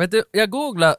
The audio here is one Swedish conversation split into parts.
vet du, jag googlade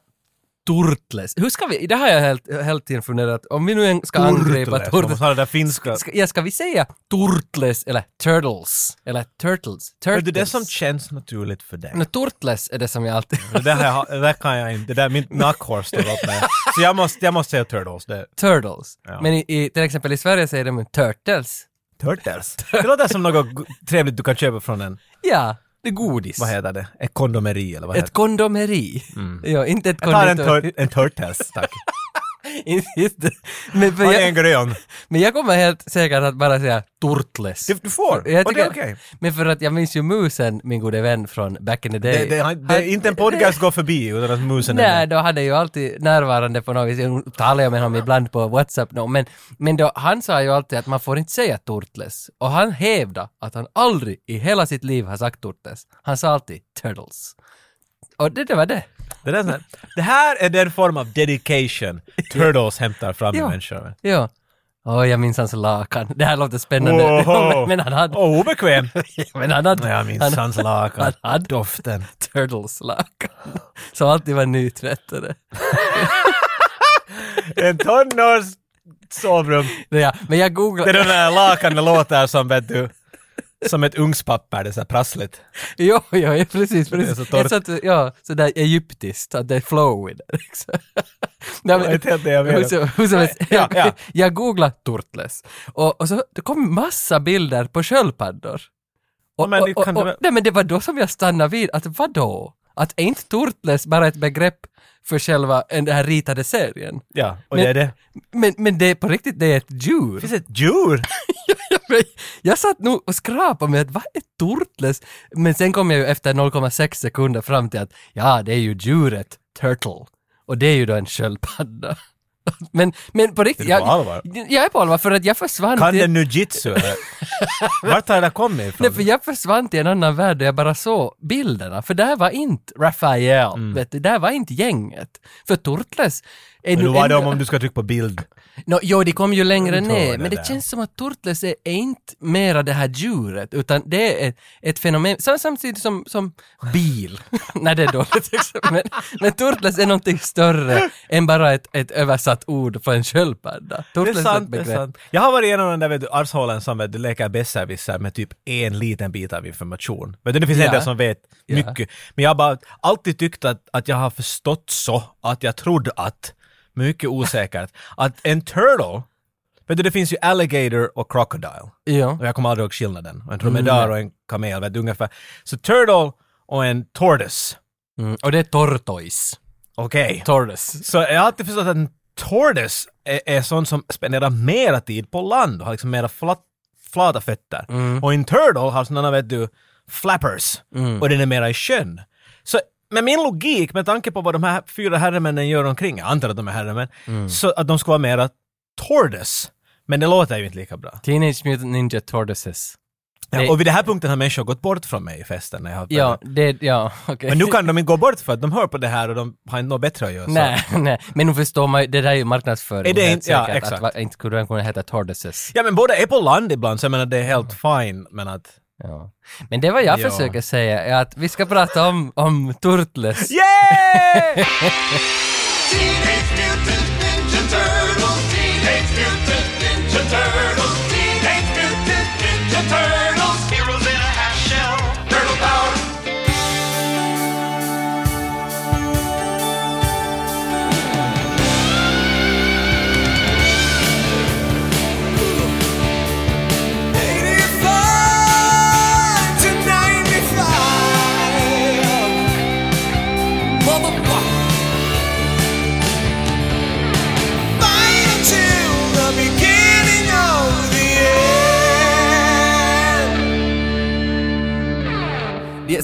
Turtles. Hur ska vi, det har jag helt, helt tiden funderat, om vi nu en ska angripa Turtles. Man Turtles. ha det finska. Ska, ja, ska vi säga Turtles eller Turtles? Eller Turtles? Det är Turtles. det som känns naturligt för dig. No, Turtles är det som jag alltid... Det där, jag, det där kan jag inte, det där, mitt nackhår står upp med. Så jag måste, jag måste säga Turtles. Det, Turtles. Ja. Men i, i, till exempel i Sverige säger de Turtles. Turtles? Det låter som något trevligt du kan köpa från en, Ja, det är godis. vad heter det, ett kondomeri eller vad Ett heter det? kondomeri. Ja, inte ett Jag tar en, tur, en Turtles, tack. Inte- men, för Har ni jag, en grön? men jag kommer helt säkert att bara säga Turtles. Du, du får, Jag och det är okej. Men för att jag minns ju musen, min gode vän från back in the day. Det, det, det, är inte en podcast går förbi utan att musen är Nej, med. då hade ju alltid närvarande på något vis. Jag talade med honom ibland på WhatsApp no, men, men då, han sa ju alltid att man får inte säga Turtles. Och han hävdade att han aldrig i hela sitt liv har sagt Turtles. Han sa alltid Turtles. Och det, det var det. Det, där, är det här är den form av dedication Turtles hämtar fram i människor. Ja. Åh, jag minns hans lakan. Det här låter spännande. Woho! men, men han hade... Åh, obekväm! Men han hade... Jag minns han, hans lakan. han hade Doften. Turtles-lakan. Som alltid var nytvättade. En tonårs sovrum. Ja, men jag Det är googlade... den där lakan det låter som vet du, som ett ugnspapper, det är så här prassligt. Jo, jo, ja, precis, är precis. så torrt. Jag satt, ja, sådär egyptiskt, att det är flow i det. Liksom. Nej, Det är inte helt det jag menar. hur som- hur som helst, Ja, ja. jag googlade Turtles och, och så det kom massa bilder på sköldpaddor. Och, Men det och, och, och, väl- nej, men det var då som jag stannade vid, att vadå? Att är inte Turtles bara ett begrepp för själva den här ritade serien? Ja, och Men- det är det. Men, men det är på riktigt, det är ett djur. Finns ett djur? Jag satt nog och skrapade med att vad är Turtles? Men sen kom jag ju efter 0,6 sekunder fram till att ja, det är ju djuret Turtle. Och det är ju då en sköldpadda. Men, men på riktigt, Är du på allvar? jag är på allvar för att jag försvann Kan till... den nu jitsu eller? Vart har det kommit Nej, ifrån? för jag försvann till en annan värld där jag bara såg bilderna, för där var inte Raphael, Mm. vet du, där var inte gänget. För Turtles är Men nu var det om, om du ska trycka på bild? No, jo, de kom ju längre ner, men det där. känns som att Turtles är, är inte mera det här djuret, utan det är ett, ett fenomen, sam- samtidigt som, som bil. Nej, det är dåligt. Men, men Turtles är någonting större än bara ett, ett översatt ord på en sköldpadda. Det är Turtles sant, det är sant. Jag har varit en av de där vet du, arshålen som vet du, leker besserwisser med typ en liten bit av information. Du, det finns en Ja. del som vet Ja. mycket. Men jag har bara alltid tyckt att, att jag har förstått så att jag trodde att, mycket osäkert, att en turtle, vet du det finns ju alligator och crocodile. Ja. Och jag kommer aldrig ihåg skillnaden. Och en dromedar och en kamel, vet du, ungefär. Så turtle och en tortoise. Mm, och det är tortoise. Okej. Tortoise. Så jag har alltid förstått att en tortoise är, är sån som spenderar mera tid på land och har liksom mera flat, flata fötter. Och en turtle har sådana, vet du, flappers. Och den är mera i sjön. Så med min logik, med tanke på vad de här fyra herremännen gör omkring, jag antar att de är herremän, så att de ska vara mera tortoise. Men det låter ju inte lika bra. Teenage Mutant Ninja Tortoises. Ja, Det- och vid den här punkten har människor gått bort från mig i festen när jag har Ja, det, ja, okej. Men nu kan de inte gå bort för att de hör på det här och de har inte något bättre att göra. Nej, nej, men nu förstår man det där är ju marknadsföring. Är det inte- ja, exakt. Att, va- inte skulle den kunna heta Tortoises. Ja men båda är på land ibland så jag menar det är helt fine men att... Ja. Men det vad jag Ja. försöker säga är att vi ska prata om, om Turtles. Yeah!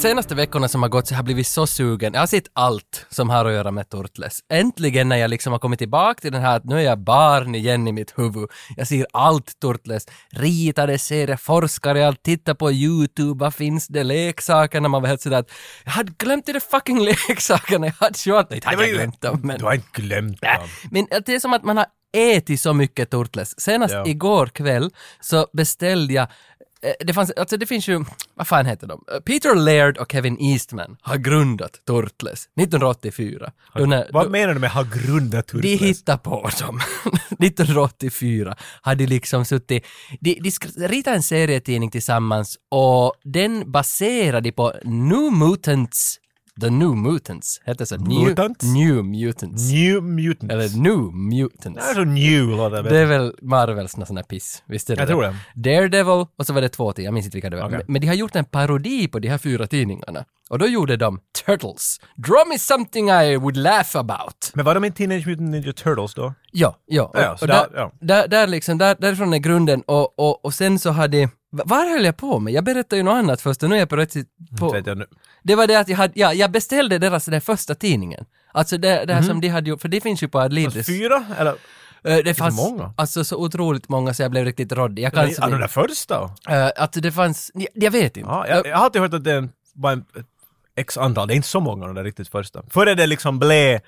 senaste veckorna som har gått så har jag blivit så sugen. Jag har sett allt som har att göra med Turtles. Äntligen när jag liksom har kommit tillbaka till den här att nu är jag barn igen i mitt huvud. Jag ser allt Turtles. Ritade serier, forskar i allt, tittar på YouTube, vad finns det, leksakerna, man var helt sådär att jag hade glömt de fucking leksakerna, jag hade kört, inte hade jag glömt dem men... Du har inte glömt Nej, dem. Men det är som att man har ätit så mycket Turtles. Senast Ja. igår kväll så beställde jag det fanns, alltså det finns ju, vad fan heter de? Eh, Peter Laird och Kevin Eastman har grundat Turtles 1984. Då när, Vad då, menar du med ha grundat de Turtles? hittade på dem. 1984 hade liksom suttit, de, de ritade en serietidning tillsammans och den baserade på New Mutants, The New Mutants, hette så? New, Mutants? New Mutants. New Mutants. Eller New Mutants. Det är så new låter Det är väl Marvels sån här piss, visst är det Jag tror det. Daredevil och så var det två till, jag minns inte vilka det var. Okej. Men, de har gjort en parodi på de här fyra tidningarna. Och då gjorde de Turtles. Draw me something I would laugh about. Men var de i Teenage Mutant Ninja Turtles då? Ja, ja. Och, Ja, och där- där, ja. där, där liksom, där, därifrån är grunden och, och, och sen så hade Va- Vad höll jag på med? Jag berättade ju något annat först och nu är jag på rätt på... Inte vet jag nu. Det var det att jag hade, ja, jag beställde deras den första tidningen. Alltså det, det här som de hade gjort, för det finns ju på Adlibris. Fyra? Eller? Eh, Det fanns många. alltså så otroligt många så jag blev riktigt råddig. Jag kan Ja, de där första? Att det fanns, jag, jag vet inte. Ja, jag, jag har alltid hört att det är en, bara en, ett x antal, det är inte så många de där riktigt första. Före det liksom blev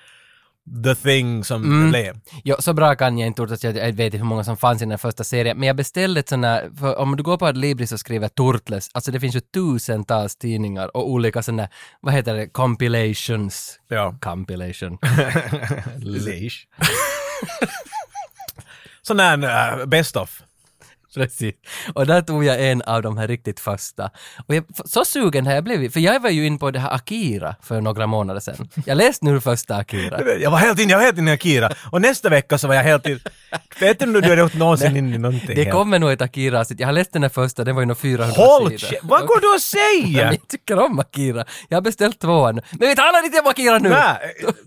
the thing som Mm. det blev. Ja, så bra kan jag inte att jag, jag vet inte hur många som fanns i den första serien, men jag beställde ett sånt här, för om du går på Adlibris och skriver Turtles, alltså det finns ju tusentals tidningar och olika sådana, vad heter det, compilations. Ja. Compilation. Leish. Sån där uh, best of. Precis. Och där tog jag en av de här riktigt första. Och jag, så sugen har jag blivit, för jag var ju in på det här Akira för några månader sedan. Jag läste nu första Akira. Jag var helt inne, jag var helt inne i Akira. Och nästa vecka så var jag helt inne... Vet du om du har gjort någonsin in i någonting? Det kommer nog ett Akira, jag har läst den här första, den var ju nog 400 Håll sidor. Vad går du att säga? Jag tycker om Akira. Jag har beställt tvåan. Men vi talar inte om Akira nu!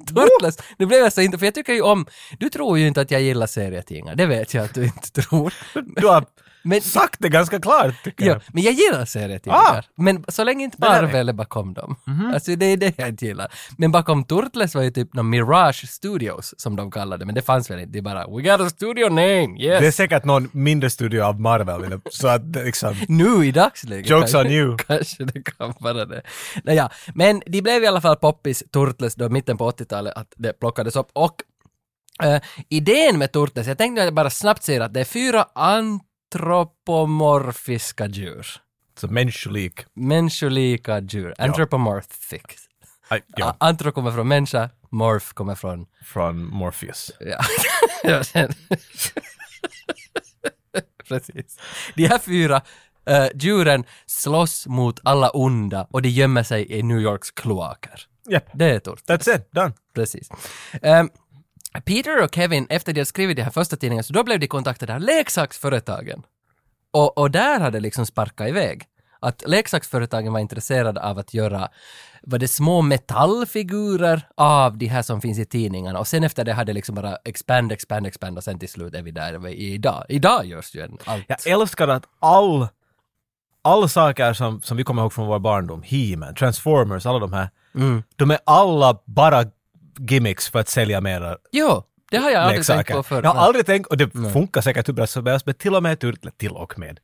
Turtles! Nu blev jag så inte, för jag tycker ju om... Du tror ju inte att jag gillar serietidningar, det vet jag att du inte tror. Du har Men, sagt det ganska klart tycker ja, jag. men jag gillar serietidningar. Ah. Men så länge inte Marvel är bakom dem. Mhm. Alltså det är det jag inte gillar. Men bakom Turtles var ju typ någon Mirage Studios, som de kallade men det fanns väl inte. Det är bara “We got a studio name, yes!” Det är säkert någon mindre studio av Marvel, så att liksom... Nu i dagsläget. Jokes on you. Kanske det kan vara det. Naja, men de blev i alla fall poppis, Turtles, då mitten på 80-talet, att det plockades upp. Och eh, idén med Turtles, jag tänkte att jag bara snabbt säger att det är fyra antropomorfiska djur. Så människolik. Människolika djur. Anthropomorphic. Ja, A- Antro kommer från människa, morph kommer från... från Morpheus. Ja. Ja, Precis. De här fyra eh, djuren slåss mot alla onda och de gömmer sig i New Yorks kloaker. Japp. Det är Turtles. That's it, done. Precis. Ehm, Peter och Kevin, efter de hade skrivit de här första tidningarna, så då blev de kontaktade av leksaksföretagen. Och, och där hade liksom sparkat iväg. Att leksaksföretagen var intresserade av att göra, var det små metallfigurer av de här som finns i tidningarna och sen efter det hade liksom bara expand, expand, expand och sen till slut är vi där vi är idag. Idag görs ju en allt. Jag älskar att all, alla saker som, som vi kommer ihåg från vår barndom, He-Man, Transformers, alla de här, de är alla bara gimmicks för att sälja mera Jo, det har jag aldrig tänkt leksaker. på förr. Jag har aldrig tänkt, och det funkar säkert hur bra som helst, men till och med Turtle, till och med.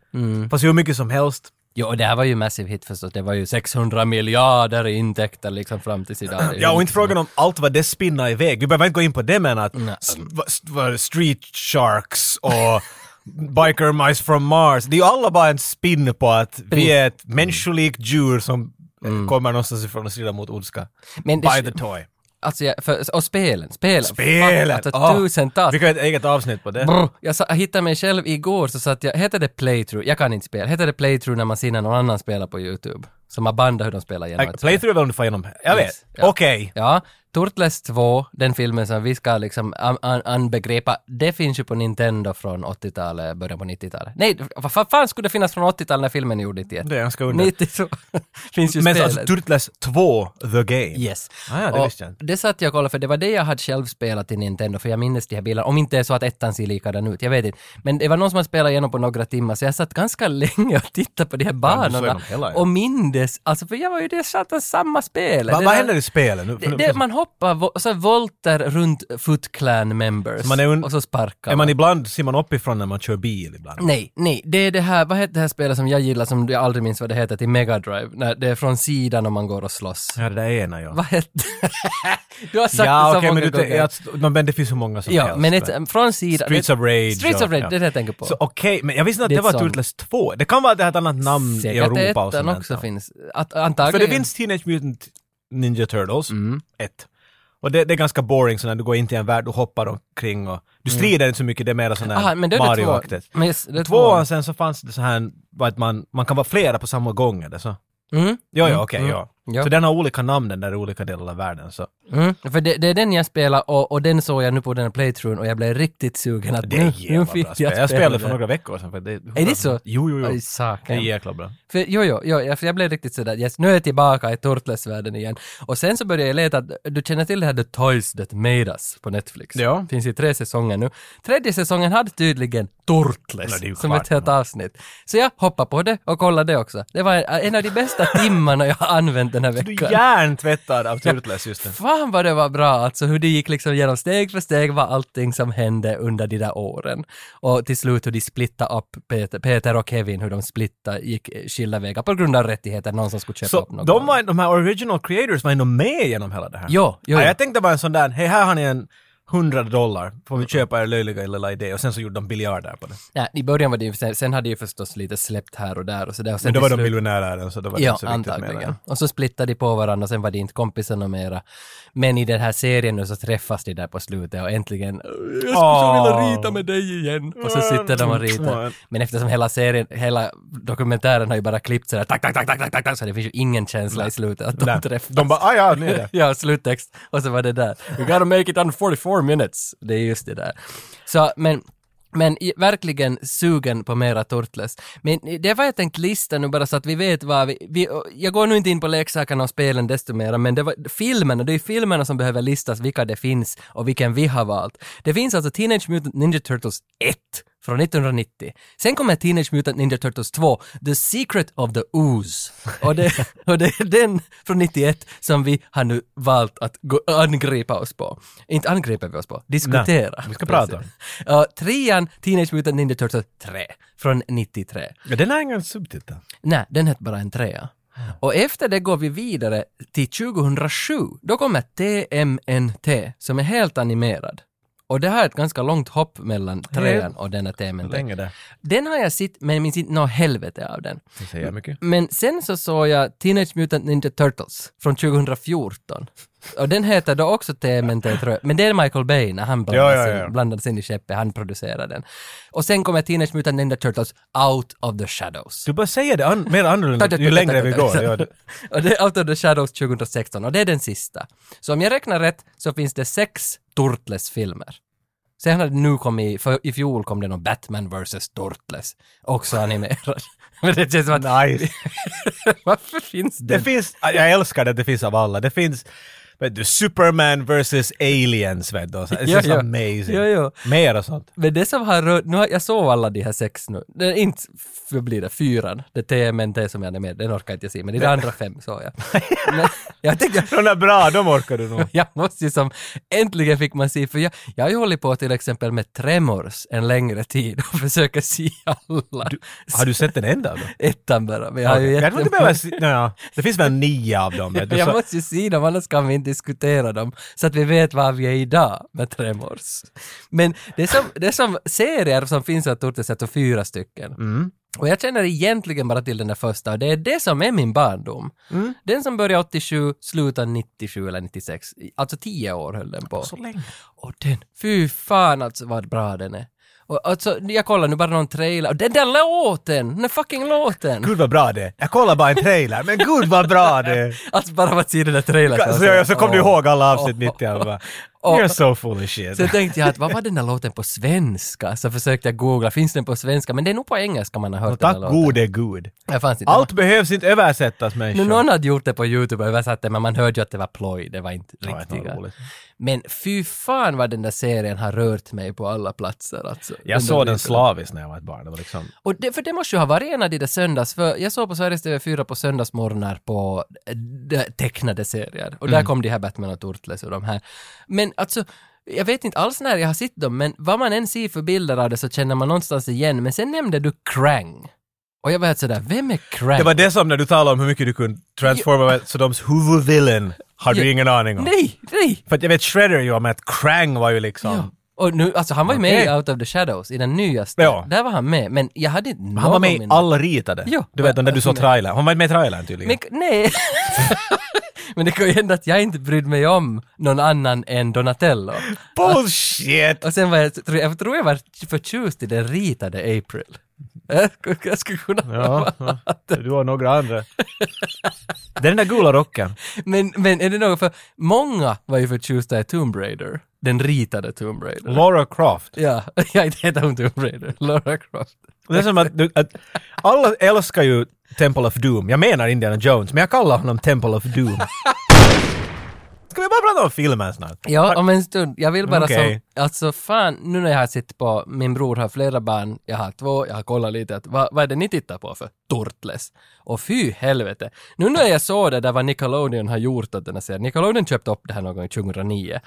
Fast hur mycket som helst. Jo, och det här var ju massive hit förstås. Det var ju 600 miljarder i intäkter liksom fram tills idag. Ja, och inte frågan om allt vad det spinnar iväg. Vi behöver inte gå in på det, men att Nej. s- va- s- va- Street Sharks och Biker Mice from Mars, det är ju alla bara en spinn på att vi är ett människolikt djur som eh, kommer någonstans ifrån och strider mot ondska. Men det- By the toy. Alltså, jag, för, och spelen, spelen. Spelet! Fuck, Ah, Alltså tusentals. Vi kan ett eget avsnitt på det. Brr, jag, sa, jag hittade mig själv igår så satt jag, heter det playthrough? Jag kan inte spela. Heter det playthrough när man ser någon annan spelar på YouTube? Som har bandat hur de spelar genom Äh, ett spel. Playthrough är väl om du får igenom... Jag vet. Yes. Ja. Okej. Ja, Turtles 2, den filmen som vi ska liksom an- an- anbegrepa, det finns ju på Nintendo från 80-talet, början på 90-talet. Nej, vad fa- fan skulle det finnas från 80-talet när filmen är gjord 91? Det är ganska under. 92 finns ju Men spelet. alltså Turtles 2, The Game. Yes. Ah, ja, det och visste jag det satt jag och kollade för det var det jag hade själv spelat i Nintendo för jag minns de här bilarna. Om inte det är så att ettan ser likadan ut, jag vet inte. Men det var någon som hade spelat igenom på några timmar så jag satt ganska länge och tittade på de här banorna ja. och minde det, alltså för jag var ju det satans samma spel. Va, Det vad händer i spelet? Nu- Det, det, man hoppa så här volter runt Foot Clan members man är un- och så sparkar man. Är man ibland, ser man uppifrån när man kör bil ibland? Nej, nej. Det är det här, vad heter det här spelet som jag gillar som jag aldrig minns vad det heter till Mega Drive? När det är från sidan och man går och slåss. Ja, det där ena ja. Vad heter Du har sagt det så Ja, många men, gånger. ja, t- men det finns så många som ja, helst. men ett, från sidan... Streets of Rage. Streets of Rage, ja. det är det jag tänker på. Så okej, men jag visste inte att det, Det var Turtles 2. Det kan vara att det här ett annat namn i Europa och ettan sånt. också finns. Antagligen. För det finns Teenage Mutant Ninja Turtles mm. 1. Och det, det är ganska boring så när du går in till en värld, du hoppar omkring och du strider inte så mycket, det är mer sån Mm. Här två. Mario-aktigt. Tvåan sen så fanns det så här att man, man kan vara flera på samma gång eller så. Mm. Jo, ja, Mm, okej, mm. ja. Ja. Så den har olika namn den där i olika delar av världen så. Mm, för det, det är den jag spelar och, och den såg jag nu på den här playthroughen och jag blev riktigt sugen att Det är nu fick bra spel. jag Jag spelade för några veckor sedan. För det, Är det så? Jo, jo, jo. Det är jäkla bra. För, jo, jo, jo, för jag blev riktigt sådär, yes, nu är jag tillbaka i Turtles-världen igen. Och sen så började jag leta, du känner till det här The Toys That Made Us på Netflix? Ja. Finns i tre säsonger nu. Tredje säsongen hade tydligen är ju som ett helt avsnitt. Så jag hoppade på det och kollade det också. Det var en, en av de bästa timmarna jag har använt den här Du är veckan. hjärntvättad av Turtles just nu. Fan vad det var bra, alltså hur det gick liksom genom steg för steg var allting som hände under de där åren. Och till slut hur de splittade upp Peter, Peter och Kevin, hur de splittade, gick skilda vägar på grund av rättigheter, någon som skulle köpa upp Så något. de, var, de här original creators var ändå med genom hela det här? Jo, jo, Ja, jag tänkte bara en sån där, hej här har ni en 100 dollar, får vi köpa er löjliga lilla idé och sen så gjorde de biljarder på det. Ja, I början var det ju, sen, sen hade ju förstås lite släppt här och där och så där. Och sen Men då var de miljonärer så då var det Ja, inte så viktigt antagligen. det. Och så splittade de på varandra och sen var de inte kompisar mera. Men i den här serien nu så träffas de där på slutet och äntligen "Jag skulle så vilja rita med dig igen. Och så sitter de och ritar. Men eftersom hela serien, hela dokumentären har ju bara klippt sådär tack, tack, tack, tack, tack, tack, tack, så det finns ju ingen känsla i slutet att de Nej. träffas. De bara, ah ja, nu är det. ja, sluttext. Och så var det där. We gotta make it under 44 minutes. Det är just det där. Så, men men verkligen sugen på mera Turtles. Men det var jag tänkt lista nu bara så att vi vet vad vi, vi... Jag går nu inte in på leksakerna och spelen desto mera, men det var filmerna, det är filmerna som behöver listas vilka det finns och vilken vi har valt. Det finns alltså Teenage Mutant Ninja Turtles 1 från 1990. Sen kommer Teenage Mutant Ninja Turtles 2, The Secret of the Ooze. Och det, och det är den från 91 som vi har nu valt att gå, angripa oss på. Inte angriper vi oss på, diskutera. Nej, vi ska prata. Uh, trean, Teenage Mutant Ninja Turtles 3 från 93. Ja, den har ingen subtitel. Nej, den hette bara en trea. Och efter det går vi vidare till 2007. Då kommer TMNT som är helt animerad. Och det här är ett ganska långt hopp mellan trean och denna TMNT. Länge det. Den har jag sett, men jag minns inte något helvete av den. Det säger jag mycket. Men sen så såg jag Teenage Mutant Ninja Turtles från 2014. Och den heter då också TMNT tror jag, men det är Michael Bay när han blandades, Ja, ja, ja. In, blandades in i skeppet, han producerade den. Och sen kommer Teenage Mutant Ninja Turtles Out of the Shadows. Du bara säger det an- mer annorlunda ju längre vi går. Ja, och det är Out of the Shadows 2016 och det är den sista. Så om jag räknar rätt så finns det sex Turtles-filmer. Sen har det nu kommit, för i fjol kom det någon Batman vs. Turtles, också animerad. Men det känns som att, Nice. varför finns det? Det finns, jag älskar det, det finns av alla. Det finns, vet du, Superman versus aliens, vet du. It's Ja, ja. amazing. Ja, ja. Mer och sånt. Men det som har rört, nu har, jag såg alla de här sex nu, det är inte, vad blir det, fyran, det TMNT som jag är med, den orkar inte jag se, men de andra fem såg jag. men jag tänkte, De är bra, de orkar du nog. jag måste ju som, äntligen fick man se, för jag, jag har ju hållit på till exempel med Tremors en längre tid och försöker se alla. Har du sett den enda dem? Ettan bara, men jag har ju jag tror inte behöver se, ja, Det finns väl nio av dem. Du, jag måste ju se dem, annars kan vi inte diskutera dem. Så att vi vet var vi är idag med Tremors. Men det är som, det är som serier som finns Turtles, jag tror fyra stycken. Mm. Och jag känner egentligen bara till den där första och det är det som är min barndom. Mm. Den som började 87, slutade 97 eller 96. Alltså tio år höll den på. så länge. Och den, fy fan alltså vad bra den är. Och alltså, jag kollar nu bara någon trailer och den där låten, den där fucking låten! Gud vad bra det. Jag kollar bara en trailer, men gud vad bra det. Alltså bara av att se den där trailern. Så, så, så kom du åh, ihåg alla avsnitt åh, mitt i alla. Och- You're so full of shit. Så tänkte jag att vad var den där låten på svenska? Så försökte jag googla, finns den på svenska? Men det är nog på engelska man har hört den Tack där låten. gode gud. Jag. Allt behövs inte översättas människor. någon hade gjort det på YouTube och översatt det, men man hörde ju att det var ploj, det var inte var riktiga. Men fy fan vad den där serien har rört mig på alla platser alltså. Jag såg den slaviskt när jag var ett barn. Det var liksom... Och det, för det måste ju ha varit en av de där söndags, för jag såg på Sveriges TV4 på söndagsmorgnar på eh, de tecknade serier. Och där Mm. kom de här Batman och Turtles och de här. Men alltså, jag vet inte alls när jag har sett dem, men vad man än ser för bilder av det så känner man någonstans igen. Men sen nämnde du Krang. Och jag var helt sådär, vem är Krang? Det var det som när du talade om hur mycket du kunde transforma så dems huvudvillain har du ingen aning om. Nej, nej! För att jag vet Shredder ju men att Krang var ju liksom... Ja. Och nu, alltså han var ju med i Out of the Shadows, i den nyaste. Ja. Där var han med, men jag hade inte Han var med i minne. alla ritade. Ja. Du vet, där du såg trailern. Han var med i trailern tydligen. Men nej! men det kan ju hända att jag inte brydde mig om någon annan än Donatello. Bullshit! Och sen var jag, jag tror jag var förtjust i den ritade April. Jag skulle- kunna Ja, ja. du har några andra. Det är den där gula rocken. Men, men är det något för många var ju förtjusta i Tomb Raider. Den ritade Tomb Raider. Laura Croft. Ja, jag heter hon Tomb Raider. Laura Croft. Det är som att, att alla älskar ju Temple of Doom. Jag menar Indiana Jones, men jag kallar honom Temple of Doom. Ska vi bara prata om filmen snart? Ja, om en stund. Jag vill bara Okej. som, alltså fan, nu när jag har sett på, min bror har flera barn, jag har två, jag har kollat lite att vad, vad är det ni tittar på för Turtles? Och fy helvete. Nu när jag såg det där vad Nickelodeon har gjort åt den här serien, Nickelodeon köpte upp det här någon gång 2009.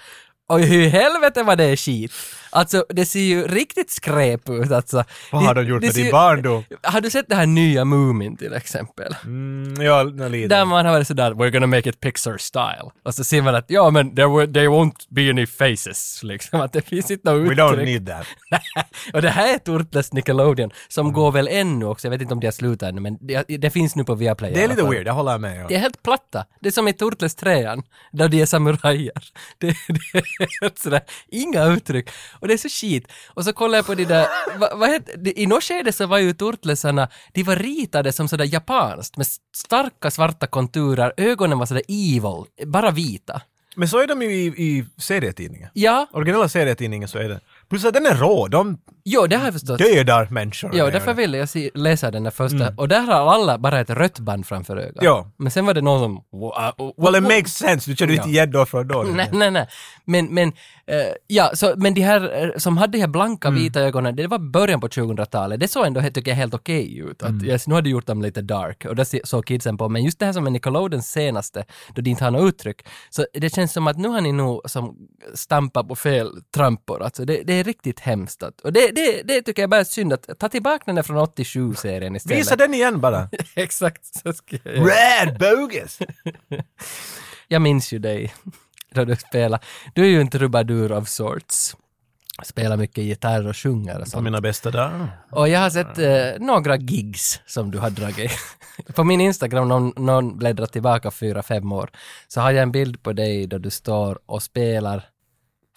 Och hur helvete vad det är skit. Alltså det ser ju riktigt skräp ut alltså. Vad har de gjort det med ser din barndom? Har du sett det här nya Moomin till exempel? Mm, ja, lite. Där man har varit sådär, we're gonna make it Pixar style. Och så ser man att, ja men there, were, there won't be any faces, liksom. Att det finns inte något We uttryck. don't need that. och det här är Turtles Nickelodeon, som går väl ännu också, jag vet inte om de har slutat ännu, men det, det finns nu på Viaplay i Det är lite weird, jag håller med. Ja. Det är helt platta. Det är som i Turtles 3 där de är samurajer. Det, det sådär, inga uttryck. Och det är så skit. Och så kollar jag på de där, vad, vad heter, i något skede så var ju Turtlesarna, de var ritade som sådär japanskt med starka svarta konturer, ögonen var sådär evil, bara vita. Men så är de ju i, i serietidningen. Ja, Originella serietidningen så är det. Plus att den är rå, de jo det har jag förstått. dödar människor. De därför ville jag se, läsa den där första. Och där har alla bara ett rött band framför ögat. Ja. Men sen var det någon som... Well, it makes sense. Du ju inte Ja. gäddor från då. Nej, nej, nej. Men, men, eh, ja, så, men de här eh, som hade de här blanka Mm. vita ögonen, det var början på 2000-talet. Det såg ändå, tycker jag, helt okej ut. Att, Mm. yes, nu har de gjort dem lite dark och det såg kidsen på. Men just det här som är Nickelodeons senaste, då de inte har något uttryck. Så det känns som att nu har ni nog som stampat på fel trampor. Alltså det, det är riktigt hemskt. Att, och det, det, det tycker jag bara är synd att ta tillbaka den där från 87-serien istället. Visa den igen bara. Exakt, så ska jag göra. Rad bogus! Jag minns ju dig då du spelar. Du är ju en trubadur of sorts. Spelar mycket gitarr och sjunger och På sånt. mina bästa dagar. Och jag har sett eh, några gigs som du har dragit. på min Instagram, någon, någon bläddrar tillbaka fyra, fem år, så har jag en bild på dig då du står och spelar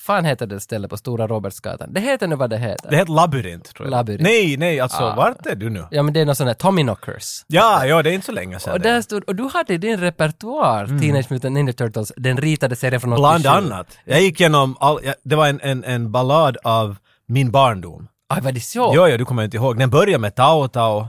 fan heter det stället på Stora Robertsgatan? Det heter nu vad det heter. Det heter labyrint, tror jag. Labyrint. Nej, nej, alltså Ah. vart är du nu? Ja men det är någon sån där Tommyknockers. Ja, ja, det är inte så länge sedan. Och där stod, och du hade i din repertoar Teenage Mutant Ninja Turtles, den ritade serien från 87. Bland annat. Jag gick igenom all, ja, det var en, en, en ballad av min barndom. Aj, vad det så? Jo, ja, du kommer inte ihåg. Den börjar med Tao Tao.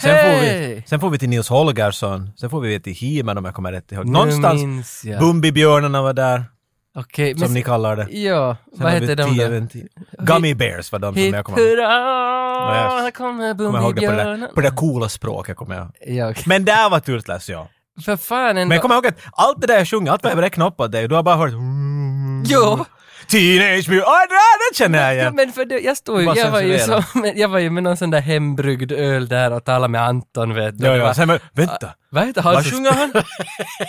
Sen, får vi, sen får vi till Nils Holgersson. Sen får vi till He-Man om jag kommer rätt ihåg. Någonstans. Bumbibjörnarna var där, som Okej, men... ni kallar det. Ja, Sen vad har vi heter de tio- tio- Gummy Bears var de som jag kommer ihåg. hurra, Ja, här kommer Kommer ihåg det på det, där, Bumbibjörnen. på det där coola språket kommer jag. Ja, okej. Men där var Turtles, ja. För fan ändå. Men jag kommer ihåg att allt det där jag sjunger, allt vad jag räknade upp åt dig, du har bara hört Jo! Teenage Mutant... Åh, det känner jag Ja, igen! men för det, jag stod ju, jag var ju, som, jag var ju med någon sån där hembryggd öl där och talade med Anton vet du. Ja, ja. Sen, men, vänta, Vad heter han vad sjunger han?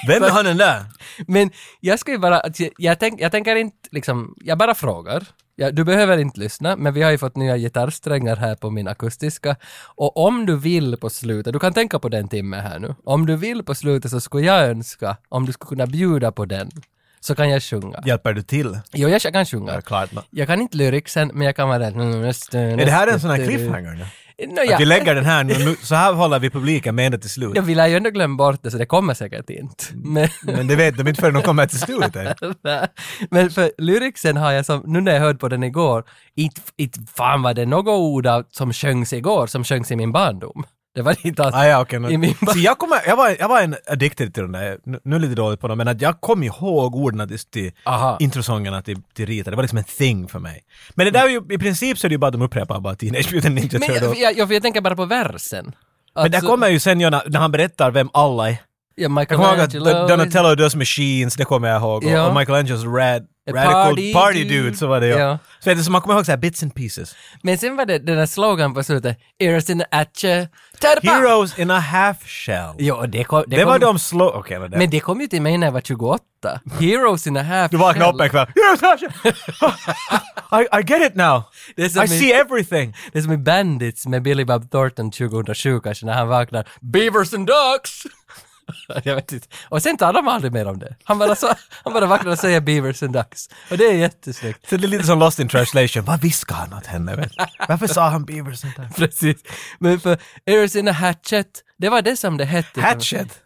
Vem är han den där? Men jag ska ju bara, jag, jag, tänk, jag tänker inte liksom, jag bara frågar. Ja, du behöver inte lyssna, men vi har ju fått nya gitarrsträngar här på min akustiska. Och om du vill på slutet, du kan tänka på den timmen här nu. Om du vill på slutet så skulle jag önska, om du skulle kunna bjuda på den, så kan jag sjunga. Hjälper du till? Jo, jag kan sjunga. Ja, klart. no. Jag kan inte lyricsen, men jag kan vara rätt. Är det här en sån här cliffhanger nu? Nå, Att vi lägger den här nu, nu, så här håller vi publiken med ända till slut. Jag vill ju ändå glömma bort det så det kommer säkert inte. Men, Men det vet de inte förrän de kommer till slutet. men för lyricsen har jag som, nu när jag hörde på den igår, inte, inte fan var det något ord av, som sjöngs igår som sjöngs i min barndom. Det var inte alls Ah, ja, okej. i min men- Så jag, kommer, jag, var, jag var en addicted till den där, nu, nu är det lite dåligt på dem, men att jag kom ihåg orden till, till introsångerna till, till Rita. Det var liksom en thing för mig. Men det där är ju, i princip så är det ju bara att de upprepar bara Teenage Mutant Ninja Men Turtles. jag, jag, jag, jag tänker bara på versen. Men där kommer ju sen när han berättar vem alla är. Ja, Jag Michael kommer ihåg att Donatello does machines, det kommer jag ihåg. Och, Ja. och Michelangelos rad, A radical party party, dude. dude. så var det ju. Ja. Så, du, så man kommer ihåg så här bits and pieces. Men sen var det den där slogan på slutet, Ears in atche, Heroes in a half shell. Jo, det kom, det det kom, var de slå... Okej, men det... Men det kom ju till mig när jag var 28. Heroes in a half Du vaknade upp shell. en kväll. Yes, Sasha! I, I get it now! Det i- see everything! Det är som i Bandits med Billy Bob Thornton 2007 kanske, när han vaknar Beavers and Ducks! jag vet inte. Och sen talar de aldrig mer om det. Han bara, så, han bara vaknar och säger Beavers and Ducks. Och det är jättesnyggt. Så det är lite som Lost in translation. Vad viskade han åt henne? Vet? Varför sa han Beavers and Ducks? Precis. Men för Ears in a Hatchet, det var det som det hette. Hatchet!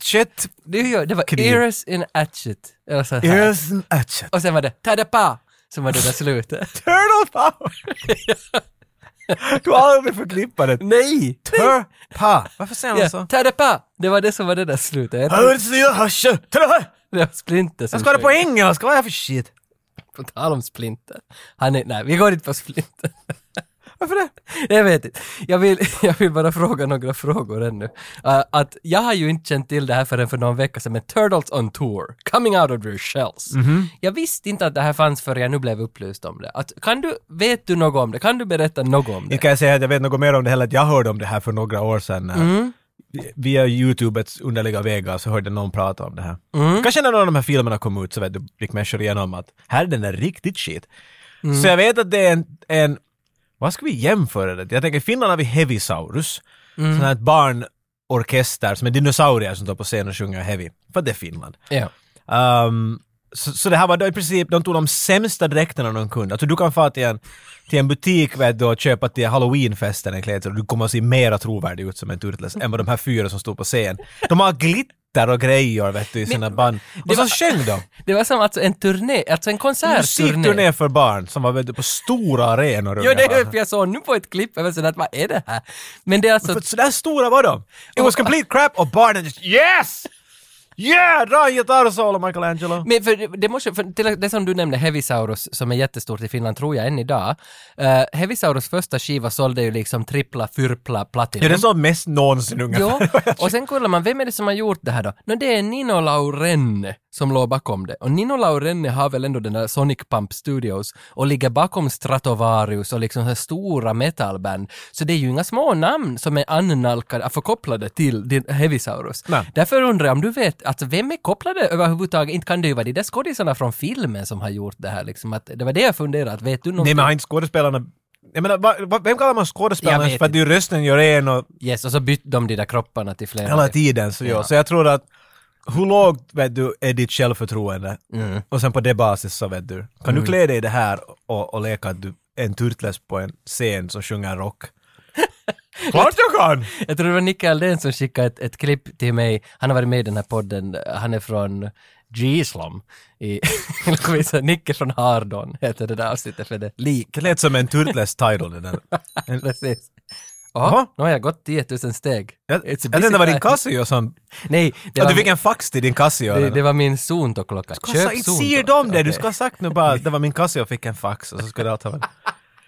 Shit! det, det, var. Ears in a Hatchet. Här. Ears and hatchet. Och sen var det Tadapa! Som var det där slutet. Turtle power! du har aldrig förknippat det. Nej! Turpa! Varför säger han Ja, så? Tadapa! Det var det som var det där slutet. Det var Splinter som Jag ska ha det på engelska, vad är det för shit? På tal om Splinter. Han är, nej, vi går inte på Splinter. Varför det? Jag vet inte. Jag vill, jag vill bara fråga några frågor ännu. Uh, att jag har ju inte känt till det här förrän för någon vecka sedan med Turtles on Tour, Coming Out of Their Shells. Jag visste inte att det här fanns förrän jag nu blev upplyst om det. Att, kan du, vet du något om det? Kan du berätta något om det? Inte kan jag säga att jag vet något mer om det heller, att jag hörde om det här för några år sedan. när- Via YouTubets underliga vägar så hörde någon prata om det här. Kanske när någon av de här filmerna kom ut så vet du, fick människor igenom att här är den där riktigt shit. Så jag vet att det är en, en vad ska vi jämföra det till? Jag tänker i Finland har vi Heavisaurus, sån här ett barnorkester som är dinosaurier som står på scen och sjunger heavy. För det är Finland. Ja. Um, så, så det här var då i princip, de tog de sämsta dräkterna de kunde. Alltså du kan få till en, till en butik vet du, och köpa till halloweenfesten en klädsel och du kommer att se mera trovärdig ut som en Turtles än vad de här fyra som stod på scen. De har glitter och grejer vet du i sina band. Och så var- sjöng de. Det var som alltså en turné, alltså en konsertturné. Musikturné för barn som var vet du, på stora arenor. Jo, det är jag såg nu på ett klipp, jag var sådär att vad är det här? Men det är alltså... För så där stora var de. It was complete crap och barnen just yes! Yeah! Dra en gitarrsolo Michelangelo! Men för det- måste, för till, det som du nämnde, Heavisaurus, som är jättestort i Finland, tror jag än idag. Uh, Heavisaurus första skiva sålde ju liksom trippla, fyrpla, platinum. Ja, det är så mest någonsin ungefär. Jo, och sen kollar man, vem är det som har gjort det här då? No, det är Nino Laurenne som låg bakom det. Och Nino Laurenne har väl ändå den där Sonic Pump Studios och ligger bakom Stratovarius och liksom så stora metalband. Så det är ju inga små namn som är annalkade, förkopplade till din Heavisaurus. Nej. Därför undrar jag om du vet, alltså vem är kopplade överhuvudtaget? Inte kan det ju vara de där skådisarna från filmen som har gjort det här liksom. Att, det var det jag funderade, att vet du något? Nej men har inte skådespelarna... Jag menar, va, va, vem kallar man ens för att det är rösten gör en och Yes, och så bytte de de där kropparna till flera. hela tiden. Så, ja. så jag tror att hur lågt vet du, är ditt självförtroende? Mm. Och sen på det basis så vet du, kan du klä dig i det här och, och leka att du är en turtles på en scen som sjunger rock? Klart jag kan! Jag tror det var Nicke Aldén som skickade ett, ett klipp till mig. Han har varit med i den här podden. Han är från Gislom. I, Nicke från Hardon heter det där avsnittet för det. Lik. Det lät som en turtles title det där. Precis. Jaha. Nu har jag gått 10 000 steg. jag It's a jag tänkte det var din. Casio som... Nej, det var, du fick en fax till din Casio. det, det var min Suunto-klocka. Du ska inte säger de det, du ska ha sagt nu bara att det var min Casio och fick en fax och så skulle allt ha.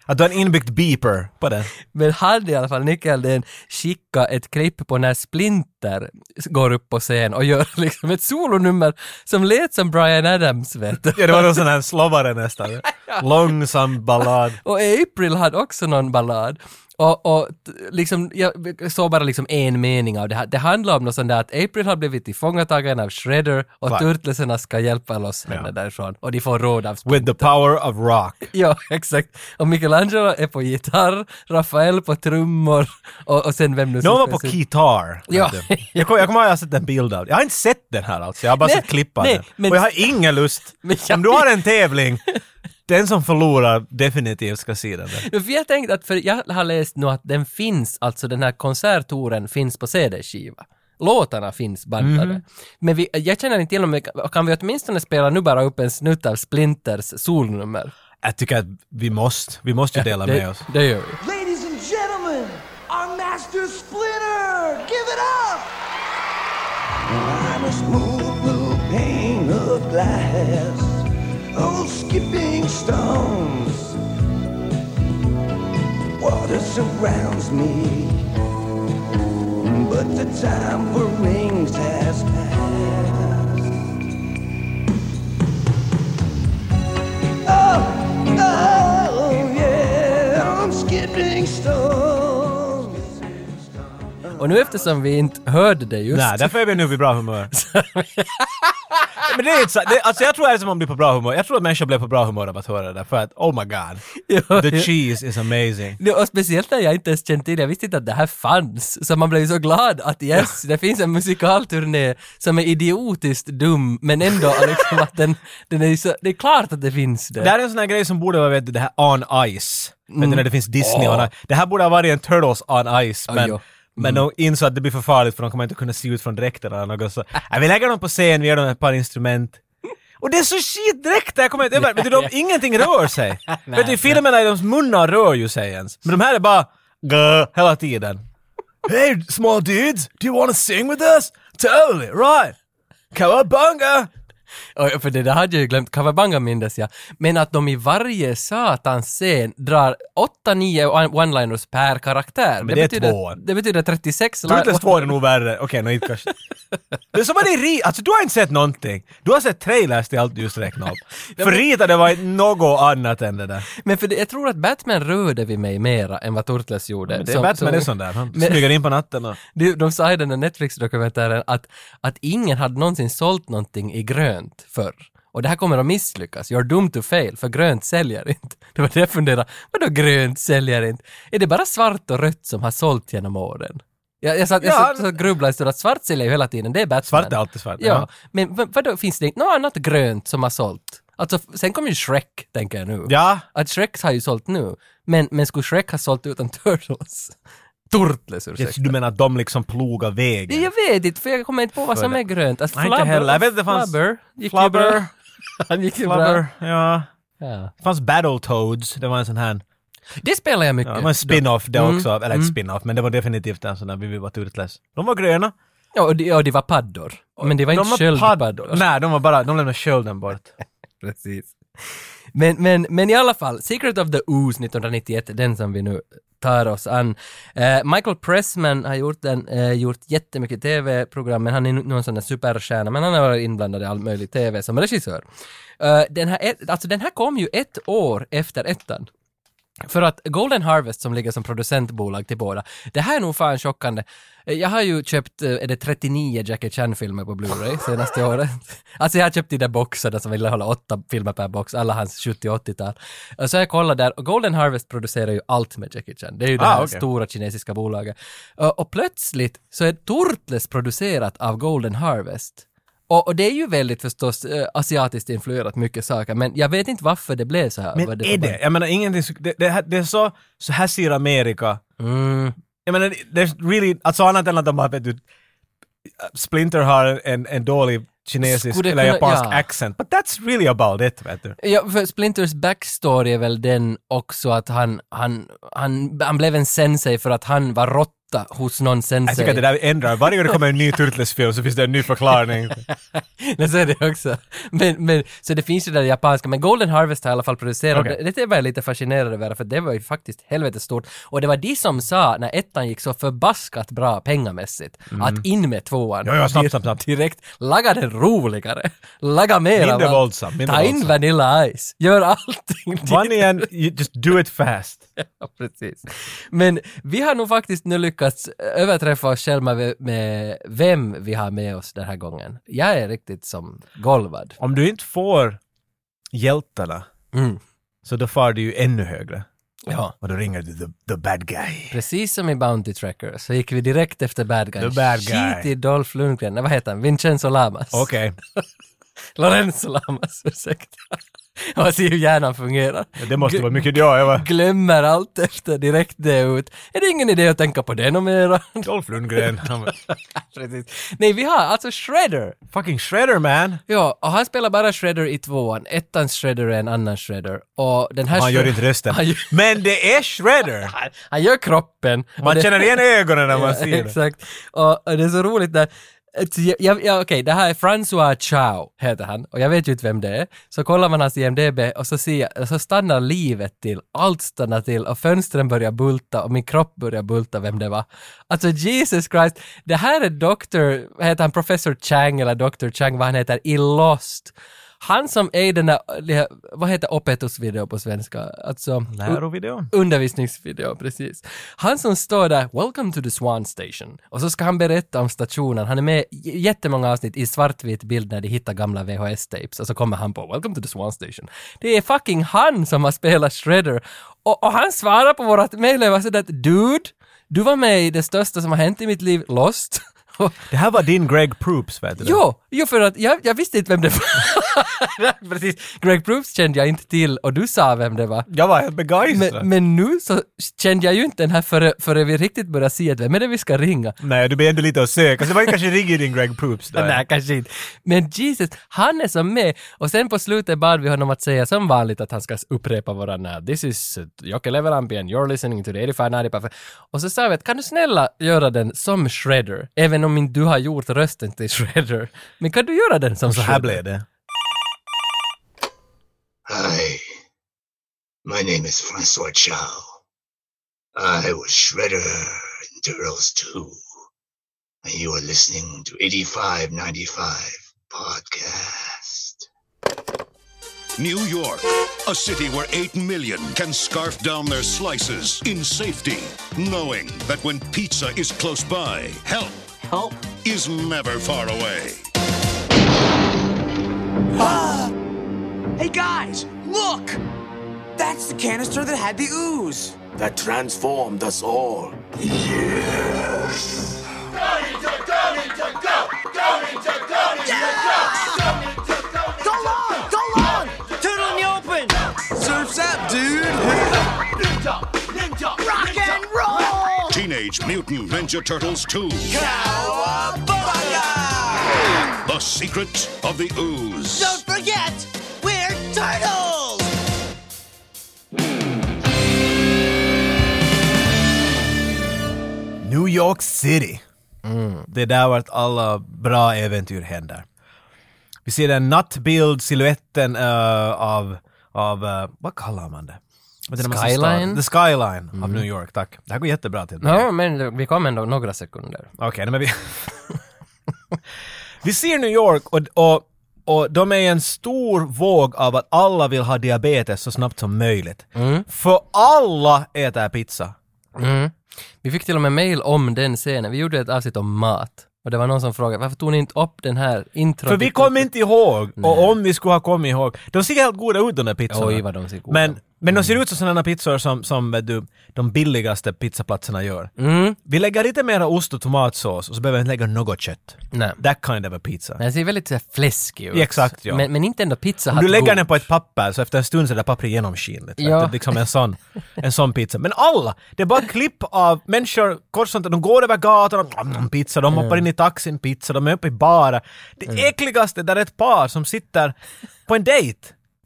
Att du har en inbyggd beeper på den. Men hade i alla fall Nicke Aldén skickat ett klipp på när Splinter går upp på scen och gör liksom ett solonummer som lät som Brian Adams vet du. Ja, det var någon sån här slobbare nästan. Långsam ballad. Och April hade också någon ballad. Och, och liksom, jag såg bara liksom en mening av det här. Det handlar om något sånt där att April har blivit tillfångatagen av Shredder och? Turtlesarna ska hjälpa loss henne Ja. därifrån. Och de får råd av With the power of rock. Ja, exakt. Och Michelangelo är på gitarr, Rafael på trummor och, och sen vem nu Någon var på gitarr. Ja. Jag kommer ihåg att jag har sett en bild av Jag har inte sett den här alltså, jag har bara Nej, sett klipp av den. men- Och jag har ingen lust. Men jag Om du har en tävling den som förlorar definitivt ska se den där. Ja, För jag tänkte att, för jag har läst nu att den finns, alltså den här konserttouren finns på CD-skiva. Låtarna finns bandade. Mhm. Men vi, jag känner inte till om vi, kan vi åtminstone spela nu bara upp en snutt av Splinters solnummer? Jag tycker att vi måste, vi måste ju dela med det, oss. det gör vi. Surrounds me, but the time for rings has passed. Oh, oh, yeah, I'm skipping stones. Och nu eftersom vi inte hörde det just. Nej, därför är vi nu vid bra humör. Men det är inte så, det, alltså jag tror att man blir på bra humör. Jag tror att människor blir på bra humör av att höra det för att oh my god. Ja, The ja. cheese is amazing. Ja, Och speciellt när jag inte ens kände till jag visste inte att det här fanns. Så man blev så glad att yes, det finns en musikalturné som är idiotiskt dum, men ändå liksom att den, den är så, det är klart att det finns det. Det här är en sån här grej som borde vara, vet du, det här on ice. Vet Mm. du när det finns Disney on ice. Det här borde ha varit en Turtles on ice, men, jo. Men de insåg att det blir för farligt för de kommer inte kunna se ut från dräkterna eller något så. Ja, vi lägger dem på scen, vi ger dem ett par instrument. Och det är så skitdräkter, jag kommer inte över, de, ingenting rör sig. vet du, i filmerna, deras munnar rör ju sig ens. Men de här är bara Gah, hela tiden. Hey small dudes, do you wanna sing with us? Totally, right! Cowabunga! För det där hade jag ju glömt, Kawabanga mindes jag. Men att de i varje satans scen drar 8-9 one-liners per karaktär. Men det är betyder, två. Det betyder 36 Turtles 2 är nog värre. Okej, nå inte kanske. Det är som att det är ri- Alltså du har inte sett någonting. Du har sett trailers till allt du just räknade upp. För ritade var något annat än det där. Men för det, jag tror att Batman rörde vid mig mera än vad Turtles gjorde. Det är Som- Batman som- är sån där. Han Men- smyger in på natten och... De, de sa i den där Netflix-dokumentären att, att ingen hade någonsin sålt någonting i grönt förr. Och det här kommer att misslyckas. You're doomed to fail, för grönt säljer inte. Det var det jag funderade, vadå grönt säljer inte? Är det bara svart och rött som har sålt genom åren? Jag, jag satt, jag Ja, satt och grubblade en stund att svart säljer ju hela tiden, det är Batman. Svart är alltid svart, Ja, ja. men vad- vadå, finns det inte något annat grönt som har sålt? Alltså, sen kom ju Shrek, tänker jag nu. Ja, Att Shrek har ju sålt nu, men, men skulle Shrek ha sålt utan Turtles? Turtles, ursäkta. du menar att de liksom plogar vägen? Jag vet inte, för jag kommer inte på vad som är grönt. Alltså, Nej, inte heller. Jag vet det fanns- Flubber gick bra. Han gick ju bra. Flubber, ja. Ja. Det fanns Battletoads, det var en sån här... Det spelar jag mycket. Ja, det var en spin-off det Mm, också, eller inte spin-off, men det var definitivt en sån där vi var Turtles. De var gröna. Ja, och de, och de var paddor. Men det var de inte sköldpaddor. padd- Nej, de var bara, de lämnade skölden bort. Precis. Men, men, men i alla fall, Secret of the Ooze 1991, den som vi nu tar oss an. Eh, Michael Pressman har gjort, den, eh, gjort jättemycket tv-program, men han är nu en sån där superstjärna, men han har varit inblandad i all möjlig tv som regissör. Eh, den, här, ett- alltså den här kom ju ett år efter ettan. För att Golden Harvest som ligger som producentbolag till båda, det här är nog fan chockande. Jag har ju köpt, eh, är det 39 Jackie Chan-filmer på Blu-ray senaste året. Alltså jag har köpt de där boxarna som vill hålla åtta filmer per box, alla hans 70 och 80-tal. Och Så jag kollade där, och Golden Harvest producerar ju allt med Jackie Chan. Det är ju det Ah, här okej. stora kinesiska bolaget. Och, och plötsligt så är Turtles producerat av Golden Harvest. Och, och det är ju väldigt förstås eh, asiatiskt influerat mycket saker, men jag vet inte varför det blev så här. Men Vad är det? Jag menar ingenting, det, det, här- det är så, så här ser Amerika. Mm. Jag menar, det är really, alltså annat än att de har, vet du, Splinter har en, en dålig kinesisk eller japansk ja. accent, but that's really about it, vet du. Ja, för Splinters backstory är väl den också att han, han, han, han blev en sensei för att han var råtta hos någon sensei. Jag tycker att det där ändrar, varje gång det kommer en ny Turtles-film så finns det en ny förklaring. Nej, så är det också. Men, men, så det finns ju det där japanska, men Golden Harvest har i alla fall producerat, Okej. det, det var jag lite fascinerad över, för det var ju faktiskt helvetes stort. Och det var de som sa, när ettan gick så förbaskat bra pengamässigt, att in med tvåan. Mm. Ja, ja, snabbt, snabbt, snabbt. Direkt, laga den roligare. Laga mer Mindre våldsam, Ta in. Vanilla Ice. Gör allting. You just do it fast. Ja, precis. Men vi har nog faktiskt nu lyckats överträffa oss själva med, vem vi har med oss den här gången. Jag är riktigt som golvad. Om du inte får hjältarna, Mm. så då far du ju ännu högre. Ja. Och då ringer du the, the bad guy. Precis som i Bounty Tracker så gick vi direkt efter bad guy. The bad guy. Skit i Dolph Lundgren, nej vad heter han? Vincenzo Lamas. Okej. Lorenzo Lamas, ursäkta. Och se hur hjärnan fungerar. Det måste vara mycket ja, jag var Glömmer allt efter direkt det ut. Är det ingen idé att tänka på det något mera? Dolph Lundgren. Nej, vi har alltså Shredder. Fucking shredder man! Ja, och han spelar bara Shredder i tvåan. Ettans Shredder är en annan Shredder. Och den här Han gör inte rösten. Gör, Men det är shredder! han, gör kroppen. Man det- känner igen ögonen när man Ja, ser det. Exakt. Och det är så roligt där. Alltså, ja, ja, okej, det här är François Chao, heter han. Och jag vet ju inte vem det är. Så kollar man hans IMDB och så, ser jag, så stannar livet till. Allt stannar till och fönstren börjar bulta och min kropp börjar bulta vem det var. Alltså Jesus Christ, det här är Dr. vad heter han, Professor Chang eller Dr. Chang, vad han heter, i Lost. Han som är i den där, vad heter opetusvideo på svenska? Alltså, Lärovideo? Undervisningsvideo, precis. Han som står där, “Welcome to the Swan Station” och så ska han berätta om stationen. Han är med i jättemånga avsnitt i svartvit bild när de hittar gamla VHS-tapes och så kommer han på “Welcome to the Swan Station”. Det är fucking han som har spelat Shredder och, och han svarar på vårat mejl och var sådär “Dude, du var med i det största som har hänt i mitt liv, Lost”. Det här var din Greg Proops, vet du? Jo, jo för att jag, jag visste inte vem det var. Precis, Greg Proops kände jag inte till och du sa vem det var. Jag var helt begeistrad. Men, men nu så kände jag ju inte den här före, före vi riktigt började se att vem är det vi ska ringa? Nej, du blir ändå lite att söka. Så det var ju kanske ringer din Greg Proops där. Nej, kanske inte. Men Jesus, han är som med. Och sen på slutet bad vi honom att säga som vanligt att han ska upprepa våra namn. This is Jocke Levelampi and you're listening to the 85 Och så sa vi att kan du snälla göra den som Shredder? Även om inte du har gjort rösten till Shredder. Men kan du göra den som Så här Shredder? blev det. Hi, my name is Francois Chow. I was Shredder in Turtles 2, and you are listening to 8595 Podcast. New York, a city where 8 million can scarf down their slices in safety, knowing that when pizza is close by, help, help is never far away. Ah! Hey guys, look! That's the canister that had the ooze. that transformed us all. Go Teenage Mutant Ninja Turtles 2, Cowabunga! The Secret of the Ooze. Don't forget, we're turtles! New York City. Mm. Det är där vart alla bra äventyr händer. Vi ser en nattbild, siluetten eh, av, av eh, vad kallar man det? Skyline? The skyline av New York, tack. Det här går jättebra till. Ja, men vi kom ändå några sekunder. Okej, nej, men vi... vi ser New York och, och, och de är i en stor våg av att alla vill ha diabetes så snabbt som möjligt. För alla äter pizza. Mm. Vi fick till och med mail om den scenen. Vi gjorde ett avsnitt om mat. Och det var någon som frågade varför tog ni inte upp den här intron? För vi kom inte ihåg, och om vi skulle ha kommit ihåg. De ser helt goda ut de där pizzorna. Oj, vad de ser goda Men, ut. Men de ser ut som sådana pizzor som, som du, de billigaste pizzaplatserna gör. Mm. Vi lägger lite mer ost och tomatsås och så behöver vi inte lägga något kött. Nej. That kind of a pizza. Den ser väldigt så fläskig ut. Ja, exakt, ja. Men, men inte ändå pizza Om du lägger god. den på ett papper så efter en stund så är det pappret genomskinligt. Ja. Ja. Liksom en sån, en sån pizza. Men alla! Det är bara klipp av människor, kors och de går över gatan och mm, mm, pizza, de hoppar in i taxin, pizza, de är uppe i baren. Det Mm. äckligaste där är ett par som sitter på en dejt.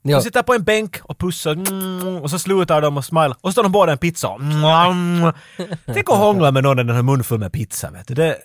Ja. De sitter på en bänk och pussar mm, och så slutar de och smilar och så står de båda en pizza och mm, Tänk att hångla med någon i den här mun full med pizza vet du. Det,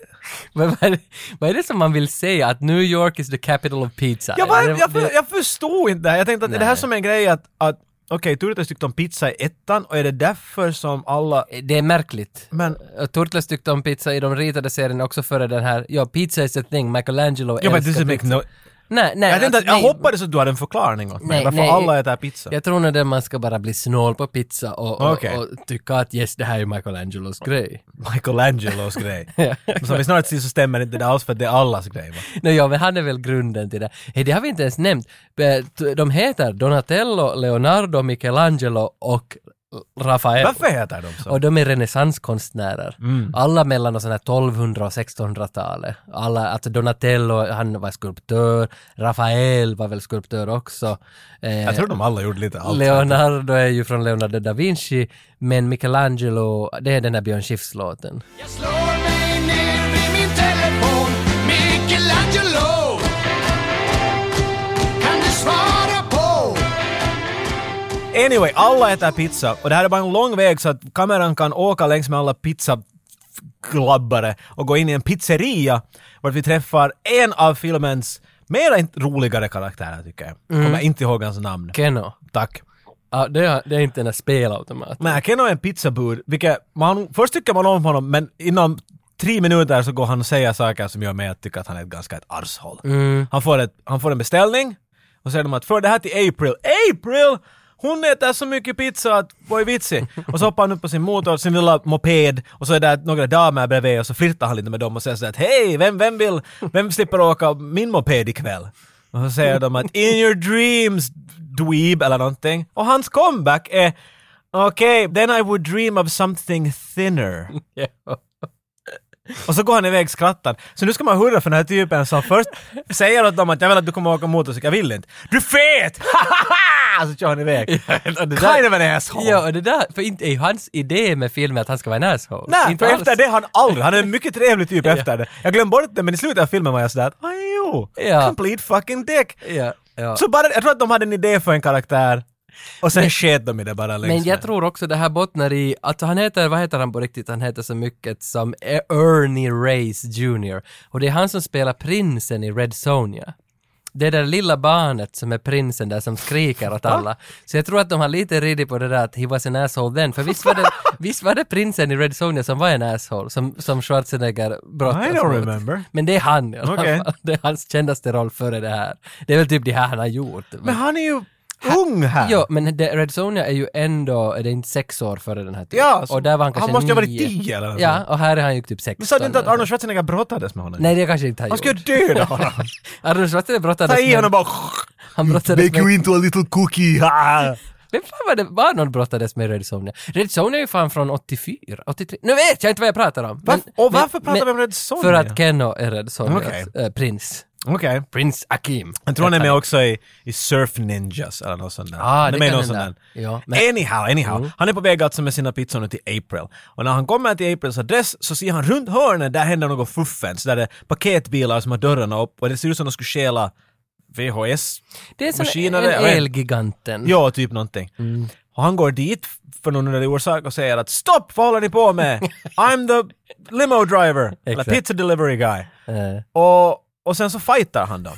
Men vad, är det, vad är det som man vill säga? Att New York is the capital of pizza? Jag, bara, jag, det- jag förstod inte det här. Jag tänkte att är det här Nej. som en grej att, att okej, Turtles tyckte om pizza i ettan och är det därför som alla... Det är märkligt. Men- Turtles tyckte om pizza i de ritade serierna också före den här, ja, pizza is a thing, Michelangelo Ja, älskar pizza. no... Nej, nej. Jag, tänkte alltså, jag nej. hoppades att du hade en förklaring åt mig, Nej, varför nej. alla äter pizza. Jag tror nog att man ska bara bli snål på pizza och, och, Okej. och tycka att yes, det här är Michelangelos grej. Michelangelos grej. Men Som vi snart ser så stämmer inte det alls för det är allas grej va? No, ja, men han är väl grunden till det. Hey, det har vi inte ens nämnt. Eh, De heter Donatello, Leonardo, Michelangelo och Rafael. Varför heter de så? Och de är renässanskonstnärer. Alla mellan och sån här 1200 och 1600-talet. Alla, alltså Donatello, han var skulptör. Rafael var väl skulptör också. Eh, Jag tror de alla gjorde lite allt. Leonardo är ju från Leonardo da Vinci, men Michelangelo, det är den där Björn Skifs-låten. Anyway, alla äter pizza och det här är bara en lång väg så att kameran kan åka längs med alla pizzaglabbare och gå in i en pizzeria vart vi träffar en av filmens mera roligare karaktärer tycker jag. Kommer inte ihåg hans namn. Keno. Tack. Ja, det, är, det är inte den där spelautomaten. Men Keno är en pizzabud, vilket man, först tycker man om honom men inom tre minuter så går han och säger saker som gör mig att tycka att han är ett ganska ett arshåll. Han, får ett, han får en beställning och säger de att för det här till April. April! Hon äter så mycket pizza att vad är vitsi? Och så hoppar han upp på sin motor, sin lilla moped och så är det några damer bredvid och så flirtar han lite med dem och säger så att hej, vem, vem vill, vem slipper åka min moped ikväll? Och så säger de att in your dreams dweeb eller någonting. Och hans comeback är okej, then I would dream of something thinner. Och så går han iväg skrattad. Så nu ska man hurra för den här typen som först säger åt dem att jag vill att du kommer åka motorcykel, jag vill inte. Du är fet! så kör han iväg. kind of an asshole. Ja, och det där, för inte är ju hans idé med filmen att han ska vara en asshole. Nej, inte för alls. efter det han aldrig, han är en mycket trevlig typ efter det. Jag glömde bort det men i slutet av filmen var jag sådär jo, Ja. complete fucking dick. Ja, ja. Så bara, jag tror att de hade en idé för en karaktär och sen sket de i det bara längs Men jag med. tror också det här bottnar i, alltså han heter, vad heter han på riktigt? Han heter så mycket som Ernie Reyes Jr. Och det är han som spelar prinsen i Red Sonja. Det där lilla barnet som är prinsen där som skriker åt alla. Så jag tror att de har lite ridit på det där att he was an asshole then. För visst var det, visst var det prinsen i Red Sonja som var en asshole, som, som Schwarzenegger brottas I don't mot. remember. Men det är han i alla Okej. fall. Det är hans kändaste roll före det här. Det är väl typ det här han har gjort. Men han är ju ung här. Ja, men det, Red Sonja är ju ändå, är det inte sex år före den här tiden? Ja, så- och där var han kanske han måste ju ha varit tio eller något Ja, och här är han ju typ 16. Men sa du inte att Arnold. Schwarzenegger brottades med honom? Nej, det kanske inte Han gjort. ju döda honom. Arnold Schwarzenegger brottades Ta i honom med... bara... Han brottades med... into a little cookie. Vem fan var det? Var Arnold brottades med Red Sonja? Red Sonja är ju fan från 84, 83. Nu vet jag inte vad jag pratar om. Varf- och varför pratar vi om Red Sonja? För att Kenno är Red Sonjas Okej. eh, prins. Okej. Prins Akim. Jag tror han är med också i, i Surf Ninjas eller något sånt där. Ah, Han är med i någon sån där. Ja, men- Anyhow, anyhow. Han är på väg alltså med sina pizzor nu till April. Och när han kommer till Aprils adress så ser han runt hörnet, där händer något fuffens. Där det är paketbilar som har dörrarna upp och det ser ut som de skulle stjäla VHS. Det är som. Elgiganten. Ja, typ någonting. Och han går dit för någon underlig orsak och säger att stopp, vad håller ni på med? I'm the limo driver, eller pizza delivery guy. Eh, Och, och sen så fightar han dem.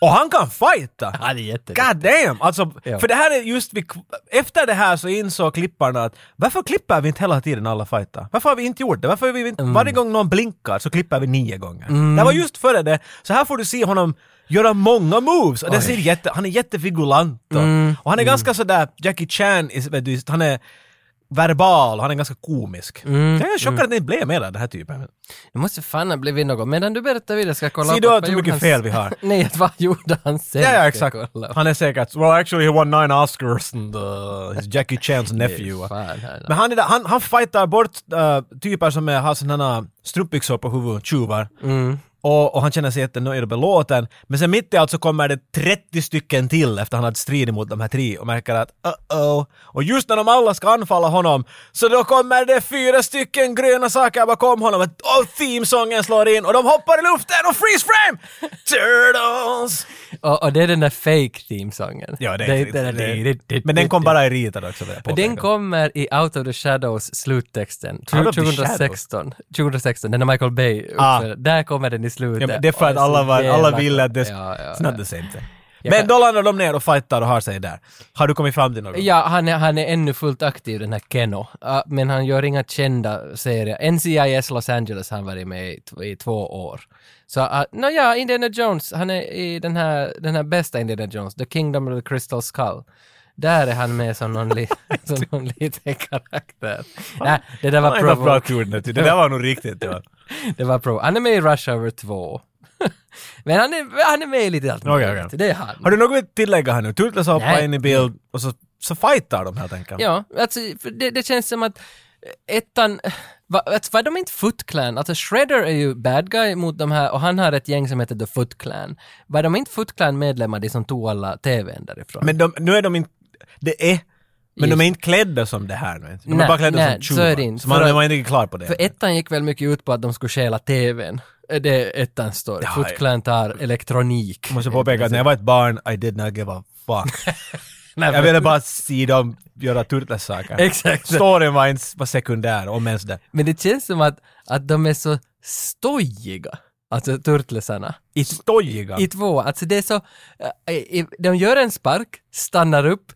Och han kan fighta! Ja, det är jätte... God damn! Alltså, Ja. för det här är just vid, efter det här så insåg klipparna att varför klipper vi inte hela tiden alla fighter? Varför har vi inte gjort det? Varför har vi inte, varje gång någon blinkar så klipper vi nio gånger. Det var just före det, så här får du se honom göra många moves och det ser jätte, han är jättefigulant och, och han är ganska sådär, Jackie Chan, vet du, han är verbal, han är ganska komisk. Jag är chockad att det inte blev mer av den här typen. Det måste fan ha blivit något. Medan du berättar vidare ska jag kolla Ser upp du att hur mycket han- fel vi har? Nej, att vad gjorde han sen? Ja, ja, exakt. Han är säkert well actually he won nine Oscars and uh, he's Jackie Chans nephew. Fan, Men han, är där, han, han fightar bort uh, typer som är, har sådana strumpbyxor på huvudet, tjuvar. Och, och han känner sig jättenöjd och belåten. Men sen mitt i allt så kommer det 30 stycken till efter han hade stridit mot de här tre och märker att uh-oh. Och just när de alla ska anfalla honom så då kommer det fyra stycken gröna saker bakom honom och themesången slår in och de hoppar i luften och freeze frame! Turtles! Och, och det är den där fake themesången. Ja, det är det, det, det, Men den kom bara i ritad också. den kommer i Out of the Shadows sluttexten. Out of the 2016. 2016, den är Michael Bay Ah. Där kommer den i slutet. Ja, det är för att alla, var, alla ville att det... Ja, ja, it's not ja. the same thing. Jag Men kan- då landar de ner och fightar och har sig där. Har du kommit fram till något? Ja, han är, han är ännu fullt aktiv den här Keno. Uh, men han gör inga kända serier. NCIS Los Angeles har han varit med i, i två år. Så, uh, no, ja, Indiana Jones, han är i den här, den här bästa Indiana Jones, The Kingdom of the Crystal Skull. Där är han med som någon, li, som någon liten karaktär. Nej, det där var Han är ändå bra provo. tur nu. Det där var nog riktigt. Ja. Det var provo. Han är med i Rush Hour 2. men han är, han är med i lite allt möjligt. okej. Det är han. Har du något att tillägga här nu? Turtles hoppar in i bild och så så fightar de helt enkelt. Ja, alltså det, det känns som att ettan, va, alltså, var de inte Foot Clan? Alltså Shredder är ju bad guy mot de här och han har ett gäng som heter The Foot Clan. Var de inte Foot Clan medlemmar de som tog alla TVn därifrån? Men de, nu är de inte, det är, men de är inte klädda som det här nu. De är Nej, bara klädda nej, som så är tjuvar. det inte. Så man, För man är inte klar på det. För ettan gick väl mycket ut på att de skulle stjäla TVn. Det är ettan står. Ja, Foot Clan tar elektronik. Måste påpeka att när jag var ett barn, I did not give a fuck. Nej, jag ville bara se dem göra turtles-saker. Exakt. Storyn var inte var sekundär, om ens det. Men det känns som att, att de är så stojiga. Alltså turtlesarna. I, Stojiga. I två. Alltså det är så, i- de gör en spark, stannar upp,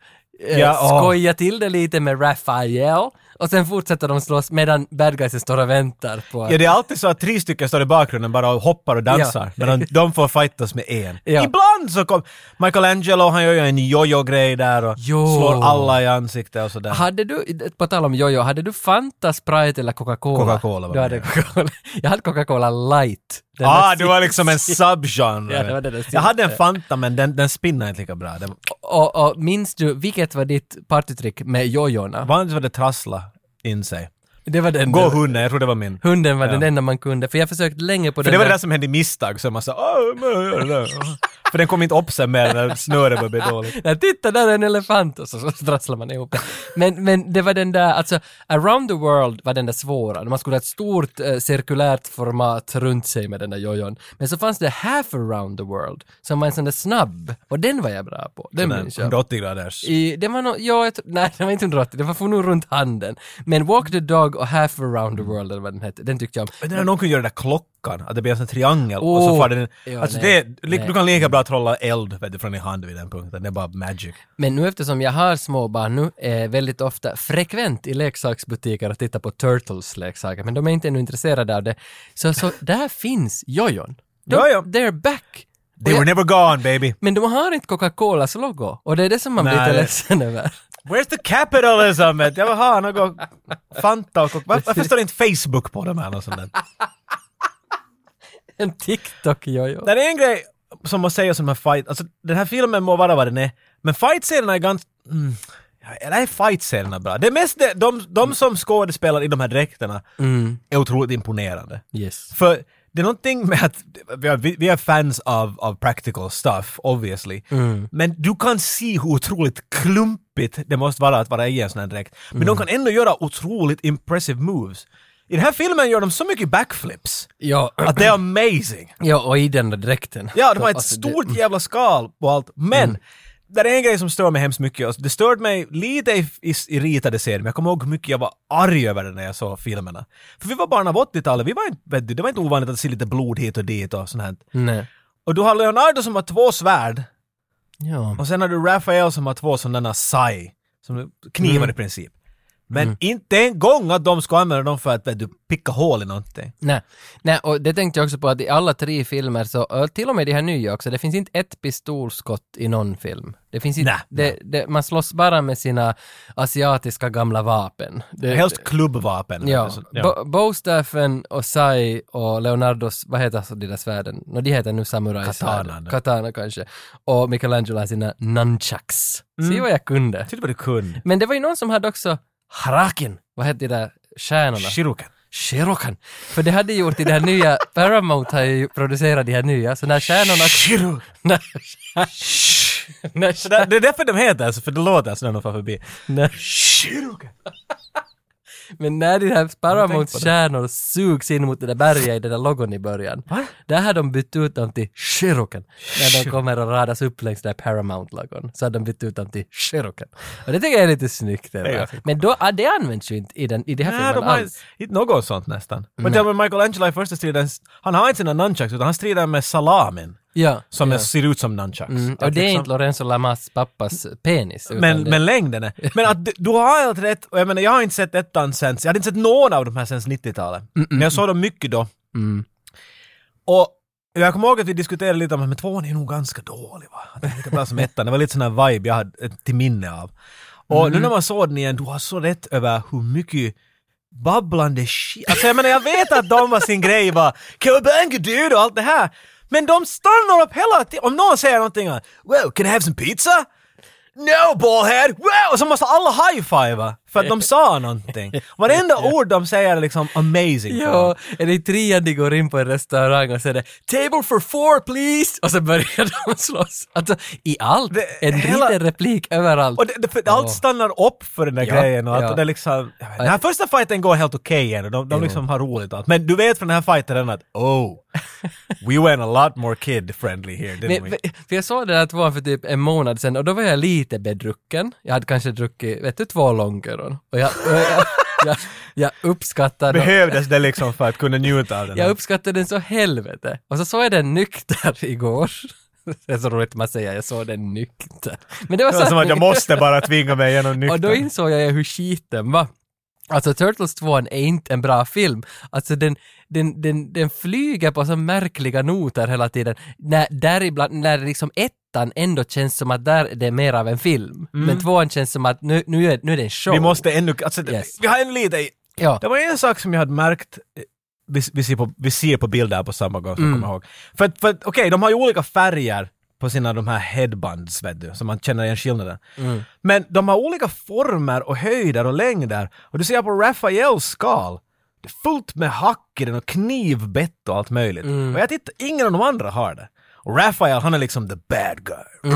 äh, Ja, åh. skojar till det lite med Raphael och sen fortsätter de slåss medan bad guysen står och väntar på. Ja, det är alltid så att tre stycken står i bakgrunden bara och hoppar och dansar. Ja. Men de, de får fightas med en. Ja. Ibland så kom Michelangelo, han gör ju en jojo-grej där och Jo. slår alla i ansiktet och sådär. Hade du, på tal om jojo, hade du Fanta, Sprite eller Coca-Cola? Coca-Cola var det. Jag hade Coca-Cola light. Den ah, du var liksom en subgenre. Ja, det var det där jag hade en. Fanta men den, den spinnar inte lika bra. Den, Och, och minns du, vilket var ditt partytrick med jojorna? vanligtvis var det trassla in sig. Det var den Gå hunden, jag tror det var min. Hunden var Ja. den enda man kunde, för jag försökte länge på För den det var det där- där som hände i misstag, så man sa åh, men jag gör det där." För den kom inte upp sig mer när snöret började bli dåligt. Nej, titta där är en elefant och så, så trasslar man ihop det. Men, men det var den där, alltså around the world var den där svåra. Man skulle ha ett stort eh, cirkulärt format runt sig med den där jojon. Men så fanns det half around the world som var en sån där snabb och den var jag bra på. Den minns jag. 180 graders. I, det var nog, ja, jag nej det var inte 180, det var för nog runt handen. Men Walk the Dog och Half around the world eller vad den hette, den tyckte jag om. Men när någon kunde göra den där klockan, att det blir en sån triangel och så far den... ja, alltså nej, det, nej. du kan lika bra trolla eld vet du, från din hand vid den punkten, det är bara magic. Men nu eftersom jag har små barn nu är väldigt ofta frekvent i leksaksbutiker att titta på Turtles-leksaker, men de är inte ännu intresserade av det. Så, så där finns jojon. De, ja. They're back! They were never gone baby! Men de har inte Coca-Colas logo och det är det som man blir lite ledsen över. Where's the capitalism? Jag vill ha något Fanta och Var- Varför står det inte Facebook på dem här och sånt där? En TikTok-jojo. Det är en grej som man säger som en fight, alltså den här filmen må vara vad den är, men fightscenerna är ganska... Mm, eller är fightscenerna bra? Det är mest det, de, de som skådespelar i de här dräkterna är otroligt imponerande. Yes. För det är någonting med att vi är, vi är fans av, av practical stuff, obviously. Men du kan se hur otroligt klumpigt det måste vara att vara i en sån här dräkt. Men de kan ändå göra otroligt impressive moves. I den här filmen gör de så mycket backflips Ja, att det är amazing. ja, och i den där dräkten. Ja, de har ett Alltså, det- stort jävla skal på allt. Men det är en grej som stör mig hemskt mycket. Det störde mig lite i, i, i ritade serier, men jag kommer ihåg hur mycket jag var arg över det när jag såg filmerna. För vi var barn av 80-talet, vi var inte, det var inte ovanligt att se lite blod hit och dit och sånt här. Nej. Och du har Leonardo som har två svärd, Ja. och sen har du Raphael som har två sådana sai, som knivar i princip. Men inte en gång att de ska använda dem för att vet du, picka hål i någonting. Nej. Nej, och det tänkte jag också på att i alla tre filmer så, till och med de här nya också, det finns inte ett pistolskott i någon film. Det finns inte, Nej, det, det, man slåss bara med sina asiatiska gamla vapen. Det, Helst klubbvapen. Ja, Bo- Bostaffen och Sai och Leonardos, vad heter alltså de där svärden? No, de heter nu samurai Katana. Katana kanske. Och Michelangelo har sina nunchucks. Se vad jag kunde. Tyckte vad du kunde. Men det var ju någon som hade också Harakin. Vad hette de där stjärnorna? Shiruken. Shirokan. För det hade gjort i det här nya, Paramount har ju producerat de här nya, så när stjärnorna... Shiru. när, när, Så det, är därför de heter alltså, för det låter så när de far förbi. när, Shiruken. Men när de här Paramounts på det. stjärnor sugs in mot det där berget i den där logon i början, Va? där har de bytt ut dem till Shirokan. När de kommer och radas upp längs den där Paramount-logon, så har de bytt ut dem till Shirokan. Och det tycker jag är lite snyggt. Det är? Men då, ah, det används ju inte i, den, i de här Nej, filmerna de har alls. inte något sånt nästan. Men till och med Michelangelo i första striden, han har inte sina nunchucks utan han strider med salamin. Ja, Som ja. ser ut som nunchucks. Mm, Att och det är liksom- inte Lorenzo Lamas pappas penis. men, det, men längden är... Men att du- har helt rätt, och jag menar jag har inte sett ettan sen, jag hade inte sett någon av de här sen 90-talet. Men jag såg dem mycket då. Mm. Och jag kommer ihåg att vi diskuterade lite om att tvåan är nog ganska dålig va? Att det är lika bra som ettan. Det var lite sån här vibe jag hade ett- till minne av. Och Mm. nu när man såg den igen, du har så rätt över hur mycket babblande shit. Alltså jag menar jag vet att de var sin grej var Cowabunga dude och allt det här. Men de stannar upp hela tiden. Om någon säger någonting, well can I have some pizza? No ballhead! Wow! Och så måste alla high-fivea för att de sa någonting. Varenda ord de säger är liksom amazing. Ja, är det i trean de går in på en restaurang och säger “Table for four please” och så börjar de slåss. Alltså i allt, Det- en hela- liten replik överallt. Och det, det, allt stannar upp för den där Ja, grejen och, ja. och det är liksom... Den här första fighten går helt okej igen och de, de liksom har roligt och allt. Men du vet från den här fighten att oh, we went a lot more kid-friendly here, didn't Men, we? för, jag såg den här tvåan för typ en månad sedan och då var jag lite bedrucken. Jag hade kanske druckit, vet du, två långöron. Och jag, och jag, jag, jag uppskattar Behövdes det liksom för att kunna njuta av den Jag uppskattar den så helvete. Och så såg jag den nykter igår. Det är så roligt att man säger jag såg den nykter. Men det var, Det var så som att jag måste bara tvinga mig igenom nykter. Och då insåg jag hur skiten var. Alltså Turtles 2 är inte en bra film. Alltså den, den, den, den flyger på så märkliga noter hela tiden. När, däribland, när liksom ettan ändå känns som att där det är mer av en film. Men tvåan känns som att nu, nu, är, nu är det en show. Mm. Vi måste ännu... Alltså, det- Yes. Vi har en lite... Ja. Det var en sak som jag hade märkt eh, vi, vi, ser, på, vi ser på bilder på samma gång, som Mm. jag kommer ihåg. För, för okej, de har ju olika färger på sina de här headbands, vet du, så man känner igen skillnaden. Mm. Men de har olika former och höjder och längder. Och du ser på Raphaels skal, det är fullt med hack i den och knivbett och allt möjligt. Mm. Och jag tittar, ingen av de andra har det. Och Raphael, han är liksom the bad guy.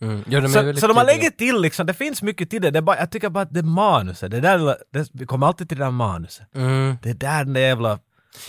Mm. Ja, de Så, så de har lägger till liksom, det finns mycket till det. det bara, jag tycker bara att det är manuset, det där, det, vi kommer alltid till det där manuset. Mm. Det är där den där jävla...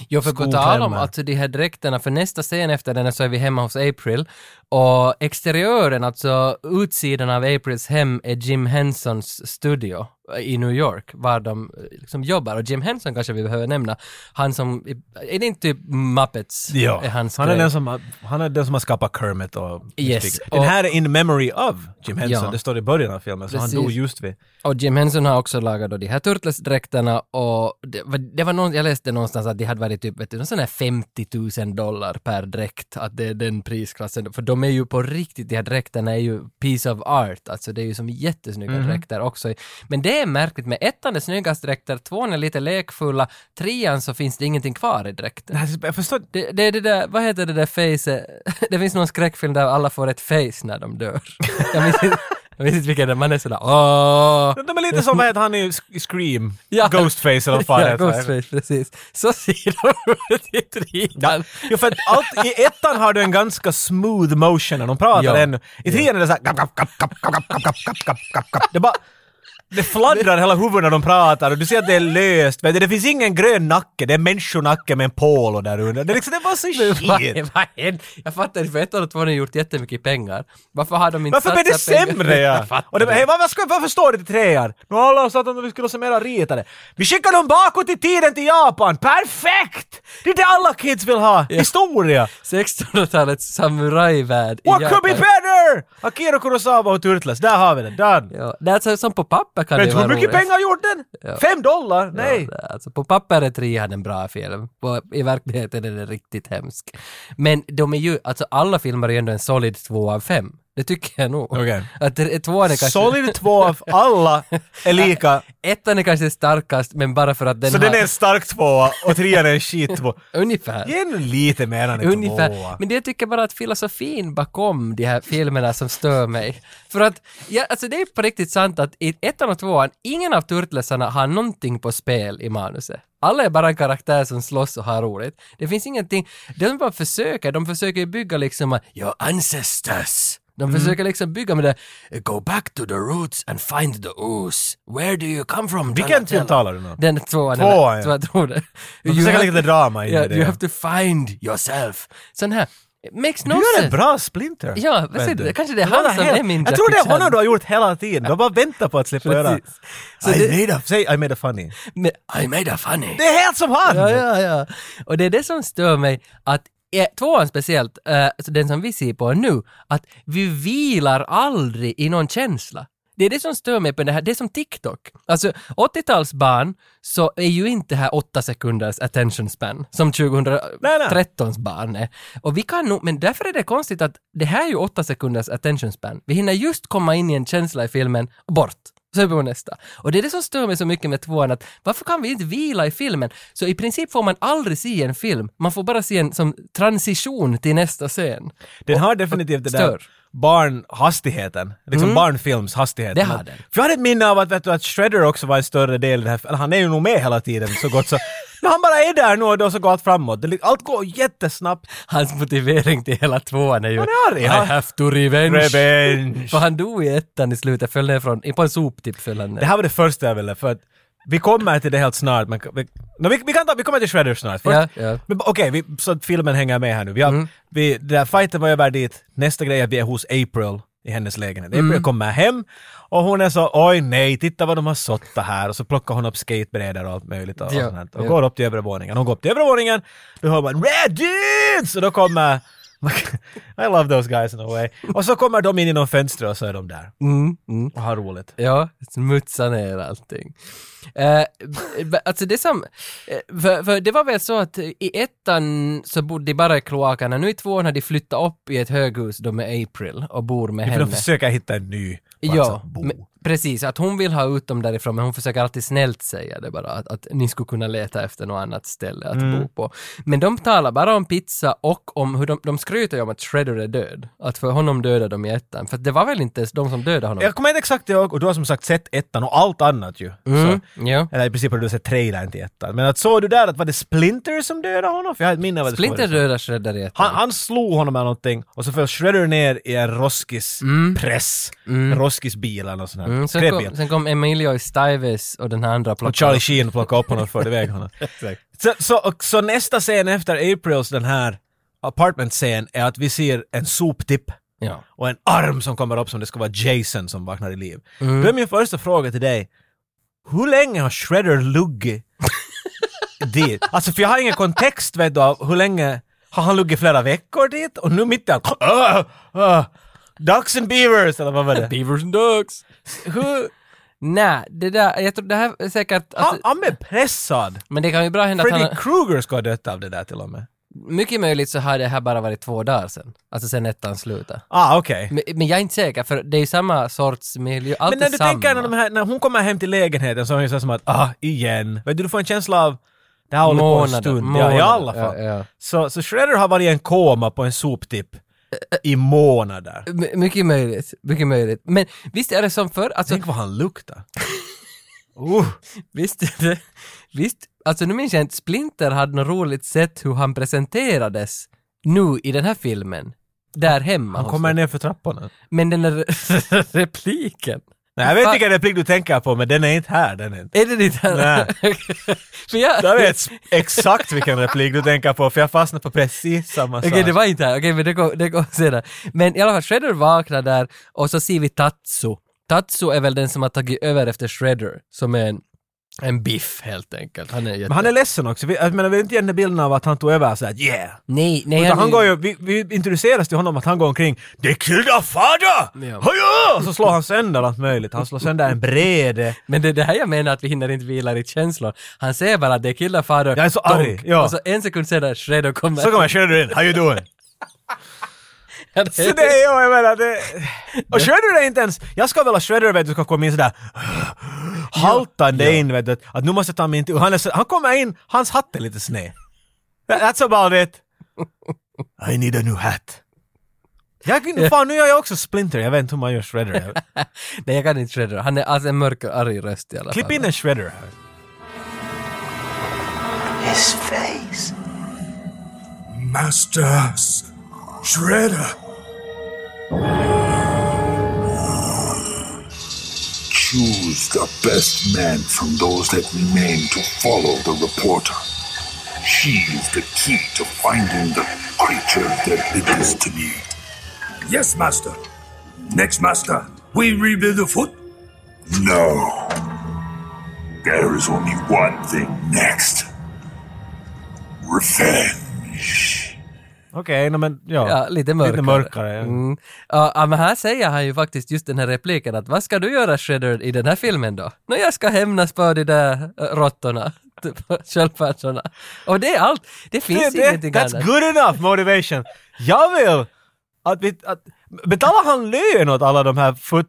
Jo, för på tal om alltså de här dräkterna, för nästa scen efter den så är vi hemma hos April. Och exteriören, alltså utsidan av Aprils hem är Jim Hensons studio i New York, var de eh, liksom jobbar. Och Jim Henson kanske vi behöver nämna, han som, är det inte typ Muppets? Är hans han, är grej? den som, har- han är den som har skapat Kermit och... Yes, Den här är in memory of Jim Henson, Ja. det står i början av filmen, så Precis. han dog just vid... Och Jim Henson har också lagat då de här Turtles-dräkterna och det det var någon, jag läste någonstans att de hade varit typ, vet du, någon sån här 50 000 dollar per dräkt, att det är den prisklassen. För de är ju på riktigt, de här dräkterna är ju piece of art, alltså det är ju som jättesnygga Mhm. dräkter också. Men det det är märkligt med ettan är snyggast dräkter, tvåan är lite lekfulla, trean så finns det ingenting kvar i dräkten. Jag förstår. Det, det är det där, vad heter det där face, det finns någon skräckfilm där alla får ett face när de dör. Jag minns inte. Jag vet inte vilken, man är sådär åh. De är lite som, vad heter han i Scream? Ja. Ghostface eller vad fan ja, heter Ghostface, precis. Så ser de ut i trean. Jo för att allt, i ettan har du en ganska smooth motion när de pratar ja. ännu. I trean är det såhär... Det fladdrar hela huvudet när de pratar och du ser att det är löst. Du, det finns ingen grön nacke, det är människonacke med en polo där under. Det är liksom, det var så shit. vad händer? Jag fattar inte, för ettan och tvåan har gjort jättemycket pengar. Varför har de inte Varför blev det sämre ja? Och det, hej, varför, ska, varför står det till trean? Nu har alla sagt att vi skulle se mera ritade. Vi skickar dem bakåt i tiden till Japan! Perfekt! Det är det alla kids vill ha! Historia! 1600-talets samurajvärld i What could be Japan. better? Akira Kurosawa och Turtles, där har vi det. Done! Ja, det är alltså som på papper kan Vet det du hur mycket roligt. pengar gjorde den? Ja. Fem dollar? Nej! Ja, alltså på papper är trean en bra film. På, I verkligheten är den riktigt hemsk. Men de är ju, alltså alla filmer är ju ändå en solid två av fem. Det tycker jag nog. Okej. Att det- tvåan är kanske... Solid två av alla är lika. Ettan är kanske starkast, men bara för att den Så har... den är en stark tvåa och trean är en skit tvåa. Ungefär. Ge nu lite mer än en Ungefär. tvåa. Men det jag tycker bara att filosofin bakom de här filmerna som stör mig. För att, ja, alltså det är på riktigt sant att i ettan och tvåan, ingen av turtlesarna har någonting på spel i manuset. Alla är bara en karaktär som slåss och har roligt. Det finns ingenting, de bara försöker, de försöker ju bygga liksom att your ancestors. De försöker liksom bygga med det, go back to the roots and find the ooze. Where do you come from? Vilken Donatello?" film talar du om? Den tvåan. Tvåan, ja. Det. De försöker lägga lite drama in ja, i det. You have to find yourself. Sån här, makes no Du gör en bra Splinter. Ja, vad säger du? Kanske det är han som är min Jag tror det är honom du har gjort hela tiden. Du har bara väntat på att slippa göra. Så I det, made a, säg I made a funny. I made a funny. Det är helt som han! Ja, ja, ja. Och det är det som stör mig, att är tvåan speciellt, eh, alltså den som vi ser på nu, att vi vilar aldrig i någon känsla. Det är det som stör mig på det här, det är som TikTok. Alltså 80-talsbarn så är ju inte det här 8 sekunders attention span som 2013s barn är. Och vi kan nog, men därför är det konstigt att det här är ju 8 sekunders attention span. Vi hinner just komma in i en känsla i filmen och bort så på nästa. Och det är det som stör mig så mycket med tvåan, att varför kan vi inte vila i filmen? Så i princip får man aldrig se en film, man får bara se en som transition till nästa scen. Den har definitivt det där barnhastigheten, liksom barnfilmshastigheten. Det har den. För jag hade ett minne av att, vet du, att Shredder också var en större del i det här, eller han är ju nog med hela tiden så gott så. Men han bara är där nu och då så går allt framåt. Det, allt går jättesnabbt. Hans motivering till hela tvåan är ju Han är arg, I have to revenge. Revenge. För han dog i ettan i slutet, föll ner från, på en soptipp föll han ner. Det här var det första jag ville, för att vi kommer till det helt snart, men vi, no, vi, vi, kan ta, vi kommer till Shredder snart. Först, Ja, ja. men Okej, vi- så att filmen hänger med här nu. Vi har, vi, den där fighten var över dit, nästa grej är att vi är hos April i hennes lägenhet. April kommer hem och hon är så oj nej, titta vad de har såttat här och så plockar hon upp skatebrädor och allt möjligt och, Ja, och, och ja. går upp till övre våningen. Hon går upp till övre våningen, då hör man Red Dudes! Och då kommer I love those guys in a way. Och så kommer de in genom fönstret och så är de där. Mm, mm. Och har roligt. Ja, smutsa ner allting. B- alltså det som, eh, för, för det var väl så att i ettan så bodde de bara i kloakerna, nu i tvåan har de flyttat upp i ett höghus då med April och bor med henne. de försöker hitta en ny plats Ja, att bo. men, precis. Att hon vill ha ut dem därifrån, men hon försöker alltid snällt säga det bara, att, att ni skulle kunna leta efter något annat ställe att Mm. bo på. Men de talar bara om pizza och om hur de, de skryter ju om att Shredder är död. Att för honom dödade de i ettan. För det var väl inte ens de som dödade honom? Jag kommer inte exakt ihåg, och du har som sagt sett ettan och allt annat ju. Mm, Så, ja. eller i princip har du sett trailern till ettan. Men att såg du där att var det Splinter som dödade honom? För jag har ett minne av att Splinter dödar Shredder i ettan. han, han slog honom med någonting och så föll Shredder ner i en roskispress. En roskisbil eller något sånt här. Mm, sen, kom, sen kom Emilio Estevez och den här andra Och plockade Charlie upp- Sheen plockade upp honom och förde iväg honom. så, så, och, så nästa scen efter Aprils den här apartment-scen är att vi ser en soptipp Ja. och en arm som kommer upp som det ska vara Jason som vaknar i liv. Mm. Då är min första fråga till dig. Hur länge har Shredder luggit dit? Alltså för jag har ingen kontext vet du av hur länge har han luggit flera veckor dit? Och nu mitt i allt, uh, uh, Ducks and Beavers eller vad var det? Beavers and Ducks! Hur, Nej, det där, jag tror det här är säkert... han, Alltså, han är pressad. men det kan ju bra hända att Freddy han... Krueger ska ha dött av det där till och med. Mycket möjligt så har det här bara varit två dagar sedan. Alltså sen ettan slutade. Ah, okej. Men, men jag är inte säker, för det är ju samma sorts miljö, allt Men när är du samma. tänker när, de här, när hon kommer hem till lägenheten så är hon ju så som att ah, igen. Vet du, du får en känsla av det här håller på en Månader, stund. Ja, månader, i alla fall. ja, ja. Så, så Shredder har varit i en koma på en soptipp i månader. My- mycket möjligt, mycket möjligt. Men visst är det som förr, alltså Tänk vad han luktar. Uh, visst är det, visst, alltså nu minns jag inte, Splinter hade något roligt sätt hur han presenterades nu i den här filmen. Där hemma. han kommer ner för trapporna. Men den där repliken. Nej, jag vet inte vilken replik du tänker på, men den är inte här. Den är inte. Är det ditt här? för jag... Jag vet exakt vilken replik du tänker på, för jag fastnade på precis samma sak. Okej, det var inte här. Okej, men det går, det går senare. Men i alla fall, Shredder vaknar där och så ser vi Tatsu. Tatsu är väl den som har tagit över efter Shredder, som är en, en biff helt enkelt. Han är jätte... Men han är ledsen också. Vi, jag menar, vi har inte igen den bilden av att han tog över såhär yeah. Nej, nej. Utan han är- går ju, vi, vi introduceras till honom att han går omkring They killed our father! Ja. Haja! Och så slår han sönder allt möjligt. Han slår sönder en brede. Men det är det här jag menar att vi hinner inte vila i känslor. Han säger bara att det är killar fader. Jag är så arg, ja. Och så en sekund senare Shredder kommer. Så kommer Shredder in, how you doing? Ja, det Så det är jag, jag menar det... Och Shredder är inte ens... Jag ska väl ha Shredder vet du ska komma in sådär haltande in vet du. Att nu måste jag ta min tur. Han, så, han kommer in, hans hatt är lite sned. That- That's about it. I need a new hat. Jag, fan, nu gör jag också Splinter. Jag vet inte hur man gör Shredder. Nej, jag kan inte Shredder. Han är alltså en mörk och arg röst i alla Klipp fall. in en Shredder här. His face. Master S- Shredder. Choose the best man from those that remain to follow the reporter. She is the key to finding the creature that it is to be. Yes, Master. Next, Master, we rebuild the foot. No. There is only one thing next. Revenge. Okej, no, men ja. Ja, lite mörkare. Lite mörkare. ja. Mm. Ja, men här säger han ju faktiskt just den här repliken att vad ska du göra Shredder i den här filmen då? Nå, jag ska hämnas på de där råttorna, typ, sköldpaddorna. Och det är allt. Det finns Det, det, ingenting that's annat. good enough motivation. Jag vill att vi... Att, Betalar han lön åt alla de här Foot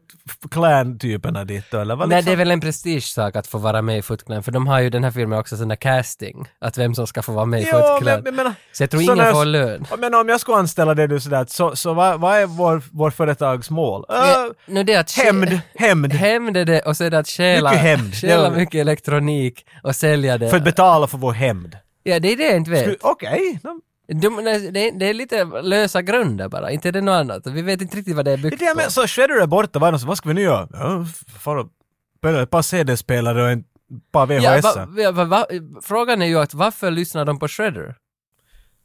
Clan-typerna dit eller? Vad Nej, liksom? det är väl en prestigesak att få vara med i Foot Clan, för de har ju den här filmen också sån där casting, att vem som ska få vara med i Jo, Foot men, Clan. men, men, så jag tror ingen får lön. Menar om jag skulle anställa dig du sådär, så, så vad, vad är vår, vår företags mål? Ja, nu det är att hämnd, hämnd. Hämnd är det och så är det att stjäla, Mycket hämnd. stjäla mycket elektronik och sälja det. För att betala för vår hämnd. ja, det är det jag inte vet. Okej. no. De, det, det är lite lösa grunder bara, inte det något annat. Vi vet inte riktigt vad det är Det är byggt det på. menar, så Shredder är borta, vad, det vad ska vi nu göra? Ja, spela ett par CD-spelare och en par VHS. Ja, va, va, va, frågan är ju att varför lyssnar de på Shredder?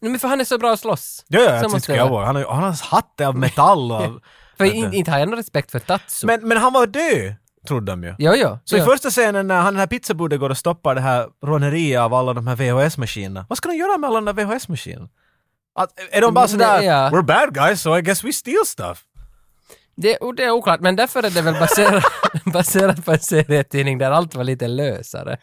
Nej, men för han är så bra att slåss. ja, ja, måste tycker det jag vara. var. Han har, han har hatt av metall och... För in, inte har jag någon respekt för Tatsu. men, men han var död, trodde de ju. jo, jo. Så jo. i första scenen när han den här pizzabuden går och stoppar det här råneriet av alla de här VHS-maskinerna. Vad ska de göra med alla de där VHS-maskinerna? Att, är de bara Men, sådär ja. “We're bad guys so I guess we steal stuff”? Det, det är oklart, men därför är det väl baserat, baserat på en serietidning där allt var lite lösare.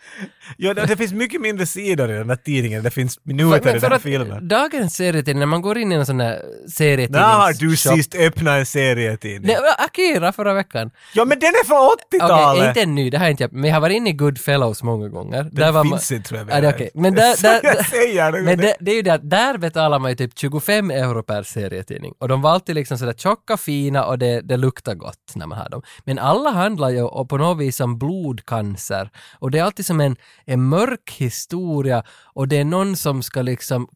Ja, det, det finns mycket mindre sidor i den där tidningen. Det finns minuter i Men den här filmen. dagens serietidning, när man går in i en sån här serietidnings... När har du shop- sist öppnat en serietidning? Nej, Akira förra veckan. Ja men den är från Okej, 80-talet! inte ny, det har jag inte men jag har varit inne i Goodfellows många gånger. Den var finns man, inte, tror jag, Ja, det okej. Men där, där, jag säger det. men det, det är ju det att där betalar man ju typ 25 euro per serietidning. Och de var alltid liksom sådär tjocka, fina och det, det luktar gott när man har dem. Men alla handlar ju på något vis om blodcancer. Och det är alltid som en, en mörk historia och det är någon som ska liksom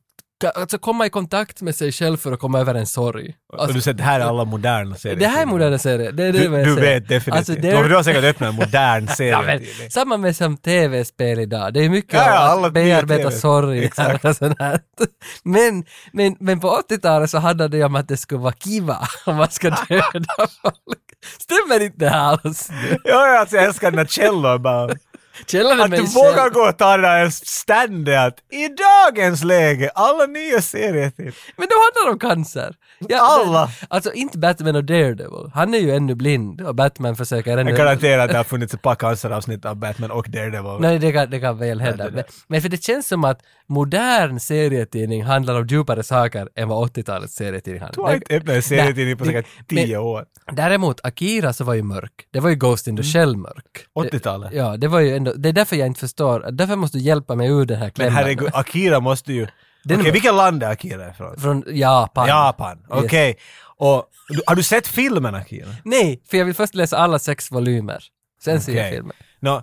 Alltså komma i kontakt med sig själv för att komma över en sorg. Och Alltså, du säger det här är alla moderna serier. det här är moderna serier. Det är det Du, du vet definitivt. Alltså, det är, du har säkert öppnat en modern Ja, men, serie. samma med som tv-spel idag. Det är mycket Ja, ja, att bearbeta sorg Exakt. och sånt här. Men, men, men på 80-talet så handlade det om att det skulle vara kiva om man ska döda folk. Stämmer inte det här alls? Ja, alltså jag älskar den där källor bara. Att du vågar gå och ta det där ständigt att i dagens läge, alla nya serier till. Men de handlar om cancer. Ja, Alla. men- Alltså inte Batman och Daredevil. Han är ju ännu blind och Batman försöker ännu... Jag garanterar att det har funnits ett par canceravsnitt av Batman och Daredevil. Nej, det kan, det kan väl hända. det. Men, men för det känns som att modern serietidning handlar om djupare saker än vad 80-talets serietidning Du handlar har inte öppnat en serietidning på säkert tio år. Däremot, Akira så var ju mörk. Det var ju Ghost in the Shell mörk. 80-talet. Det- Ja, det var ju ändå, det är därför jag inte förstår, därför måste du hjälpa mig ur den här Men klämman. herregud, Akira måste ju... Okej, var- vilket land är Akira ifrån? Från Japan. Japan, okej. Och du- har du sett filmen Akira? Nej, för jag vill först läsa alla sex volymer. Sen ser jag Okej. filmen. Nå,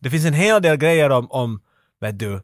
det finns en hel del grejer om, om vet du,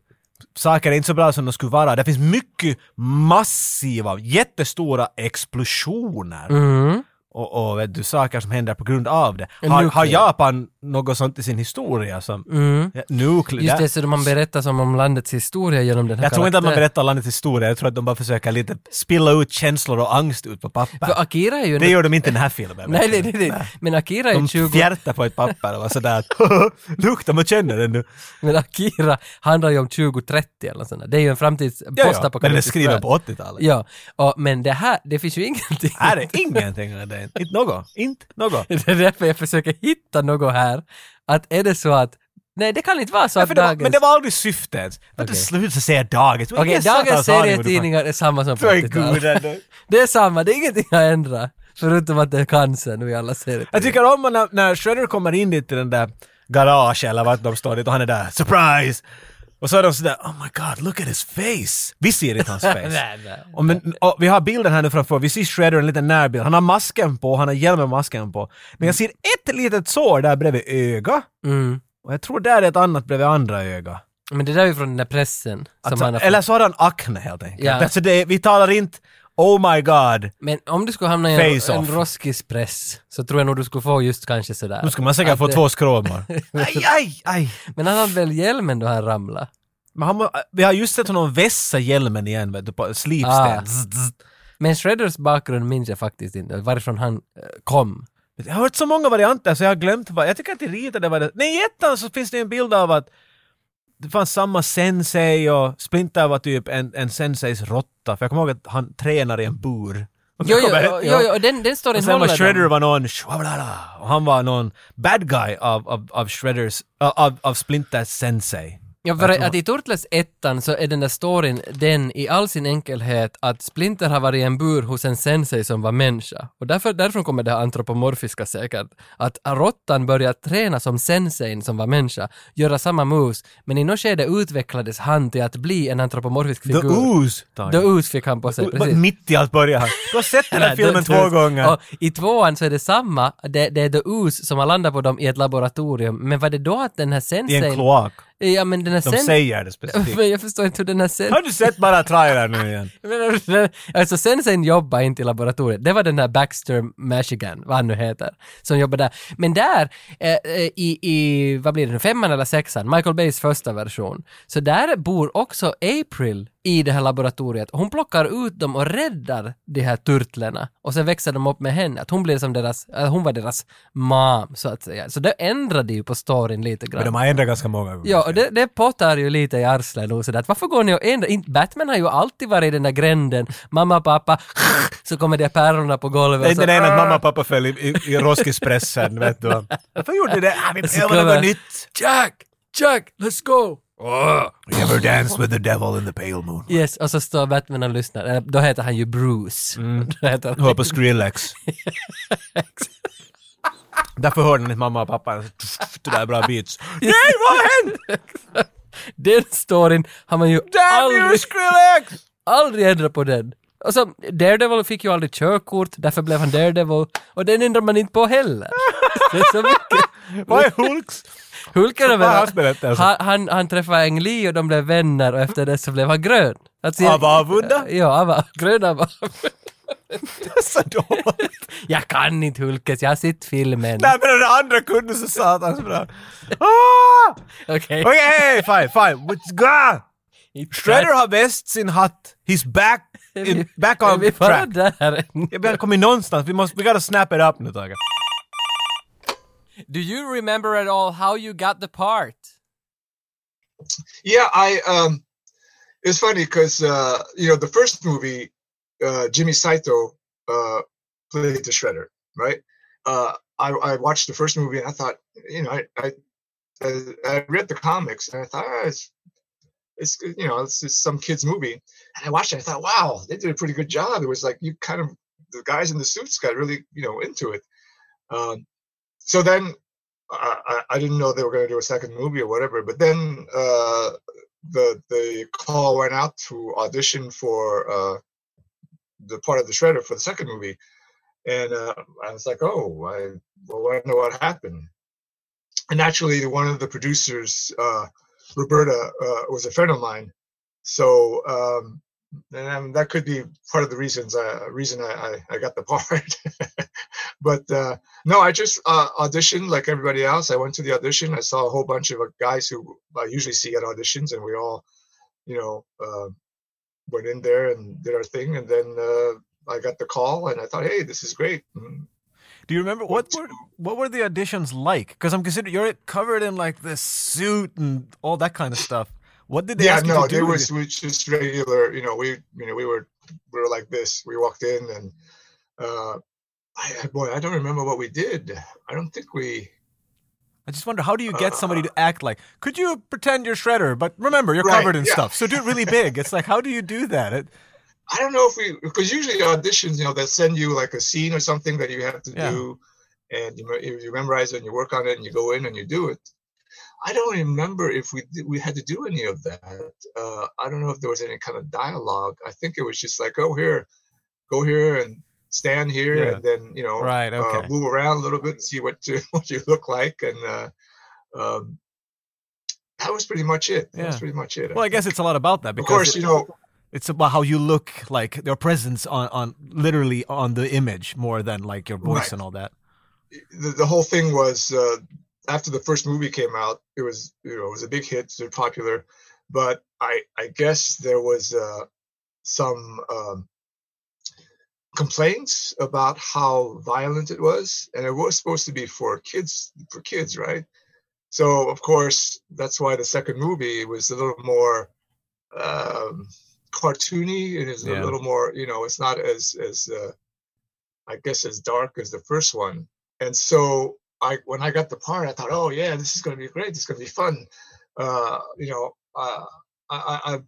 saker är inte så bra som de skulle vara. Det finns mycket massiva, jättestora explosioner. Mm. Och, och vet du, saker som händer på grund av det. Har, har. Japan något sånt i sin historia som... Mm. Ja, nuclear. Just det, så man berättar som om landets historia genom den här Jag tror inte att man berättar landets historia, jag tror att de bara försöker lite spilla ut känslor och angst ut på papper. För Akira är ju... det gör de inte i den här filmen. Nej, nej, nej, nej. Men Akira är De 20... fjärtar på ett papper och sådär lukta, man känner den nu. Men Akira handlar ju om 2030 eller något sånt där. Det är ju en framtids... Ja, ja, men den är skriven på 80-talet. Ja, och, men det här, det finns ju ingenting. Här är ingenting av det. Inte något. Inte något. Det är därför jag försöker hitta något här. Att är det så att Nej, det kan inte vara så Ja, att för det var, dagens... men det var aldrig syftet. Okay. Okej. Sluta säga dagens. Okej, dagens serietidningar är samma som på För 80-talet. gudan. Det är samma, det är ingenting jag ändrar. Förutom att det är cancer nu i alla serietidningar. Jag tycker om när, när Shredder kommer in dit till den där garage eller vart de står dit och han är där “surprise” och så är de sådär “oh my god, look at his face”. Vi ser inte hans face. Nej, nej. Och, men, och vi har bilden här nu framför, vi ser Shredder en liten närbild. Han har masken på, han har hjälmen med masken på. Men jag ser ett litet sår där bredvid öga. Mm. Och jag tror där är ett annat bredvid andra öga. Men det där är ju från den där pressen. Alltså, eller så har han akne helt enkelt. Ja. Alltså det, vi talar inte “oh my god”. Men om du skulle hamna i en, en roskispress så tror jag nog du skulle få just kanske sådär. Nu ska man säkert Att få det- två skråmar. aj, aj, aj. Men han hade väl hjälmen då han ramlade? Men han, vi har just sett honom vässa hjälmen igen vet du, på slipsten. Ah. Men Shredders bakgrund minns jag faktiskt inte, varifrån han eh, kom. Jag har hört så många varianter så jag har glömt vad, jag tycker att i ritade var det, nej i ettan så finns det en bild av att det fanns samma sensei och Splinter var typ en, en senseis råtta, för jag kommer ihåg att han tränar i en bur. Jo, jo, jo, jo, jo, den, den storyn Och sen var håller Shredder de. var någon shwablala, och han var någon bad guy av, av, av Shredders, av, av Splinters sensei. Ja, för att i Turtles ettan så är den där storyn den i all sin enkelhet att Splinter har varit i en bur hos en sensei som var människa. Och därför, därifrån kommer det här antropomorfiska säkert. Att råttan börjar träna som sensein som var människa, göra samma moves, men i något skede utvecklades han till att bli en antropomorfisk The figur. Ooze! Tage. The Ooze fick han på sig, precis. Mitt i allt börjar han. Du har sett den här filmen The- två The- gånger. Och I tvåan så är det samma, det, det är The Ooze som har landat på dem i ett laboratorium, men var det då att den här I sensein... en kloak. Ja men den här De sen... säger det specifikt. Men jag förstår inte hur den här sen... Har du sett bara trailern nu igen? Menar, Alltså sensein jobbar inte i laboratoriet. Det var den där Baxter Michigan, vad han nu heter, som jobbar där. Men där, eh, eh, i, i, vad blir det nu, femman eller sexan, Michael Bays första version, så där bor också April i det här laboratoriet. Hon plockar ut dem och räddar de här turtlarna och sen växer de upp med henne. Att hon blir som deras, äh, hon var deras mom, så att säga. Så det ändrade ju på storyn lite grann. Men de har ändrat ganska många gånger. Ja, och det, det pottar ju lite i arslet nog sådär. Varför går ni och ändrar? Batman har ju alltid varit i den där gränden. Mamma, pappa, så kommer de pärlorna på golvet. Det är och inte det ena att mamma och pappa föll i, i, i roskispressen, vet du. Varför gjorde ni det? Ah, vi kommer- något nytt. Jack! Jack, let's go! You ever dance with the devil in the pale moon? Yes, och så står Batman och lyssnar. Eh, Då heter han ju Bruce. Då heter han... Hör på Skrillex. Därför hörde ni mamma och pappa det där bra beats. Nej, vad har hänt? Den storyn har man ju Damn you aldrig, Skrillex! aldrig ändrat på den. Och så Daredevil fick ju aldrig körkort, därför blev han Daredevil. Och den ändrar man inte på heller. Det är så mycket. Vad är Hulks? Hulken är väl... Han, han, han träffade Ang Lee och de blev vänner och efter det så blev han grön. Alltså, Av avunda? Ja, av, grön av avund. Så dåligt. Jag kan inte Hulkes, jag har sett filmen. Nej men den andra kunde så satans bra. Ah! Okej. Okej, fine, fine. What's gone? Shredder har väst sin hatt. He's back, in, back Är on vi bara track. där? Ja, Vi har kommit någonstans. Vi måste, we gotta snap it up nu Tage. Do you remember at all how you got the part? Yeah, I um it's funny because uh you know the first movie uh Jimmy Saito uh played the shredder, right? Uh I, I watched the first movie and I thought, you know, I I I, read the comics and I thought ah, it's it's you know, it's just some kid's movie. And I watched it, I thought, wow, they did a pretty good job. It was like you kind of the guys in the suits got really, you know, into it. Um so then I, I- didn't know they were going to do a second movie or whatever. But then uh, the the call went out to audition for uh, the part of the shredder for the second movie, and uh, I was like, oh, I well, I wonder what happened. And actually, one of the producers, uh, Roberta, uh, was a friend of mine, so um, and that could be part of the reasons I, reason I, I, I got the part. But uh, no, I just uh, auditioned like everybody else. I went to the audition. I saw a whole bunch of uh, guys who I usually see at auditions, and we all, you know, uh, went in there and did our thing. And then uh, I got the call, and I thought, hey, this is great. Mm. Do you remember what were what were the auditions like? Because I'm considering you're covered in like this suit and all that kind of stuff. What did they yeah, ask you no, they was just regular. You know, we you know we were we were like this. We walked in, and uh, I, I- boy, I don't remember what we did. I don't think we. I just wonder how do you get somebody to act like? Could you pretend you're Shredder, but remember you're Right, covered in yeah. stuff, so do it really big. It's like how do you do that? It, I don't know if we because usually auditions, you know, they'll send you like a scene or something that you have to Yeah. do, and you, you you memorize it and you work on it and you go in and you do it. I don't remember if we we had to do any of that. Uh, I don't know if there was any kind of dialogue. I think it was just like, oh here, go here and stand here, Yeah. and then you know, Right, uh, move around a little bit and see what you, what you look like, and uh, um, that was pretty much it. That was pretty much it. well, I guess it's a lot about that of because course, it- you know, it's about how you look, like your presence on on literally on the image more than like your voice Right. and all that. the, the whole thing was uh, after the first movie came out, it was you know it was a big hit, so popular, but I I guess there was uh, some um, complaints about how violent it was, and it was supposed to be for kids for kids, right? So of course that's why the second movie was a little more um, cartoony. It is Yeah. a little more you know it's not as as uh, I guess as dark as the first one and so I when I got the part, I thought, oh yeah, this is going to be great. This is going to be fun. uh, you know, uh, I, I,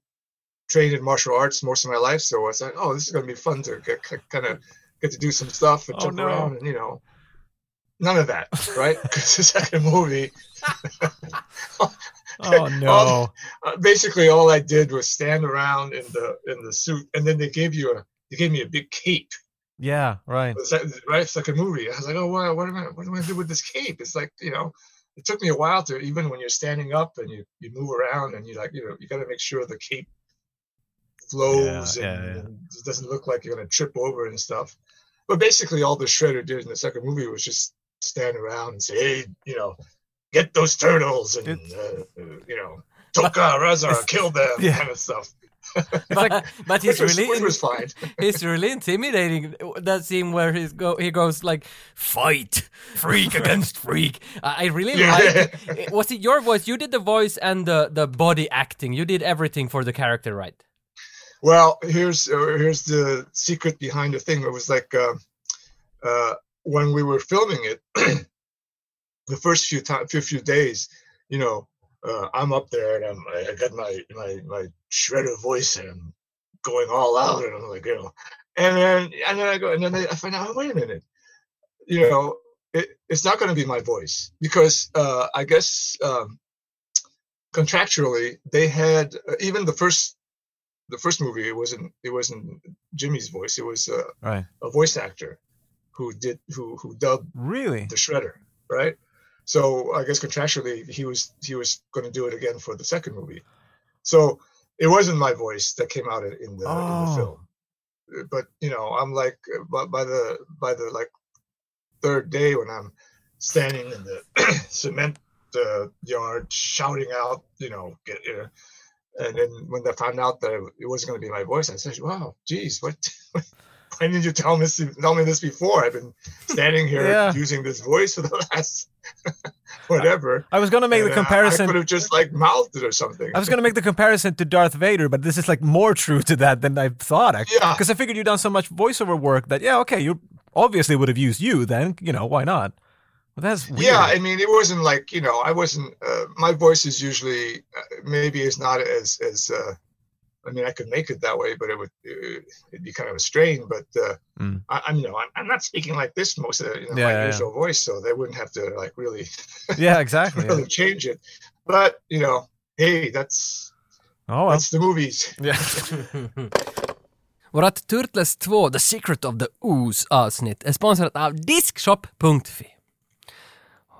trained in martial arts most of my life, so I was like, oh, this is going to be fun to get, kind of get to do some stuff and Oh, jump no. around, and you know, none of that, right? Because the second movie, Oh no. all- uh, basically all I did was stand around in the in the suit, and then they gave you a they gave me a big cape. Yeah, right. The sec- right second movie. I was like, oh, what, what am I what am I gonna do with this cape? It's like you know, it took me a while to even when you're standing up and you you move around and you like you know you got to make sure the cape flows Yeah, and, yeah, and it doesn't look like you're gonna trip over and stuff. But basically, all the Shredder did in the second movie was just stand around and say, hey, you know, get those turtles and uh, uh, you know, Toka Raza, kill them, Yeah. kind of stuff. but, but he's was, really was fine. He's really intimidating. That scene where he's go, he goes like, "Fight, freak against freak." I I really Yeah. like. Was it your voice? You did the voice and the the body acting. You did everything for the character, right? Well, here's uh, here's the secret behind the thing. It was like uh, uh, when we were filming it, the first few time, few few days, you know, uh, I'm up there and I'm I got my my my shredder voice and I'm going all out and I'm like, you know, and then and then I go and then I find out, oh, wait a minute, you know, it, it's not going to be my voice because uh, I guess um, contractually they had uh, even the first the first movie it wasn't it wasn't Jimmy's voice it was uh, Right. a voice actor who did who who dubbed Really? the shredder right so i guess contractually he was he was going to do it again for the second movie so it wasn't my voice that came out in in the, in Oh. the film but you know i'm like by, by the by the like third day when i'm standing in the cement uh, yard shouting out you know get uh, and then when they found out that it wasn't going to be my voice i said wow geez what why didn't you tell me this, tell me this before i've been standing here Yeah. using this voice for the last whatever I was gonna make the uh, comparison. i could have just like mouthed it or something I was gonna make the comparison to Darth Vader, but this is like more true to that than I thought. Yeah. Because I figured you'd done so much voiceover work that yeah, okay, you obviously would have used you then. You know why not? But that's weird. Yeah, I mean, it wasn't like you know, I wasn't. Uh, my voice is usually uh, maybe is not as as. Uh, I mean, I could make it that way, but it would uh, it'd be kind of a strain. But uh, Mm. I, I'm you know, I'm, I'm not speaking like this most of the, you know, Yeah, my yeah, yeah. usual voice, so they wouldn't have to like really yeah, exactly. really yeah. change it. But you know, hey, that's Oh well. that's the movies. Yeah. Vårat Turtles 2 The Secret of the Ooze avsnitt är sponsrat av Diskshop.fi.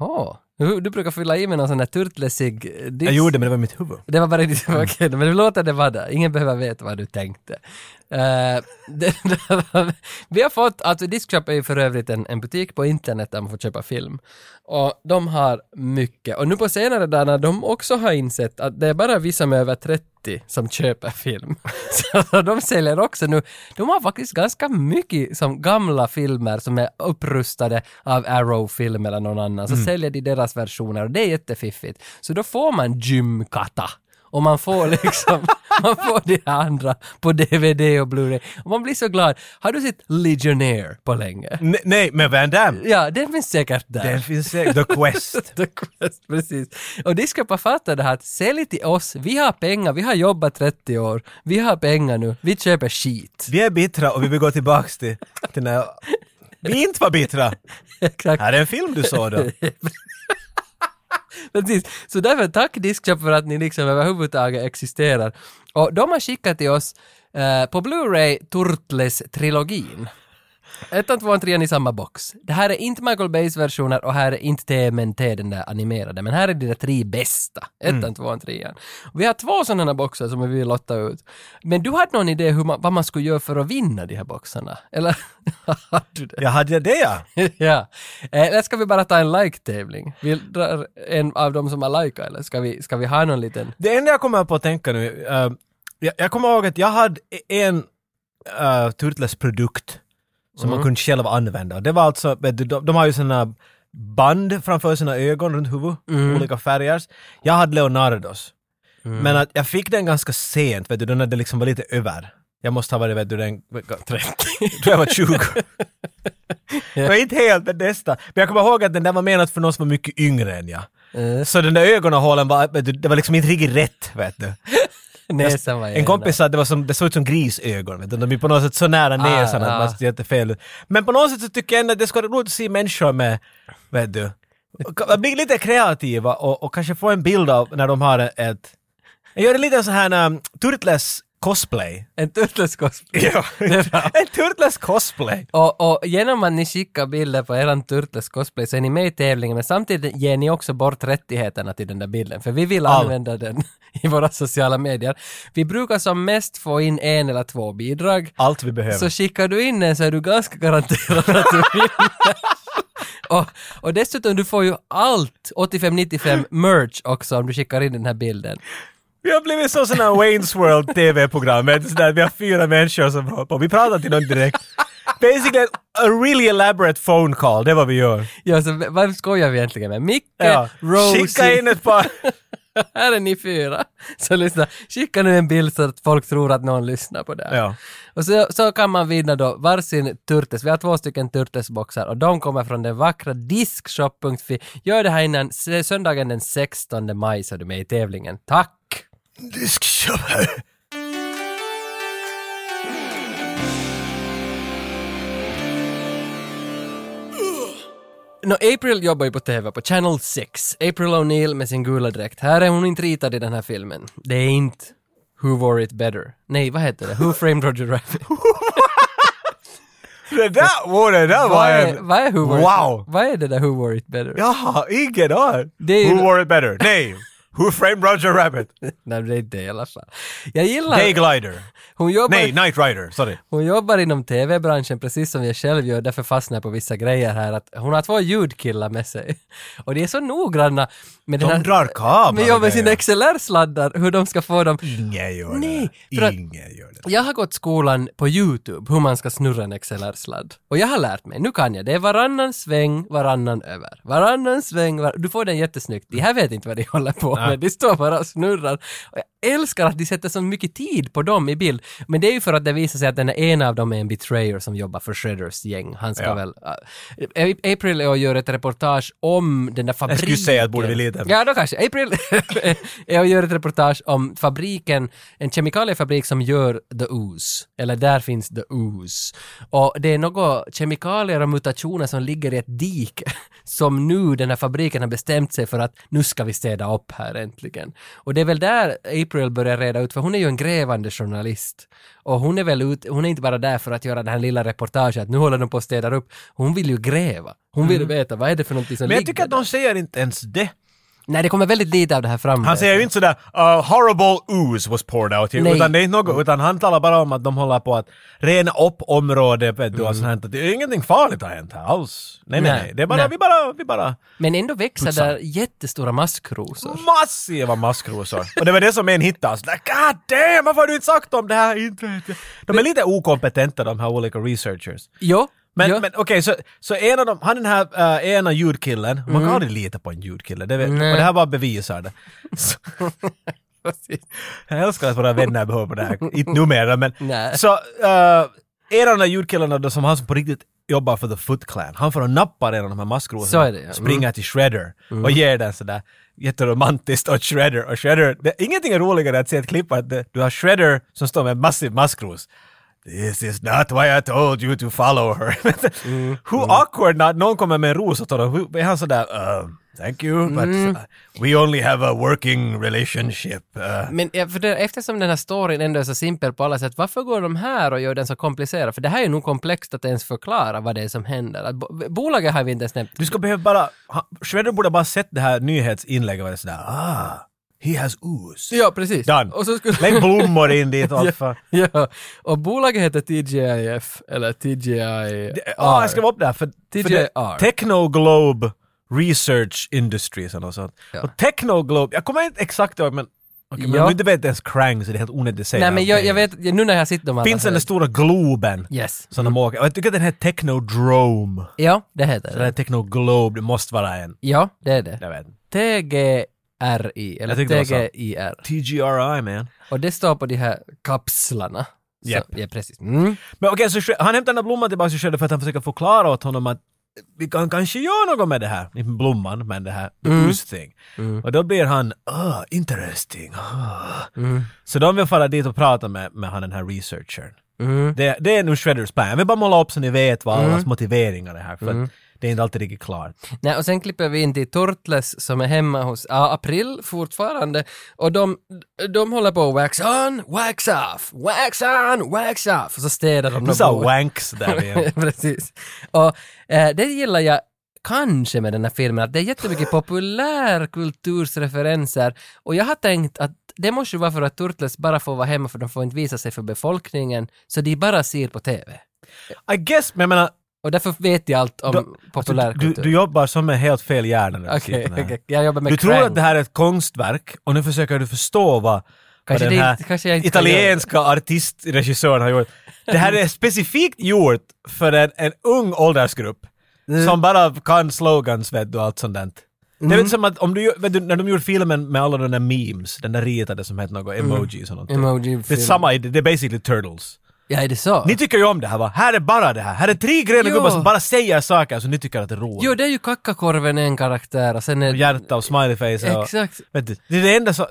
Åh, du, brukar fylla i med någon sån där turtlesig eh, disk. Jag gjorde men det var mitt huvud. Det var bara ditt okej, men du låter det vara där. Ingen behöver veta vad du tänkte. Eh, det, det var, vi har fått, alltså Diskshop är ju för övrigt en, en butik på internet där man får köpa film. Och de har mycket. Och nu på senare där när de också har insett att det är bara vi som är över 30 som köper film. Så de säljer också nu, de har faktiskt ganska mycket som gamla filmer som är upprustade av Arrow-film eller någon annan. Så säljer de deras versioner och det är jättefiffigt. Så då får man gymkata. Och man får liksom, man får det andra på DVD och Blu-ray. Och man blir så glad. Har du sett Legionnaire på länge? Ne- nej, men Van Damme. Ja, den finns säkert där. Den finns säkert. The Quest. The Quest, precis. Och de ska bara fatta det här att sälj till oss, vi har pengar, vi har jobbat 30 år, vi har pengar nu, vi köper skit. Vi är bittra och vi vill gå tillbaks till, till när vi inte var bittra. Exakt. Här är en film du såg då. Precis. Så därför tack Diskshop för att ni liksom överhuvudtaget existerar. Och de har skickat till oss eh, på Blu-ray Turtles-trilogin. Ettan, tvåan, trean i samma box. Det här är inte Michael Bays versioner och här är inte TMNT den där animerade, men här är de där tre bästa. Ettan, tvåan, trean. Vi har två sådana boxar som vi vill lotta ut. Men du hade någon idé hur man, vad man skulle göra för att vinna de här boxarna? Eller har du det? Jag hade det ja. ja. Eh, Eller ska vi bara ta en like-tävling? Vi drar en av dem som har likat eller ska vi, ska vi ha någon liten? Det enda jag kommer på att tänka nu, eh, jag, jag kommer ihåg att jag hade en uh, Turtles-produkt som man kunde själv använda. Det var alltså, de, de har ju såna band framför sina ögon runt huvudet, olika färger. Jag hade Leonardos. Men att jag fick den ganska sent, vet du, då när det liksom var lite över. Jag måste ha varit, vet du, den... 30. tror jag var 20. Det var inte helt men nästan. Men jag kommer ihåg att den där var menad för någon som var mycket yngre än jag. Eh. Så den där ögonhålen var, vet du, det var liksom inte riktigt rätt, vet du. Näsan var En kompis sa att det, var som, det såg ut som grisögon, vet du. De är på något sätt så nära näsan ah. att man ser jättefel. Men på något sätt så tycker jag ändå att det ska vara roligt att se människor med, vet du, bli lite kreativa och, och kanske få en bild av när de har ett... Jag gör det lite så här um, Turtles cosplay. En Turtles cosplay. Ja, en Turtles cosplay. Och, och genom att ni skickar bilder på eran Turtles cosplay så är ni med i tävlingen men samtidigt ger ni också bort rättigheterna till den där bilden för vi vill All. använda den i våra sociala medier. Vi brukar som mest få in en eller två bidrag. Allt vi behöver. Så skickar du in den så är du ganska garanterad att du vinner. och, och dessutom du får ju allt 85-95 merch också om du skickar in den här bilden. Vi har blivit så sådana Wayne's World TV-program, vi har fyra människor som håller på. Vi pratar till någon direkt. Basically a really elaborate phone call, det är vad vi gör. Ja, så vad skojar vi egentligen med? Micke, Ja. Rosie, Skicka in ett par... här är ni fyra. Så lyssna, skicka nu en bild så att folk tror att någon lyssnar på det här. Ja. Och så, så kan man vinna då varsin Turtes. Vi har två stycken Turtesboxar och de kommer från den vackra diskshop.fi. Gör det här innan söndagen den 16 maj så är du med i tävlingen. Tack! Diskshop. Nå, April jobbar ju på TV på Channel 6. April O'Neil med sin gula dräkt. Här är hon inte ritad i den här filmen. Det är inte Who Wore It Better. Nej, vad heter det? Who Framed Roger Rabbit? Det där, wow, det där var en... vad är Who Wore Wow! It Vad är det där Who Wore It Better? Jag har ingen aning. Who wore it better? Nej. Who framed Roger Rabbit? Nej, det är inte det i alla fall. Jag gillar... Day Glider. hon jobbar... Nej, Knight Rider. Sorry. Hon jobbar inom TV-branschen precis som jag själv gör, därför fastnar jag på vissa grejer här. Att hon har två ljudkillar med sig. Och de är så noggranna med De den här... drar kablar med, ja, med sina. XLR-sladdar, hur de ska få dem... Ingen gör Nej, det. för Ingen gör det. Jag har gått skolan på YouTube, hur man ska snurra en XLR-sladd. Och jag har lärt mig, nu kan jag, det är varannan sväng, varannan över. Varannan sväng, var... du får den jättesnyggt. De här vet inte vad de håller på med, det står bara och snurrar. Och jag älskar att de sätter så mycket tid på dem i bild. Men det är ju för att det visar sig att den är en av dem är en betrayer som jobbar för Shredders gäng. Han ska Ja. väl... Uh, April är och gör ett reportage om den där fabriken. skulle säga att borde vi lita på. Ja, då kanske. April är och gör ett reportage om fabriken, en kemikaliefabrik som gör the ooze. Eller där finns the ooze. Och det är några kemikalier och mutationer som ligger i ett dike som nu den här fabriken har bestämt sig för att nu ska vi städa upp här äntligen. Och det är väl där April börjar reda ut, för hon är ju en grävande journalist. Och hon är väl ut, hon är inte bara där för att göra det här lilla reportaget att nu håller de på att städa upp. Hon vill ju gräva. Hon vill veta vad är det för någonting som Men jag ligger tycker att de säger inte ens det. Nej, det kommer väldigt lite av det här fram. Han säger ju inte sådär uh, “horrible ooze was poured out here” Nej. utan det är något, utan han talar bara om att de håller på att rena upp området vet du, och sånt här. Att Det är ingenting farligt har hänt här alls. Nej, nej, Nej. Det är bara, nej. vi bara, vi bara Men ändå växer Putsar. där jättestora maskrosor. massiva maskrosor. och det var det som en hittade. Så där, God damn, varför har du inte sagt om det här? De är lite okompetenta de här olika researchers. Jo, Men, jo. men okej, så, så en av dem, han den här uh, ena ljudkillen, man kan aldrig lita på en ljudkille, det vet, och det här bara bevisar det. Så, jag älskar att våra vänner behöver på det här, inte numera men. Nej. Så uh, en av de här ljudkillarna då, som han som på riktigt jobbar för The Foot Clan, han får och nappar en av de här maskrosorna, ja. springer till Shredder och ger den sådär jätteromantiskt åt Shredder och Shredder, det, ingenting är roligare än att se ett klipp att det, du har Shredder som står med en massiv maskros This is not why I told you to follow her. Hur awkward när någon kommer med en ros åt honom. Är han sådär um, “Thank you, but uh, we only have a working relationship”. Uh, Men ja, för det, eftersom den här storyn ändå är så simpel på alla sätt, varför går de här och gör den så komplicerad? För det här är nog komplext att ens förklara vad det är som händer. Att bo, bolaget har vi inte ens nämnt. du ska behöva bara... Shredder borde bara sett det här nyhetsinlägget och varit sådär “Ah, he has ooze”. Ja, precis. Done. Och så skulle... Lägg blommor in dit och fan. ja, och bolaget heter TGIF, eller TGI... Ja, jag ska vara upp där för, för det, TJR. Technoglobe Research Industries eller något sånt. Ja. Och Technoglobe, jag kommer inte exakt ihåg men Okej, men Ja. om du inte vet ens Krang så är det helt onödigt att säga. Nej men jag, jag vet, nu när jag sitter de alla Finns den där stora Globen Yes. som de åker. Och jag tycker att den här Technodrome. Ja, det heter Så den här det. Technoglobe, det måste vara en. Ja, det är det. Jag vet inte. TGRI, eller Jag tyckte det var så. TGIR. TGRI man. Och det står på de här kapslarna. Så- Japp. Ja, precis. Mm. Men okej, så Shred- han hämtar den där blomman tillbaka till Shredder för att han försöker förklara åt honom att vi kan kanske göra något med det här, inte blomman, men det här the Mm. ooze thing. Och då blir han, oh, interesting. ah." Mm. Så de vill fara dit och prata med, med han den här researchern. Mm. Det, det är nu Shredders plan. Jag vill bara måla upp så ni vet vad allas motiveringar är här, för Mm. att det är inte alltid riktigt klart. Nej, och sen klipper vi in till Turtles som är hemma hos ja, April fortfarande och de, de håller på att wax on, wax off, wax on, wax off och så städar de. Du sa wanks där igen. Precis. Och eh, det gillar jag kanske med den här filmen, att det är jättemycket populärkultursreferenser och jag har tänkt att det måste ju vara för att Turtles bara får vara hemma för de får inte visa sig för befolkningen, så de bara ser på TV. I guess, men jag menar, Och därför vet jag allt om alltså, du, populärkultur. du jobbar som en helt fel hjärna när du sitter här. okej. jag jobbar med Du tror Krang. att det här är ett konstverk och nu försöker du förstå vad, Kanske vad den här inte- kanske jag inte kan italienska artistregissören har gjort. Det här är specifikt gjort för en, en ung åldersgrupp Mm. som bara kan slogans vet du och allt sånt där. Det är väl som att om du, du, när de gjorde filmen med alla de där memes, den där ritade som hette något emojis och någonting. Mm. Emoji Det är samma, det är basically turtles. Ja, är det så? Ni tycker ju om det här va? Här är bara det här. Här är tre gröna Jo. gubbar som bara säger saker som ni tycker att det är roligt. Jo, det är ju kackakorven en karaktär och sen är... Och hjärta och smileyface och... Exakt. Vet du, det är det enda som...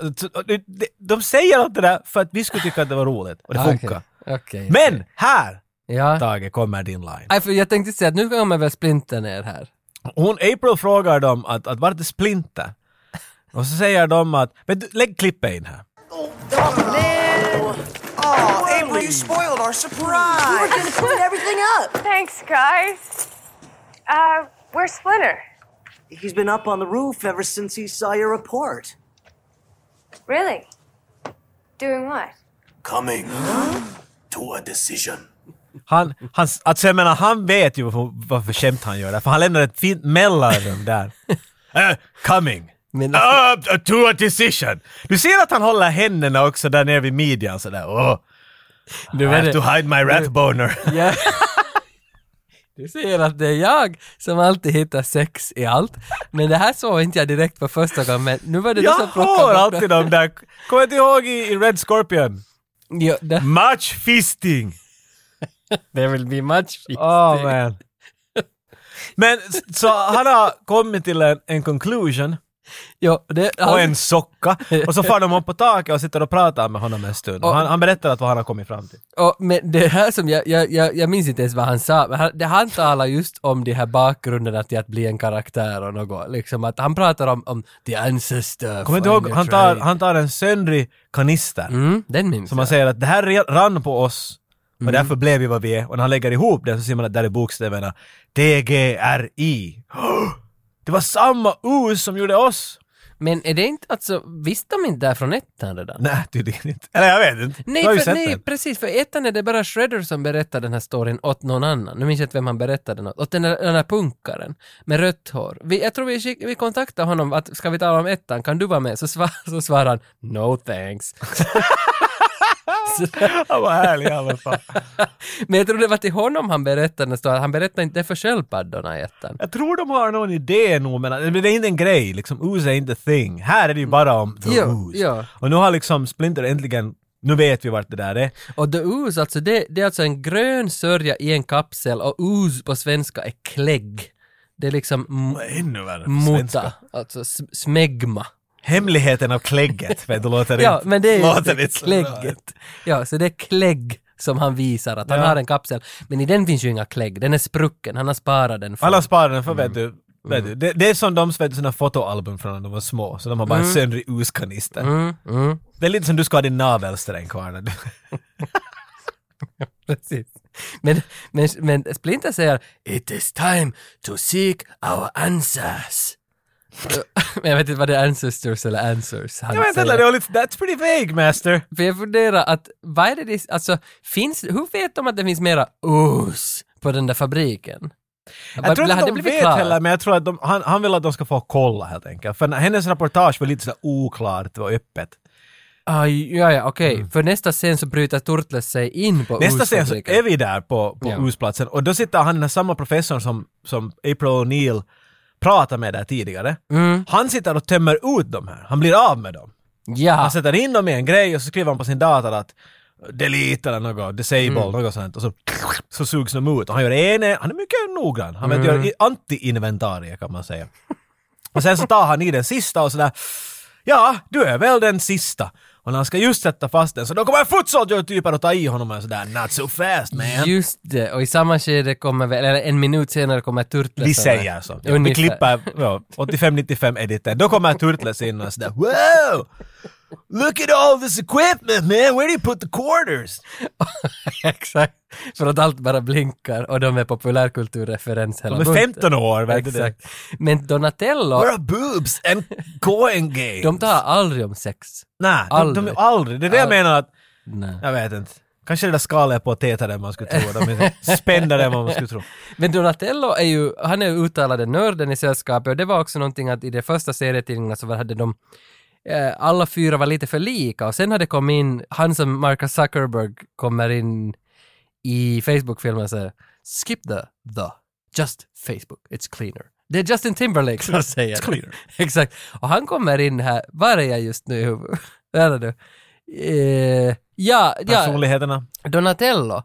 de- de- De säger allt det där för att vi skulle tycka att det var roligt. Och det funkar. Okej. okej, Men här, Ja. Tage, kommer din line. Nej, för jag tänkte säga att nu kommer väl Splinter ner här. Hon, April frågar dem att, att vart är Splinter? Och så säger de att... Vet du, lägg klippet in här. Oh, April, you spoiled our surprise. We were just cleaning everything up. Thanks, guys. Uh, where's Splinter? He's been up on the roof ever since he saw your report. Really? Doing what? Coming to a decision. Han, han, alltså jag menar, han vet ju varför, varför skämt han gör det, för han lämnar ett fint mellanrum där. Eh, coming. Men- Uh, to a decision. Du ser att han håller händerna också där nere vid midjan sådär. Oh, Du I have det. to hide my rat boner. Ja. Du ser att det är jag som alltid hittar sex i allt. Men det här såg inte jag direkt på första gången, men nu var det du Jag som plockade har bort alltid det. de där. Kommer du ihåg i, i Red Scorpion? Jo, det, Much fisting. there will be much feasting. Oh man. Men så han har kommit till en, en conclusion Jo, det, och en socka och så far de upp på taket och sitter och pratar med honom en stund. Och han, han berättar att vad han har kommit fram till. Och, men det här som jag, jag, jag, jag minns inte ens vad han sa, men han, det, han talar just om de här bakgrunderna till att bli en karaktär och något, liksom att han pratar om, om the ancestor. Kommer du ihåg, han tar, han tar en söndrig kanister Mm, den minns som han säger att det här rann på oss och Mm. därför blev vi vad vi är. Och när han lägger ihop det så ser man att där är bokstäverna DGRI. Det var samma us som gjorde oss! Men är det inte, alltså, visste de inte det här från ettan redan? Nej, tydligen inte. Eller jag vet inte. Nej, ju för, nej den. precis, för ettan är det bara Shredder som berättar den här storyn åt någon annan. Nu minns jag inte vem han berättade den åt. Åt den där, den där punkaren med rött hår. Vi, jag tror vi, vi kontaktade honom att ska vi tala om ettan, kan du vara med? Så, svar, så svarar han no thanks. Han var härlig i alla fall. Men jag tror det var till honom han berättade storyn. Han berättade inte det för sköldpaddorna i ettan. Jag tror de har någon idé nog, men det är inte en grej. Liksom, ooze är inte thing. Här är det ju bara om the Jo, ooze. ja. Och nu har liksom Splinter äntligen, nu vet vi vart det där är. Och the ooze, alltså det, det är alltså en grön sörja i en kapsel och ooze på svenska är klägg. Det är liksom Ännu värre på svenska. alltså smegma. Hemligheten av klägget, vet du, låter Ja, inte, men det är ju låter det inte så klägget. Ja, så det är klägg som han visar att han Ja. har en kapsel. Men i den finns ju inga klägg, den är sprucken, han har sparat den för... Alla sparar den för, vet du, Mm. vet du det, det är som de vet, du, såna fotoalbum från när de var små, så de har bara en söndrig ooze-kanister. Mm, mm, Det är lite som du ska ha din navelsträng kvar. när du- precis. Men, men, men Splinter säger “It is time to seek our answers”. Men jag vet inte vad det är ancestors eller answers han Jag vet inte, det var lite, that's pretty vague master. För jag funderar att, vad är det, det alltså, finns, hur vet de att det finns mera ooze på den där fabriken? Jag tror Har inte de vet klart? heller, men jag tror att de, han, han vill att de ska få kolla helt enkelt. För hennes reportage var lite så oklart och öppet. Aj, ja, ja, okej. För nästa scen så bryter Turtles sig in på Mm. Nästa scen så är vi där på, på Ja. ooze-platsen och då sitter han den samma professorn som, som April O'Neil pratade med där tidigare. Mm. Han sitter och tömmer ut de här. Han blir av med dem. Ja. Han sätter in dem i en grej och så skriver han på sin dator att delete eller något, disable, Mm. något sånt och så, så sugs de ut. Och han gör ene, han är mycket noggrann. Han mm. gör anti-inventarie kan man säga. Och sen så tar han i den sista och sådär Ja, du är väl den sista. Och när han ska just sätta fast den så då kommer foot soldier-typer och ta i honom och sådär “Not so fast man”. Just det, och i samma skede kommer väl, eller en minut senare kommer Turtles. Vi säger så. Ja, vi klipper ja, 85-95 editen. Då kommer Turtles in och sådär “Wow! Look at all this equipment man! Where do you put the quarters?” Exakt. För att allt bara blinkar och de är populärkulturreferens hela De är bunten. 15 år, det? Exakt. Men Donatello, “Where are boobs and coin games?” de talar aldrig om sex. Nej, de, de, aldrig. aldrig. Det är det jag menar att Nej. Jag vet inte. Kanske det där skalet på tätare än man skulle tro. De är spändare än man skulle tro. Men Donatello är ju, han är ju uttalade nörden i sällskapet och det var också någonting att i de första serietidningarna så hade de eh, alla fyra var lite för lika och sen hade det kommit in, han som Marcus Zuckerberg kommer in i Facebook-filmen säger skip the the, just Facebook, it's cleaner. Det är Justin Timberlake som säger It's cleaner. Exakt. Och han kommer in här, var är jag just nu i huvudet? Där är du. Eh, ja, ja, Personligheterna. Donatello,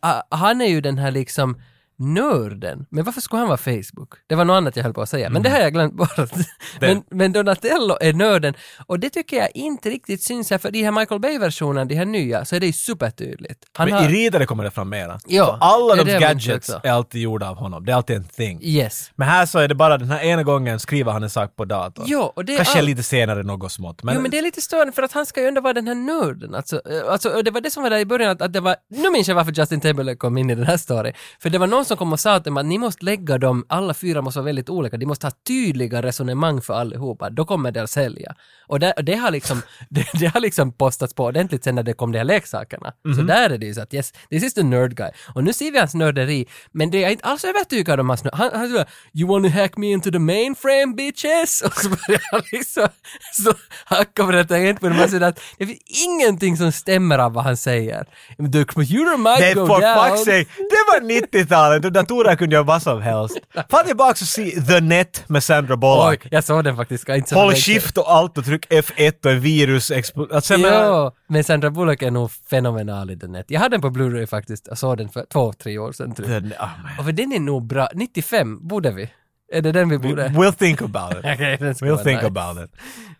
ah, han är ju den här liksom nörden. Men varför skulle han vara Facebook? Det var något annat jag höll på att säga, men det har jag glömt bort. men, men Donatello är nörden och det tycker jag inte riktigt syns här, för de här Michael Bay-versionerna, de här nya, så är det ju supertydligt. Han Men har, i Ridare kommer det fram mera. Ja, Så alla är de gadgets är alltid gjorda av honom. Det är alltid en thing. Yes. Men här så är det bara den här ena gången skriver han en sak på datorn. Jo, och det Kanske all- lite senare något smått. Men, jo men det är lite störande för att han ska ju ändå vara den här nörden. Alltså, eh, alltså, det var det som var där i början, att, att det var, nu minns jag varför Justin Timberlake kom in i den här storyn. För det var någon som kom och sa till dem att ni måste lägga dem, alla fyra måste vara väldigt olika, de måste ha tydliga resonemang för allihopa, då kommer det att sälja. Och det, det har liksom, det, det har liksom postats på ordentligt sen när det kom de här leksakerna. Så där är det ju så att yes, this is the nerd guy. Och nu ser vi hans nörderi, men det är inte alls övertygad om hans nörd. Han, han säger “You wanna hack me into the mainframe bitches?” och så börjar han liksom så hacka på det tangentbordet. Man ser att det finns ingenting som stämmer av vad han säger. The computer might Nej, go for down. fuck's sake! Det var 90-talet och datorer kunde göra vad som helst. Fan tillbaka och se The Net med Sandra Oj, Bullock. jag såg den faktiskt. Inte så Håll shift och allt och tryck F1 och en virus. Alltså, jag menar- Ja, men Sandra Bullock är nog fenomenal i den net. Jag hade den på Blu-ray faktiskt. Jag såg den för två, tre år sedan tror jag. Den- man. Och för den är nog bra. 95 borde vi. Är det den vi borde? We'll think about it. okay, we'll think nice. about it.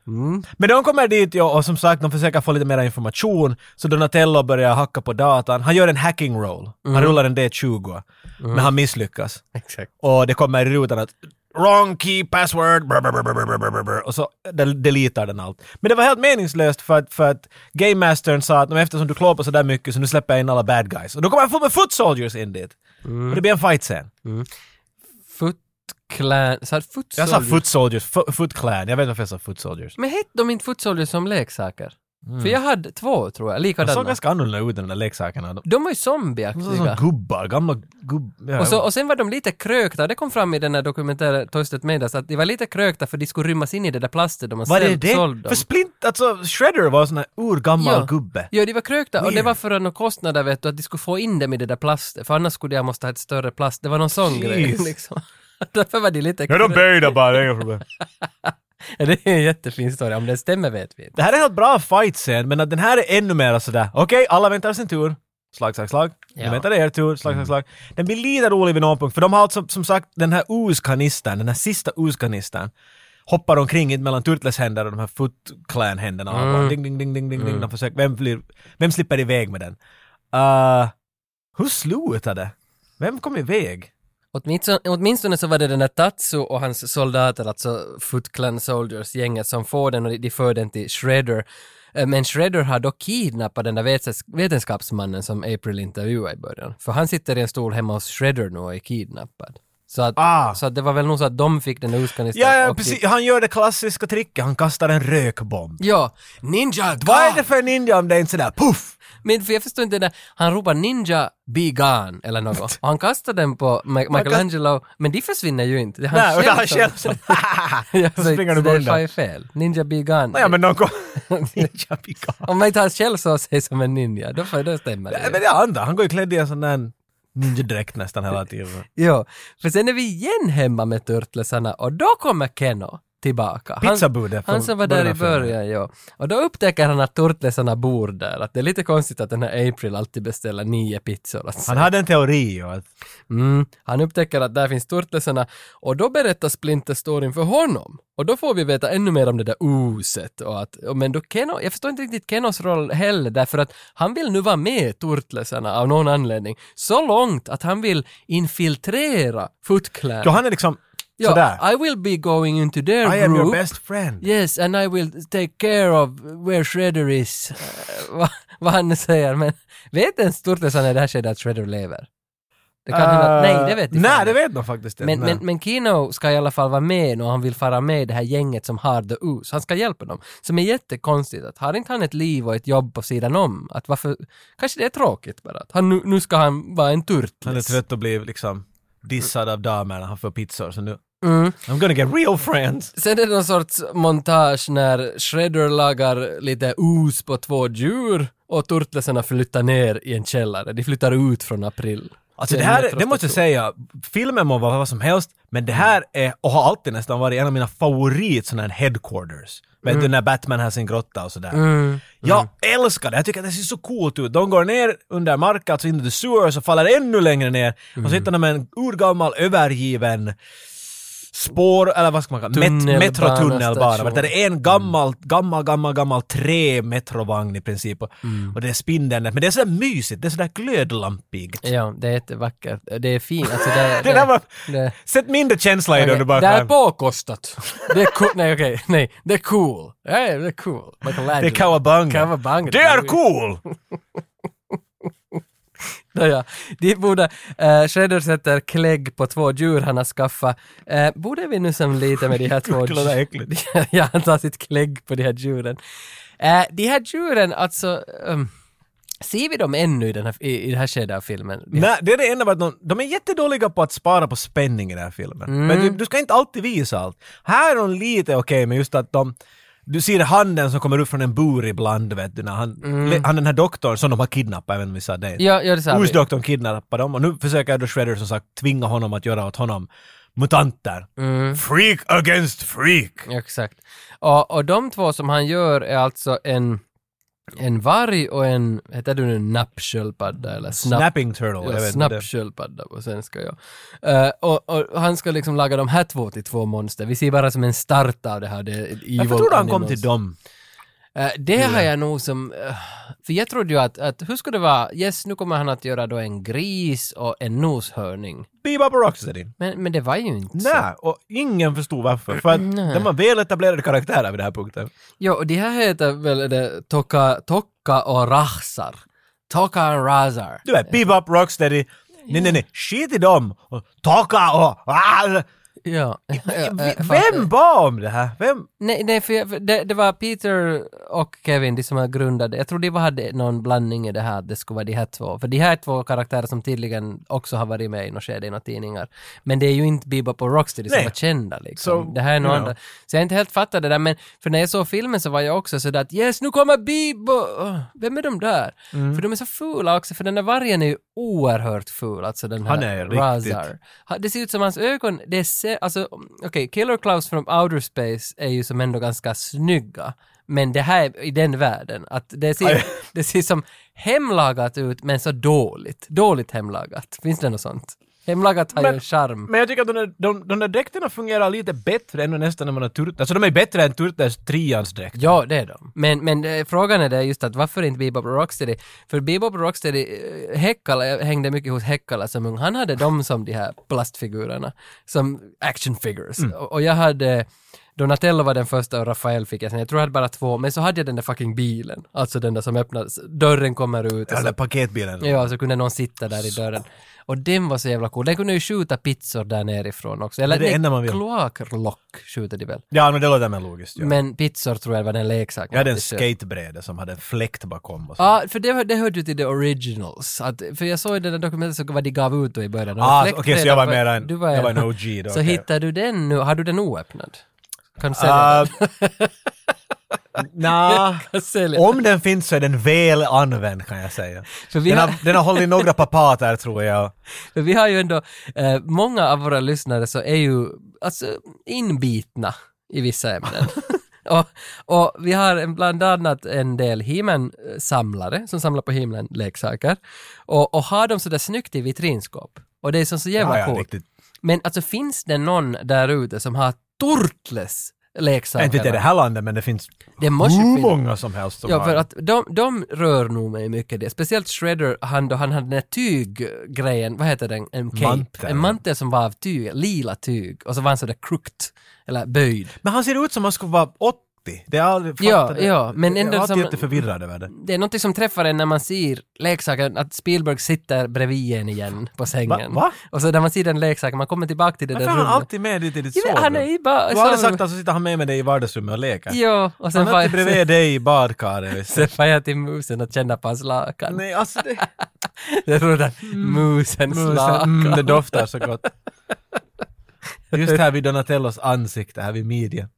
Mm. Men de kommer dit ja, och som sagt, de försöker få lite mer information. Så Donatello börjar hacka på datan. Han gör en hacking roll. Mm. Han rullar en D20. Mm. Men han misslyckas. Exakt. Och det kommer i rutan att wrong key password, brr, brr, brr, och så deletar den allt. Men det var helt meningslöst för att, för att Game Mastern sa att eftersom du klår på sådär mycket så nu släpper jag in alla bad guys. Och då kommer jag få med foot soldiers in dit. Mm. Och det blir en fight sen. Mm. Clan, så här, foot Jag sa soldiers. foot soldiers, fo- foot clan. Jag vet inte varför jag sa foot soldiers. Men hette de inte foot soldiers som leksaker? För jag hade två tror jag, De såg likadana. ganska annorlunda ut de där leksakerna. De De var ju de såg som zombieaktiga. gubbar, gamla gubbar. Ja, Och, så, och sen var de lite krökta, det kom fram i den här dokumentären Toasted Medas, att de var lite krökta för de skulle rymmas in i det där plastet de Var det såld- det? sålde dem. För Splint, alltså Shredder var en sån här urgammal Ja. gubbe. Ja, de var krökta och det Weird. var för några kostnader vet du, att de skulle få in dem i det där plastet, för annars skulle jag måste ha ett större plast. Det var någon sån grej Jeez. liksom. Därför var de lite Ja, de krökta. böjda bara, det är inga problem. Det är en jättefin story, om det stämmer vet vi inte. Det här är en helt bra fight-scen, men att den här är ännu mer sådär, okej, alla väntar sin tur. Slag, slag, slag. Ja. väntar er tur, slag, slag, slag. Den blir lite rolig vid någon punkt, för de har alltså som sagt den här ooskanistern, den här sista ooskanistern hoppar omkring mellan Turtles händer och de här Foot Clan-händerna. Och bara Ding, ding, ding, ding, ding, ding. De försöker, vem, blir, vem slipper iväg med den? Uh, hur slutade det? Vem kom iväg? Åtminstone, åtminstone så var det den där Tatsu och hans soldater, alltså Foot Clan Soldiers, gänget som får den och de, för den till Shredder. Eh, men Shredder har då kidnappat den där vetenskapsmannen som April intervjuade i början. För han sitter i en stol hemma hos Shredder nu och är kidnappad. Så att, Ah. så att det var väl nog så att de fick den där. Ja, ja precis. de- Han gör det klassiska tricket, han kastar en rökbomb. Ja, Ninja Vad är gone! det för ninja om det är inte sådär puff? Men för jag förstår inte det där, han ropar Ninja be gone eller något. Och han kastar den på Ma- Michelangelo, men de försvinner ju inte. Det är han Nej, utan han själv som... Ja, Så så springer du det är undan. fel. Ninja be gone. Ja men kom... Ninja Pika. Om man inte har själv så sig som en ninja, då, får, då stämmer det. men det är andra, han går ju klädd i en sån där ninja-dräkt nästan hela tiden. Jo, för sen är vi igen hemma med turtlesarna och då kommer Keno tillbaka. Han, Pizzabudet från han som var där i början, ja. Och då upptäcker han att turtlesarna bor där. Att det är lite konstigt att den här April alltid beställer nio pizzor. Alltså. Han hade en teori och att Mm, han upptäcker att där finns turtlesarna och då berättar Splinter storyn för honom. Och då får vi veta ännu mer om det där oset och att, men då Keno, jag förstår inte riktigt Kenos roll heller därför att han vill nu vara med turtlesarna av någon anledning. Så långt att han vill infiltrera Foot Clan. Ja, han är liksom Ja, sådär. I will be going into their I group. am your best friend. Yes, and I will take care of where Shredder is. Eh, vad, vad han nu säger, men vet ens turtlesarna i det här skedet att Shredder lever? Det kan hända, nej det vet Uh, Nej, det inte. vet de faktiskt inte. Men, men, men Kino ska i alla fall vara med och han vill fara med i det här gänget som har The Ooze. Han ska hjälpa dem. Som är jättekonstigt. Att har inte han ett liv och ett jobb på sidan om? Att varför... Kanske det är tråkigt bara. Att han, nu, nu ska han vara en turtles. Han är trött och blir liksom dissad av damerna, han får pizzor så nu... Mm. I'm gonna get real friends. Sen är det någon sorts montage när Shredder lagar lite os på två djur och turtlesarna flyttar ner i en källare. De flyttar ut från april. Alltså det en här, det måste jag säga, filmen må vara vad som helst, men det här är, och har alltid nästan varit en av mina favorit sådana här headquarters. Vet du när Batman har sin grotta och sådär. Jag älskar det, jag tycker att det ser så coolt ut. De går ner under marken, alltså in i the sewers och faller ännu längre ner. Och så hittar de en urgammal övergiven spår, eller vad ska man kalla det? Met, Tunnelbana metrotunnel bara. station. Vet du, Det är en gammal, gammal, gammal, gammal trä-metrovagn i princip. Och, och det är spindelnät. Men det är sådär mysigt, det är sådär glödlampigt. Ja, det är jättevackert. Det är fint. Alltså det, Det där var... det, Sätt mindre känsla i det Okej, om du bara det är påkostat. Det är cool. Nej okej, nej. Det är cool. Ja, ja, det är cool. Michelangelo. Det är Kawabanga. Kawabanga. Det är cool! Ja, ja. De borde, uh, Shredder sätter klägg på två djur han har skaffat. Uh, borde vi nu som lite med de här två Det ja, han tar sitt klägg på de här djuren. Uh, de här djuren, alltså, um, ser vi dem ännu i, den här, i, i det här skedet av filmen? Nej, det är det enda med att de, de är jättedåliga på att spara på spänning i den här filmen. Mm. Men du, du ska inte alltid visa allt. Här är de lite okej med just att de du ser handen som kommer upp från en bur ibland, vet du, när han, le, han den här doktorn som de har kidnappat, inte om vi sa det. Mm. Ja, ja, det sa. Husdoktorn kidnappar dem och nu försöker då Shredder som sagt tvinga honom att göra åt honom mutanter. Mm. Freak against freak! Exakt. Och, och de två som han gör är alltså en, en varg och en, heter det nu nappsköldpadda eller snapp? Snapping turtle, Ja, snappsköldpadda på svenska ja. Eh, och, och han ska liksom laga de här två till två monster. Vi ser bara som en start av det här. Det Varför tror du han kom till dem? Eh, det har jag nog som... eh, för jag trodde ju att, att, hur skulle det vara? Yes, nu kommer han att göra då en gris och en noshörning. Bebop och Rocksteady. Men, men det var ju inte så. Nej, och ingen förstod varför. För att Nej. de var väletablerade karaktärer vid den här punkten. Jo, och de här heter väl det Tokka, Tokka och Rahsar. Tokka och Razar. Du vet, Bebop, Rocksteady. Nej, nej, nej. Skit i dem! Och Taka och... Ja. vem bad om det här? Vem? Nej, nej för, jag, för det, det var Peter och Kevin, de som har grundat det. Jag tror de var- hade någon blandning i det här, det skulle vara de här två. För de här två karaktärer som tydligen också har varit med i något skede i några tidningar. Men det är ju inte Bebop och Rocksteady som Nej. var kända liksom. Så, det här är något andra. Så jag har inte helt fattat det där, men för när jag såg filmen så var jag också sådär att yes, nu kommer Bebop! Vem är de där? Mm. För de är så fula också, för den där vargen är ju oerhört ful, alltså den här Han är riktigt- Razar. Det ser ut som hans ögon, det är alltså okej, Killer Clowns from Outer Space är ju som ändå ganska snygga. Men det här är i den världen, att det ser, Aj. det ser som hemlagat ut men så dåligt. Dåligt hemlagat. Finns det något sånt? Hemlagat har ju Men- en charm. Men jag tycker att de där, de, de där dräkterna fungerar lite bättre än nästan när man har Turtles. Alltså de är bättre än Turtles trians dräkt. Ja, det är de. Men, men eh, frågan är det just att varför inte Bebop och Rocksteady? För Bebop Rocksteady, eh, Häckala, jag hängde mycket hos Häckala som ung, han hade dem som de här plastfigurerna, som action figures. Och, och jag hade Donatello var den första och Rafael fick jag sen. Jag tror jag hade bara två, men så hade jag den där fucking bilen. Alltså den där som öppnas, dörren kommer ut och Ja, den där paketbilen. ja, så kunde någon sitta där i dörren. Och den var så jävla cool. Den kunde ju skjuta pizzor där nerifrån också. Eller Det är det enda man vill. kloaklock skjuter de väl. Ja, men det låter mer logiskt. Ja. Men pizzor tror jag var den leksaken. jag hade en skatebräda som hade en fläkt bakom. Och så. Ja, för det, det hörde ju till the originals. Att, för jag såg i den där dokumentet så vad de gav ut då i början. Ah, okej, så jag var mer en- du var jag var en- OG då, Så okej. hittar du den nu, har du den oöppnad? Kan du sälja den? Nja, om den finns så är den väl använd kan jag säga. För vi Den har- har, den har hållit några papater tror jag. För vi har ju ändå, eh, många av våra lyssnare så är ju alltså inbitna i vissa ämnen. och, och vi har en- bland annat en del He-Man-samlare som samlar på He-Man-leksaker och, och har dem sådär snyggt i vitrinskåp. Och det är så, så jävla Ja, ja, coolt. Men alltså finns det någon där ute som har Turtles leksaker? Inte i det här landet, men det finns Det hur många som helst som Ja, för att de, de rör nog mig mycket det. Speciellt Shredder, han då han hade den här tyggrejen, vad heter den? En cape. Mantel. En mantel som var av tyg, lila tyg. Och så var han sådär crooked, eller böjd. Men han ser ut som han skulle vara 80. Det är aldrig Ja, ja, men Jag ändå är alltid som- jätteförvirrad över det. Det är något som träffar en när man ser leksaken, att Spielberg sitter bredvid en igen på sängen. Va? Va? Och så när man ser den leksaken, man kommer tillbaka till det Varför där är han rummet. alltid med dit i ditt men han är sovrum? bara... Du har aldrig sagt att så sitter han med med dig i vardagsrummet och leker? Ja, och sen Han är alltid bredvid dig i badkaret. Sen får jag till musen och känna på hans lakan. Nej, alltså det... Det rullar musens Musen, lakan. mm, det doftar så gott. Just här vid Donatellos ansikte, här vid midjan.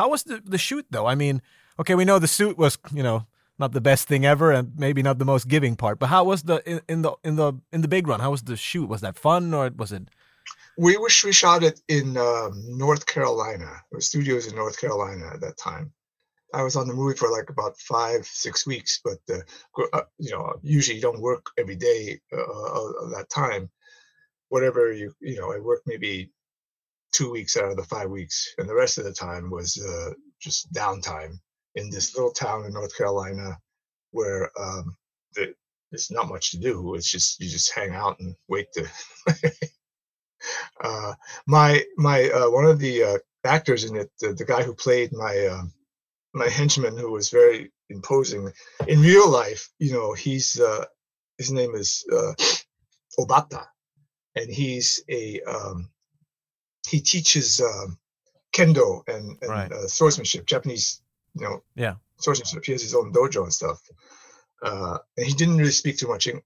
How was the, the shoot though? I mean, okay, we know the suit was, you know, not the best thing ever and maybe not the most giving part, but how was the, in, in the, in the, in the big run, how was the shoot? Was that fun or was it? We wish we shot it in um, North Carolina. There were studios in North Carolina at that time. I was on the movie for like about five, six weeks, but uh, uh, you know, usually you don't work every day uh, of that time. Whatever you, you know, I worked maybe two weeks out of the five weeks, and the rest of the time was uh, just downtime in this little town in North Carolina, where um, the, there's not much to do. It's just you just hang out and wait to uh, my my uh, one of the uh, actors in it, the, the guy who played my um, my henchman, who was very imposing in real life. You know, he's uh, his name is uh, Obata, and he's a um, he teaches um, kendo and, and Right. uh, swordsmanship, Japanese, you know, Yeah. swordsmanship. He has his own dojo and stuff. Uh, and he didn't really speak too much, Eng-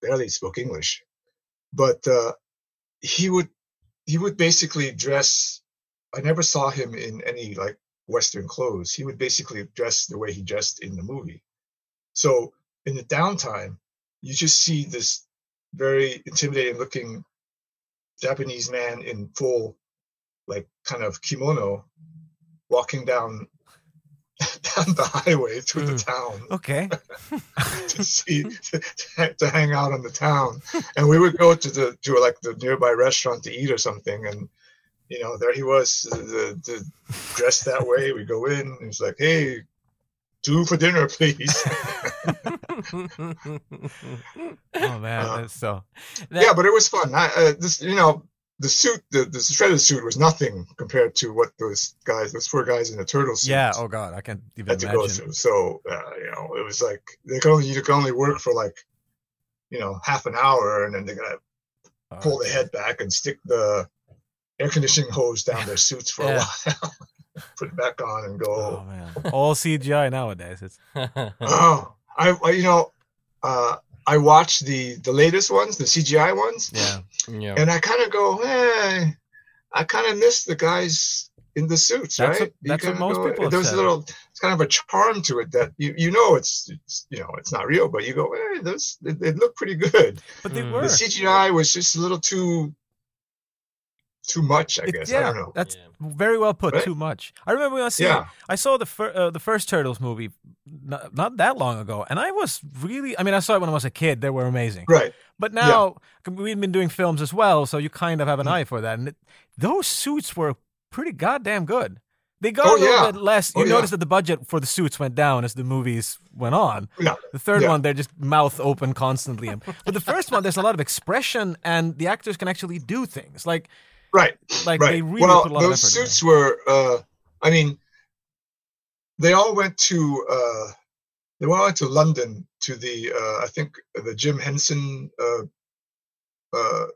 barely spoke English, but uh, he would he would basically dress. I never saw him in any like Western clothes. He would basically dress the way he dressed in the movie. So in the downtime, you just see this very intimidating looking Japanese man in full, like kind of kimono, walking down down the highway through the hmm. town Okay. to see to, to hang out in the town. And we would go to the to like the nearby restaurant to eat or something. And you know there he was the, the dressed that way. We go in. And he's like hey two for dinner please Oh man, Uh, that's so. yeah but it was fun I, uh, this you know the suit the, the shredded suit was nothing compared to what those guys those four guys in the turtle suits Yeah. Oh god, I can't even had to go imagine. through. So uh, you know, it was like they could only you could only work for like you know half an hour, and then they're gonna Oh, pull the head back and stick the air conditioning hose down their suits for Yeah. a while, put it back on, and go, Oh man, all CGI nowadays. It's Oh, I, I you know, uh, I watched the the latest ones, the CGI ones, yeah. yeah. and I kind of go, hey, I kind of miss the guys in the suits, That's right? what- You that's what most go- people have There's said. a little, it's kind of a charm to it that you you know it's, it's you know it's not real, but you go, hey, those they, they look pretty good. But they Mm. were. The CGI was just a little too too much, I It- guess. yeah, I don't know. that's Yeah. very well put. Right? Too much. I remember when I see. Yeah. I saw the fir- uh, the first Turtles movie not, not that long ago, and I was really. I mean, I saw it when I was a kid. They were amazing. Right. But now we've been doing films as well, so you kind of have an eye for that. And it, those suits were pretty goddamn good. They got Oh, a little yeah. bit less. Oh, You yeah. noticed that the budget for the suits went down as the movies went on. Yeah. The third Yeah. one, they're just mouth open constantly. But the first one, there's a lot of expression, and the actors can actually do things. Like Right. Like, right. they really well, put a lot of those effort in suits were. Uh, I mean, they all went to. Uh, they all went to London to the. Uh, I think the Jim Henson uh, uh,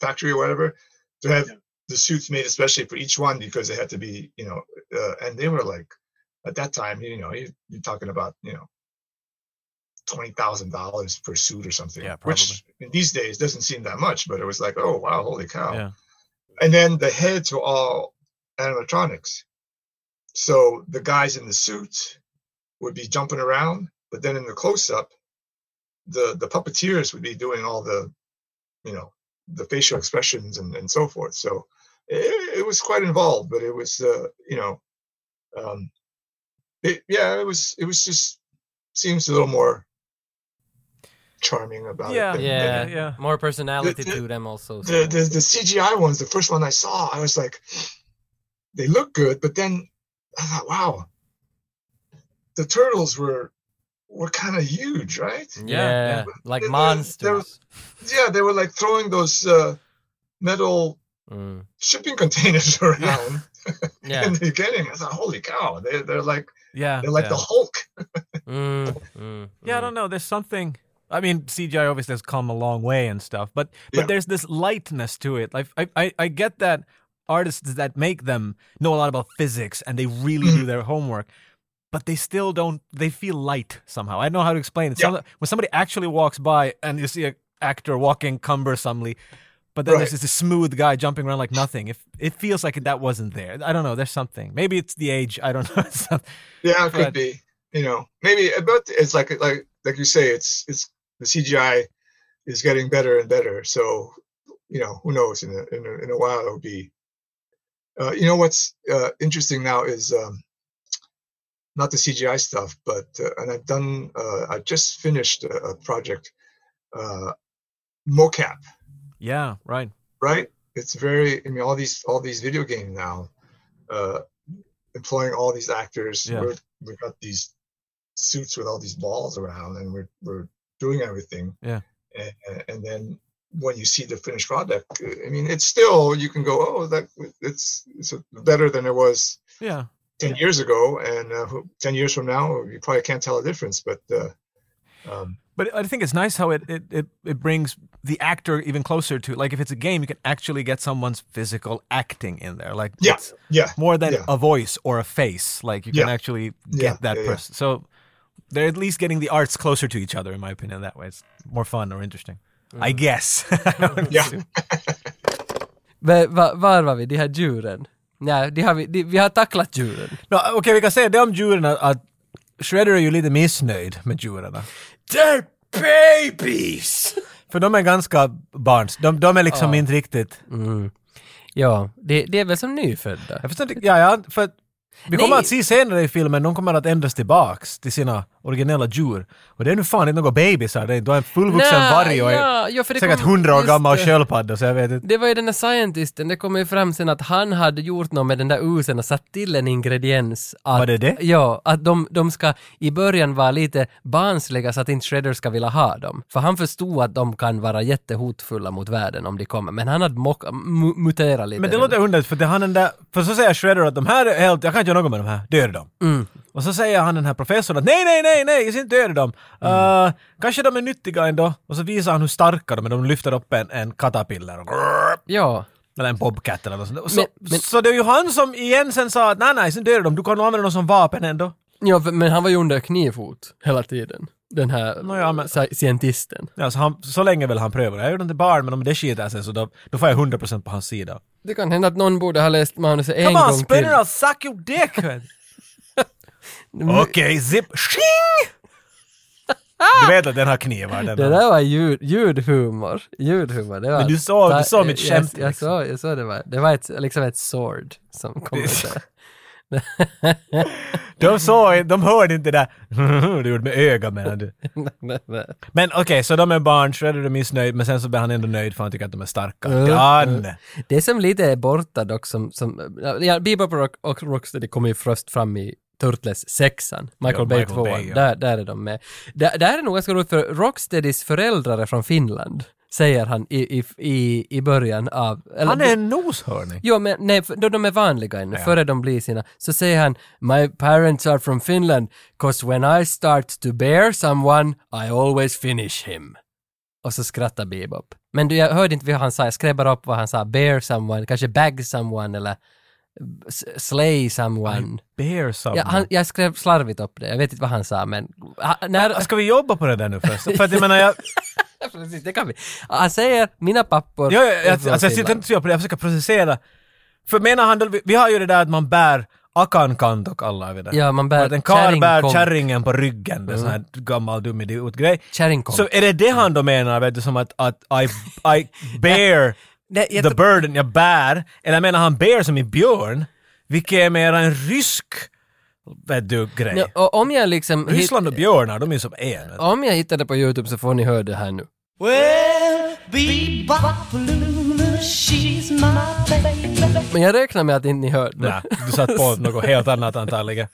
factory or whatever to have the suits made especially for each one because they had to be you know uh, and they were like at that time you know you, you're talking about you know twenty thousand dollars per suit or something Yeah, probably. which in these days doesn't seem that much but it was like oh wow holy cow Yeah. And then the heads were all animatronics. So the guys in the suits would be jumping around but then in the close-up the the puppeteers would be doing all the you know the facial expressions and, and so forth. So it, it was quite involved, but it was, uh, you know, um, it, yeah, it was, it was just seems a little more charming about Yeah, it. than- Yeah, than yeah. More personality The- the- to them also. so- the, the the CGI ones. The first one I saw, I was like, they look good, but then I thought, wow, the turtles were were kind of huge, right? yeah, like There- there- monsters. Yeah, they were like throwing those uh, metal Mm. shipping containers around Yeah. in the beginning. I thought, holy cow, they they're like Yeah. they're like yeah. the Hulk. Mm, mm, Yeah, I mm. don't know. There's something. I mean, CGI obviously has come a long way and stuff, but but Yeah. there's this lightness to it. Like I, I I get that artists that make them know a lot about physics and they really Mm-hmm. do their homework, but they still don't. They feel light somehow. I don't know how to explain it. Yeah. Some- when somebody actually walks by and you see an actor walking cumbersomely. But then Right. there's this smooth guy jumping around like nothing. If it feels like that wasn't there, I don't know. There's something. Maybe it's the age. I don't know. Yeah, it could be. You know, maybe, but it's like like like you say, it's it's the CGI is getting better and better. So you know, who knows? In a in a, in a while, it'll be. Uh, you know what's uh, interesting now is um, not the CGI stuff, but uh, and I've done. Uh, I just finished a, a project, uh, mocap. yeah, right. right? It's very. I mean, all these all these video games now, uh, employing all these actors. Yeah. We're, we've got these suits with all these balls around, and we're we're doing everything. Yeah. And, and then when you see the finished product, uh, I mean, it's still you can go, oh, that it's it's better than it was Yeah. ten years ago, and uh, ten years from now, you probably can't tell a difference. But uh, um, But I think it's nice how it, it, it, it brings the actor even closer to like if it's a game, you can actually get someone's physical acting in there. Like yeah, yeah, more than yeah. a voice or a face. Like you can actually get Yeah, that yeah, yeah. person. So they're at least getting the arts closer to each other, in my opinion. That way, it's more fun or interesting. I guess. yeah. Men va, var var vi? De här djuren? Nej, de har vi, de, vi har tacklat djuren. no, Okej, vi kan säga det om djuren att- att Shredder är ju lite missnöjd med djuren. They're babies! För de är ganska barns. De, de är liksom inte riktigt... Ja, de, de är väl som nyfödda. Jag förstår inte, ja, ja, för vi kommer Nej. att se senare i filmen, de kommer att ändras tillbaks till sina originella djur. Och det är nu fan inte några bebisar, det är, de är en fullvuxen Nej, varg och är ja, säkert hundra år gammal sköldpadda, så jag vet inte. Det var ju den där scientisten, det kom ju fram sen att han hade gjort något med den där usen och satt till en ingrediens. Att, Var det det? Ja, att de, de ska i början vara lite barnsliga så att inte Shredder ska vilja ha dem. För han förstod att de kan vara jättehotfulla mot världen om de kommer, men han hade muterat lite. Men det låter underligt för det han den där, för så säger Shredder att de här är helt, jag kan inte göra något med de här, döda dem. Mm. Och så säger han den här professorn att nej, nej, nej, nej, jag ska inte döda dem. Mm. Uh, kanske de är nyttiga ändå. Och så visar han hur starka de är, de lyfter upp en, en caterpillar och Ja, eller en bobcat eller något sånt. Så, Men- men- så det är ju han som igen sen sa att nej, nej, sen dödar de, du kan nog använda dem som vapen ändå. ja men han var ju under knivhot hela tiden. Den här ja, men- sci- scientisten. Ja, så, han, så länge väl han prövar. Jag gjorde inte barn, men om det skiter sig så då, då får jag 100% på hans sida. Det kan hända att någon borde ha läst manuset en Come on, gång till. spinner, I'll suck your dick! Okej, zip, shing! Du vet att den har knivar. Den Det där var ljud, ljudhumor. Ljudhumor. Det var, Men du såg- du såg mitt jag- skämt, Jag, jag, liksom. såg, jag såg det var, det var ett, liksom ett sword som kom ut där. De såg de hörde inte det där du gjorde med ögat menar du. Men okej, så de är barn, Shredder är missnöjd, men sen så blir han ändå nöjd för han tycker att de är starka. Gan! Det som lite är borta dock som, som ja, Bebop och, Rock, och Rocksteady kommer ju först fram i Turtles sexan, Michael Ja, Bay Michael 2, Bay, ja. där, där är de med. Där, där är nog ganska roligt för Rocksteadys föräldrar är från Finland, säger han i, i, i, i början av... eller- Han är en noshörning. Jo, men nej, då de är vanliga ännu, före de blir sina, så säger han “My parents are from Finland, cause when I start to bear someone, I always finish him”. Och så skrattar Bebop. Men du, jag hörde inte vad han sa, jag skrev bara upp vad han sa, “bear someone”, kanske “bag someone” eller “slay someone”. Bear someone. Ja, han, jag skrev slarvigt upp det, jag vet inte vad han sa, men... Han, när, Ska vi jobba på det där nu först? För att jag menar, jag, Precis, det kan vi. Han säger “mina pappor jag, jag, är jag, från alltså jag sitter Finland." inte och tror på det, jag försöker processera. För menar han, då- vi, vi har ju det där att man bär akankanto kallar vi det. Ja, man bär Att en karl bär kärringen på ryggen, det är sån här gammal dum idiot-grej. Kärringkonk. Så är det det han då menar, vet du, som att, att I, I bear Nej, jag The tror- Burden, ja bär, eller menar han Bear som i björn, vilket är mer en rysk, vet du, grej. Ja, och om jag liksom... hit- Ryssland och björnar, de är som en. Om jag hittar det på YouTube så får ni höra det här nu. Well, Bebop-Lula, she's my baby. Men jag räknar med att inte ni hörde. Nej, du satt på något helt annat antagligen.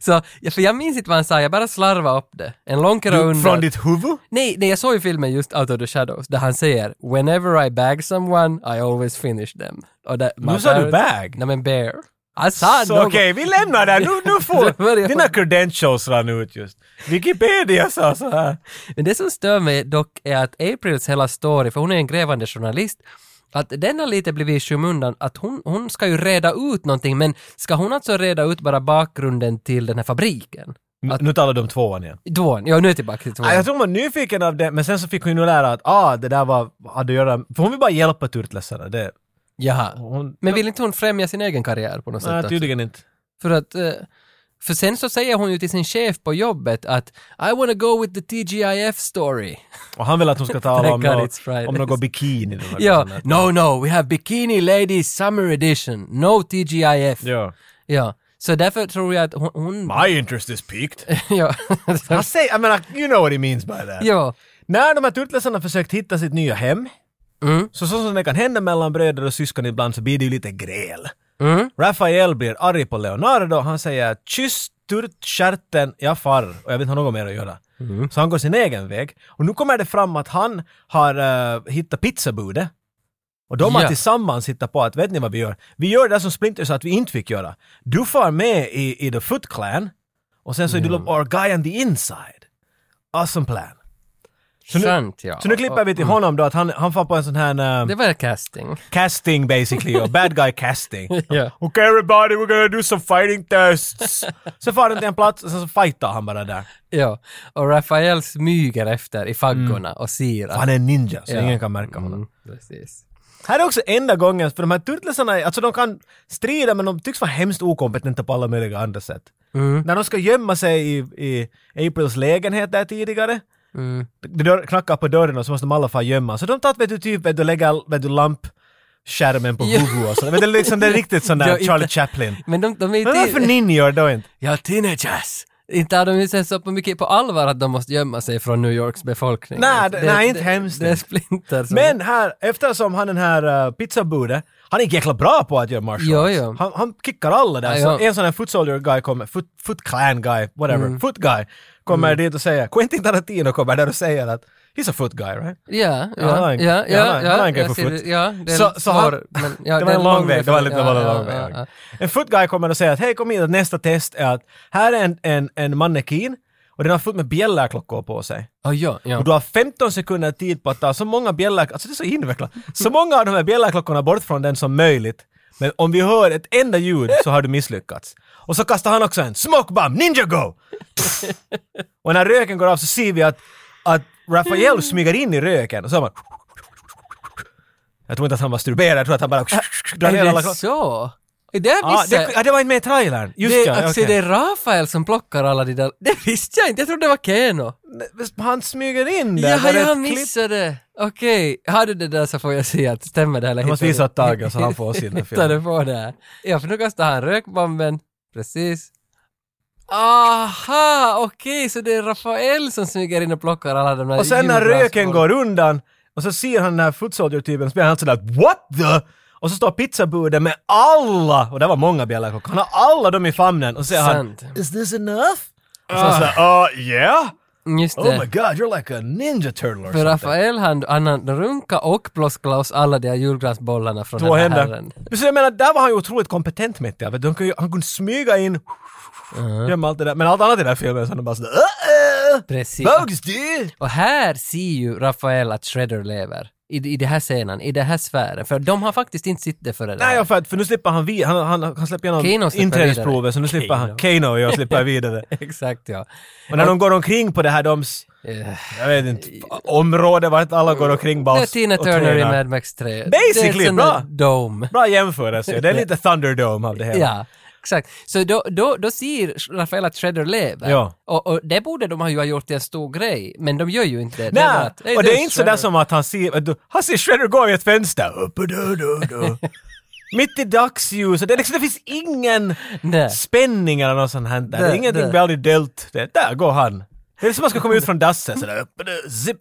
Så, för jag minns inte vad han sa, jag bara slarvade upp det. En långkera Du, under... från ditt huvud? Nej, nej, jag såg ju filmen just Out of the Shadows, där han säger “Whenever I bag someone, I always finish them”. Och där, Nu sa du bag. Nej men bear. Han sa Så något. okej, vi lämnar det. Nu, nu får dina credentials rann ut just. Wikipedia sa så här. Men det som stör mig dock är att Aprils hela story, för hon är en grävande journalist, att den har lite blivit i skymundan, att hon, hon ska ju reda ut någonting, men ska hon alltså reda ut bara bakgrunden till den här fabriken? Att, nu talar du om tvåan igen. Tvåan, ja nu är jag tillbaka till tvåan. Ah, jag tror hon var nyfiken av det, men sen så fick hon ju lära att ah, det där var, hade att göra, för hon vill bara hjälpa turtlesarna. Det, Jaha. hon, Men vill inte hon främja sin egen karriär på något sätt? nej, tydligen inte. För att, eh, för sen så säger hon ju till sin chef på jobbet att I wanna go with the TGIF story. Och han vill att hon ska tala om, Fridays. om något bikini. Ja, no no, we have Bikini Ladies Summer Edition, no TGIF. Ja. Ja, så därför tror jag att hon... hon My interest is peaked. ja. Han säger, jag menar, you know what he means by that. ja. När de här turtlesarna försökt hitta sitt nya hem, Mm. så så som det kan hända mellan bröder och syskon ibland så blir det ju lite gräl. Mm. Rafael blir arg på Leonardo, han säger kyss turtstjärten, jag far och jag vill inte ha något mer att göra. Mm. Så han går sin egen väg. Och nu kommer det fram att han har uh, hittat pizzabudet. Och de har tillsammans hittat på att, vet ni vad vi gör? Vi gör det som Splinter sa att vi inte fick göra. Du far med i, i The Foot Clan och sen så är du our guy on the inside. Awesome plan. Så nu, Sant ja. så nu klipper vi till honom då att han, han får på en sån här uh, Det var casting. casting basically, och bad guy casting. Ja. Okay everybody, we're gonna do some fighting tests. så far han till en plats och så fightar han bara där. Ja, och Rafael smyger efter i faggorna och ser att... Han är en ninja, så Ja. ingen kan märka honom. Mm, precis. Här är också enda gången, för de här turtlesarna, alltså de kan strida men de tycks vara hemskt okompetenta på alla möjliga andra sätt. Mm. När de ska gömma sig i, i Aprils lägenhet där tidigare, Mm. det knackar på dörren och så måste de alla få gömma. Så de tar vet du typ, vet du, lägger vet du, lampskärmen på Ja. huvudet och så. Vet du, liksom, det är riktigt sån där inte- Charlie Chaplin. Men de, de är Men varför inte... ninjor då inte? Ja, teenagers! Inte har de ju sett så på mycket på allvar att de måste gömma sig från New Yorks befolkning. Nej, det- nej, inte hemskt. Det är Splinter som... Men här, eftersom han den här uh, pizzabudet, han är jäkla bra på att göra martial Jo, jo. Han, han kickar alla där. Ja, så. Mm. en sån här foot soldier guy kommer, foot, foot clan guy, whatever, foot guy, kommer dit och säger, Quentin Tarantino kommer där och säger att he's a foot guy right? Ja, Ja, ja, ja, ja, han ser foot. det. Ja, det är Så- svår, han-. Ja, det var en lång väg, det var lite, ja, lång ja, väg. ja, En foot guy kommer och säger att hej kom hit, nästa test är att här är en, en, en mannekin och den har fullt med bjällerklockor på sig. ja. ja, ja. Och du har 15 sekunder tid på att ta så många bjällar... Alltså det är så invecklat. Så många av de här bjällerklockorna bort från den som möjligt. Men om vi hör ett enda ljud så har du misslyckats. Och så kastar han också en smoke bomb, ninja go! och när röken går av så ser vi att, att Rafael smyger in i röken och så man... Jag tror inte att han masturberar, jag tror att han bara drar ner är alla det klockor. så? Det här visste det, ja, det var inte med i trailern. Just det, ja, alltså, det är Rafael som plockar alla de där... Det visste jag inte, jag trodde det var Keno. Han smyger in där. Jaha, det jag missade. Okej, har du det där så får jag se att stämmer det eller Jag måste visa ett tag så han får här Hittar filmen. du på det här? Ja, för nu kastar han rökbomben. Precis. Aha, okej, så det är Rafael som smyger in och plockar alla de där Och sen när röken går undan och så ser han den här foot soldier-typen spelar han sådär What the? Och så står pizzabudet med alla, och det var många bjällerklockor, han har alla dem i famnen och så säger han Sant. Is this enough? Och så sådär uh yeah? Just Oh det. my god, you're like a ninja turtle or För something. Rafael han, han, han runka och ploskla oss alla de här julglasbollarna från Två den här händer. herren. Så jag menar, där var han ju otroligt kompetent det. vet du. Han kunde, han kunde smyga in, gömma allt det där. Men allt annat i den här filmen så han bara sådär uh, uh, Precis. Bugs dude! Och här ser ju Rafael att Shredder lever. I, I den här scenen, i den här sfären. För de har faktiskt inte sitt det före det Nej, här. ja, för, för nu slipper han vid, han, han, han släpper igenom inträdesprovet så nu slipper han, Kano ja, slipper vidare. Exakt ja. Och när de går omkring på det här doms, Eh, jag vet inte, område vart alla går omkring bara Det är och- Tina och Turner i. Mad Max 3. Basically, bra. där Dome. Bra jämförelse, det är lite Thunderdome av det hela. Ja. Exakt. Så då, då, då ser Rafael att Shredder lever. Ja. Och, och det borde de ju ha gjort till en stor grej, men de gör ju inte det. Det Nej, att, "Hej, och det är inte sådär Shredder." som att han ser, han ser Shredder gå i ett fönster. Mitt i dagsljus. Det, liksom, det finns ingen Nej. spänning eller något sånt här. där. Det är ingenting väldigt delt. Det, där går han. Det är som att man ska komma ut från dasset sådär. Zip.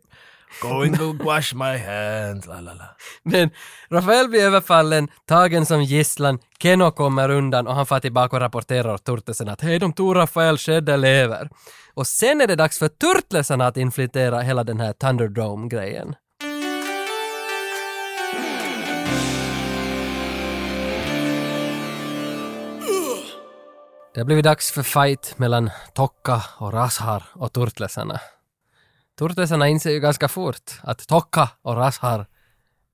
Going to wash my hands. La, la, la. Men Rafael blir överfallen, tagen som gisslan, Keno kommer undan och han far tillbaka och rapporterar åt Turtlesen att hej, de tog Rafael, Shedder lever. Och sen är det dags för Turtlesarna att infiltrera hela den här Thunderdome-grejen. Det har blivit dags för fight mellan Tokka och Rashar och Turtlesarna. Turtlesarna inser ju ganska fort att Tokka och Rashar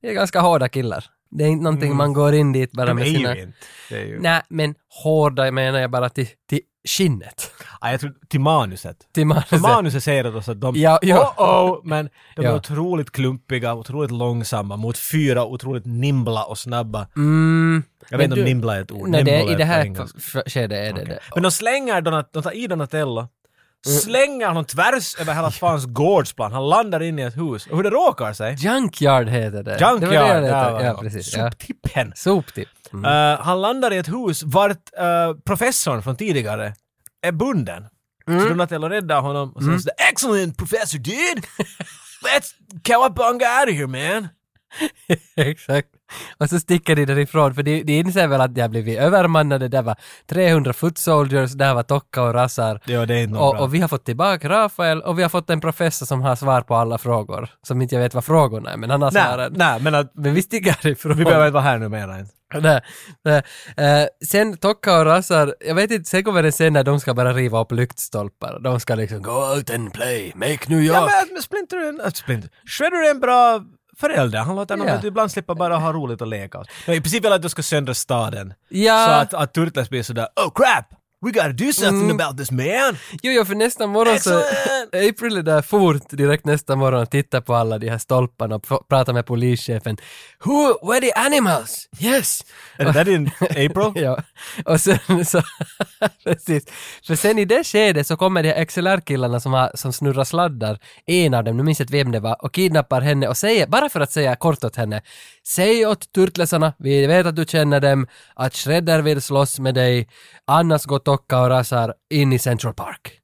är ganska hårda killar. Det är inte någonting man går in dit bara De med är sina... ju inte. Det är ju... Nej, men hårda menar jag bara till, till skinnet. Ja, jag tror till manuset. Till För manuset. manuset säger det också att de Ja, ja. oh, oh, men de är Ja. otroligt klumpiga, otroligt långsamma mot fyra otroligt nimbla och snabba. Mm, Jag men vet inte du- om nimbla är ett ord. Nej, det, är- i det här skedet är det det. Men de slänger Donat, de tar i Donatello, Mm. Slänger honom tvärs över hela fans gårdsplan. Han landar in i ett hus. Och hur det råkar sig. Junkyard heter det. Junkyard, Det var det var Ja, precis. Soptippen. Soptipp. Mm. Eh, han landar i ett hus vart uh, professorn från tidigare är bunden. Mm. Så Donatello räddar honom och säger sådär “Excellent professor dude! Let's cowabunga out of here man!” Exakt. Och så sticker de därifrån, för de, de inser väl att de har blivit övermannade. Det var 300 foot soldiers, där var Tokka och Rassar. Ja, det är inte Och, bra. och vi har fått tillbaka Rafael och vi har fått en professor som har svar på alla frågor. Som inte jag vet vad frågorna är, men han har svaren. nej, men att Men vi sticker härifrån. vi behöver inte vara här nu mera inte. Nej, nej. Eh, sen Tokka och Rassar, jag vet inte, sen kommer det sen när de ska bara riva upp lyktstolpar. De ska liksom go out and play, make New York. Ja, men, Splinter. Äh, Splinter. Shredder är en bra förälder. Han låter dem du, ibland slippa bara ha roligt och leka. Men I princip vill att du ska söndra staden. Ja. Så att, att Turtles blir sådär “Oh crap! We gotta do something Mm. about this man!” Jo, jo, för nästa morgon så... April är där fort direkt nästa morgon och tittar på alla de här stolparna och pratar med polischefen. Who were the animals? Yes! Det där din April? Ja, och sen så... precis. För sen i det skedet så kommer de här XLR-killarna som, har, som snurrar sladdar, en av dem, nu minns jag inte vem det var, och kidnappar henne och säger, bara för att säga kort åt henne, säg åt turtlesarna, vi vet att du känner dem, att Shredder vill slåss med dig, annars går Tokka och Rasar in i Central Park.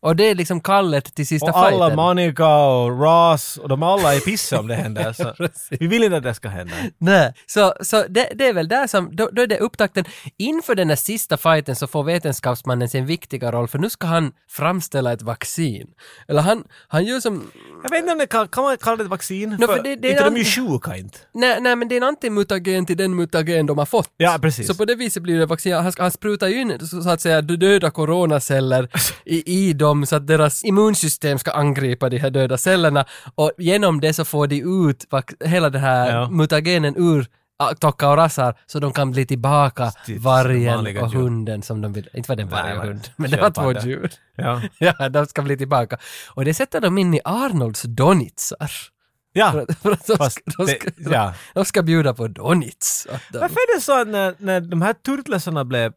Och det är liksom kallet till sista Mm. Och alla, fighten. Monica och Ross, och de alla är pissa om det händer. Så vi vill inte att det ska hända. Nej, så, så det, det är väl där som, då, då är det upptakten. Inför den här sista fighten så får vetenskapsmannen sin viktiga roll för nu ska han framställa ett vaccin. Eller han, han gör som, Jag vet inte om det kan, kan man kalla det ett vaccin? No, för för det- det inte de är ju sjuka inte. nej, nej men det är en antimutagen till den mutagen de har fått. Ja, precis. Så på det viset blir det vaccin. Han, han sprutar ju in så, att säga döda coronaceller i, i dem så att deras immunsystem ska angripa de här döda cellerna och genom det så får de ut hela den här Ja. mutagenen ur Tokka och Rassar så de kan bli tillbaka Till vargen och hunden som de vill. Inte var det en varg och hund, men det var två djur. Ja. Ja, de ska bli tillbaka. Och det sätter de in i Arnolds donitsar. Ja. För att, för att de, Fast ska, de, ska, det- ja. de ska bjuda på donits. Varför är det så att när, när de här turtlesarna blev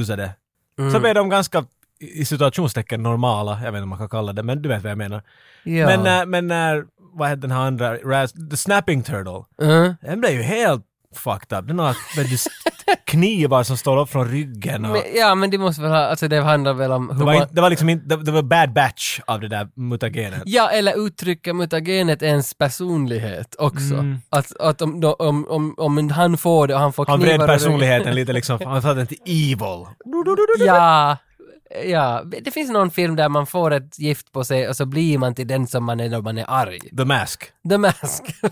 usade Mm. så blev de ganska i situationstecken normala, jag vet inte om man kan kalla det, men du vet vad jag menar. Ja. Men, när, men när, vad hette den här andra, Raz, The Snapping Turtle, Mm. den blev ju helt fucked up. Den har knivar som står upp från ryggen och... Men, ja, men det måste väl ha, alltså det handlar väl om hur Det var, man, det var liksom inte, det, det var bad batch av det där mutagenen. Ja, eller uttrycka mutagenet ens personlighet också. Mm. Att, att om, om, om, om han får det och han får Han knivar vred i ryggen- personligheten lite liksom, han satte den till evil. Ja, ja. Det finns någon film där man får ett gift på sig och så blir man till den som man är när man är arg. The Mask. The Mask.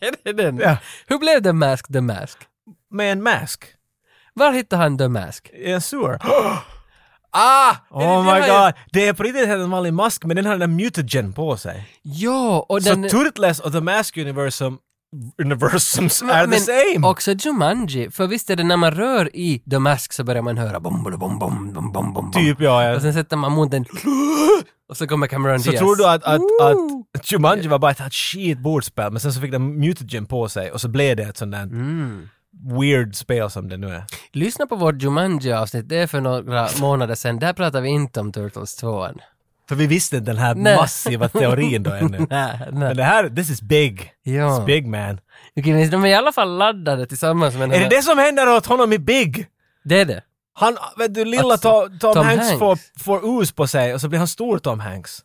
är det den? Ja. Hur blev The Mask The Mask? Med en mask. Var hittade han The Mask? I en sewer. Ah! Oh my god! Det är på riktigt en vanlig mask men den har den där mutagen på sig. Ja, och Så den... Turtles och The Mask Universum universums are the Men same! också Jumanji, för visst är det när man rör i The Mask så börjar man höra bom, bom, bom, bom, bom, bom, bom. Typ ja, ja. Och sen sätter man munnen och så kommer Cameron Så Diaz. tror du att, att, att Jumanji var bara ett ett skit bordspel men sen så fick den mutagen på sig och så blev det ett sånt där... Mm. Weird spel som det nu är. Lyssna på vårt Jumanji-avsnitt, det är för några månader sedan. Där pratar vi inte om Turtles 2 än. För vi visste inte den här Nej. massiva teorin då ännu. Nej, nej. Men det här, this is big. Ja. It's big man. Okej, men de är i alla fall laddade tillsammans med Är det här- det som händer åt honom i Big? Det är det. Han, vet du, lilla Alltså, Tom, Tom, Tom Hanks, Hanks. Får, får us på sig och så blir han stor Tom Hanks.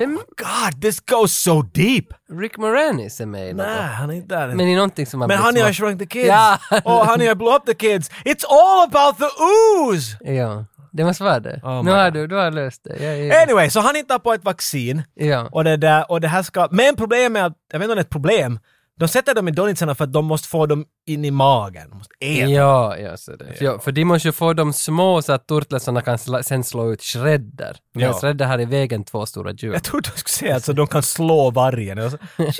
Vem? God, this goes so deep! Rick Moranis är med i något. Nej, han är inte där. Men i någonting som har Men Honey I shrunk the kids! Ja. oh, Honey I blew up the kids! It's all about the ooze! Ja, det måste vara det. Oh nu har du, du har löst det. Ja, ja. Anyway, så han hittar på ett vaccin ja. och det, där, och det här ska... Men problemet är att, jag vet inte om det är ett problem, de sätter dem i donitsarna för att de måste få dem in i magen. De måste äta. Ja, ja, så det. Ja. för de måste ju få dem små så att turtlesarna kan sla, sen slå ut shredder. Men Ja. shredder har i vägen två stora djur. Jag trodde du skulle säga att så de kan slå vargen.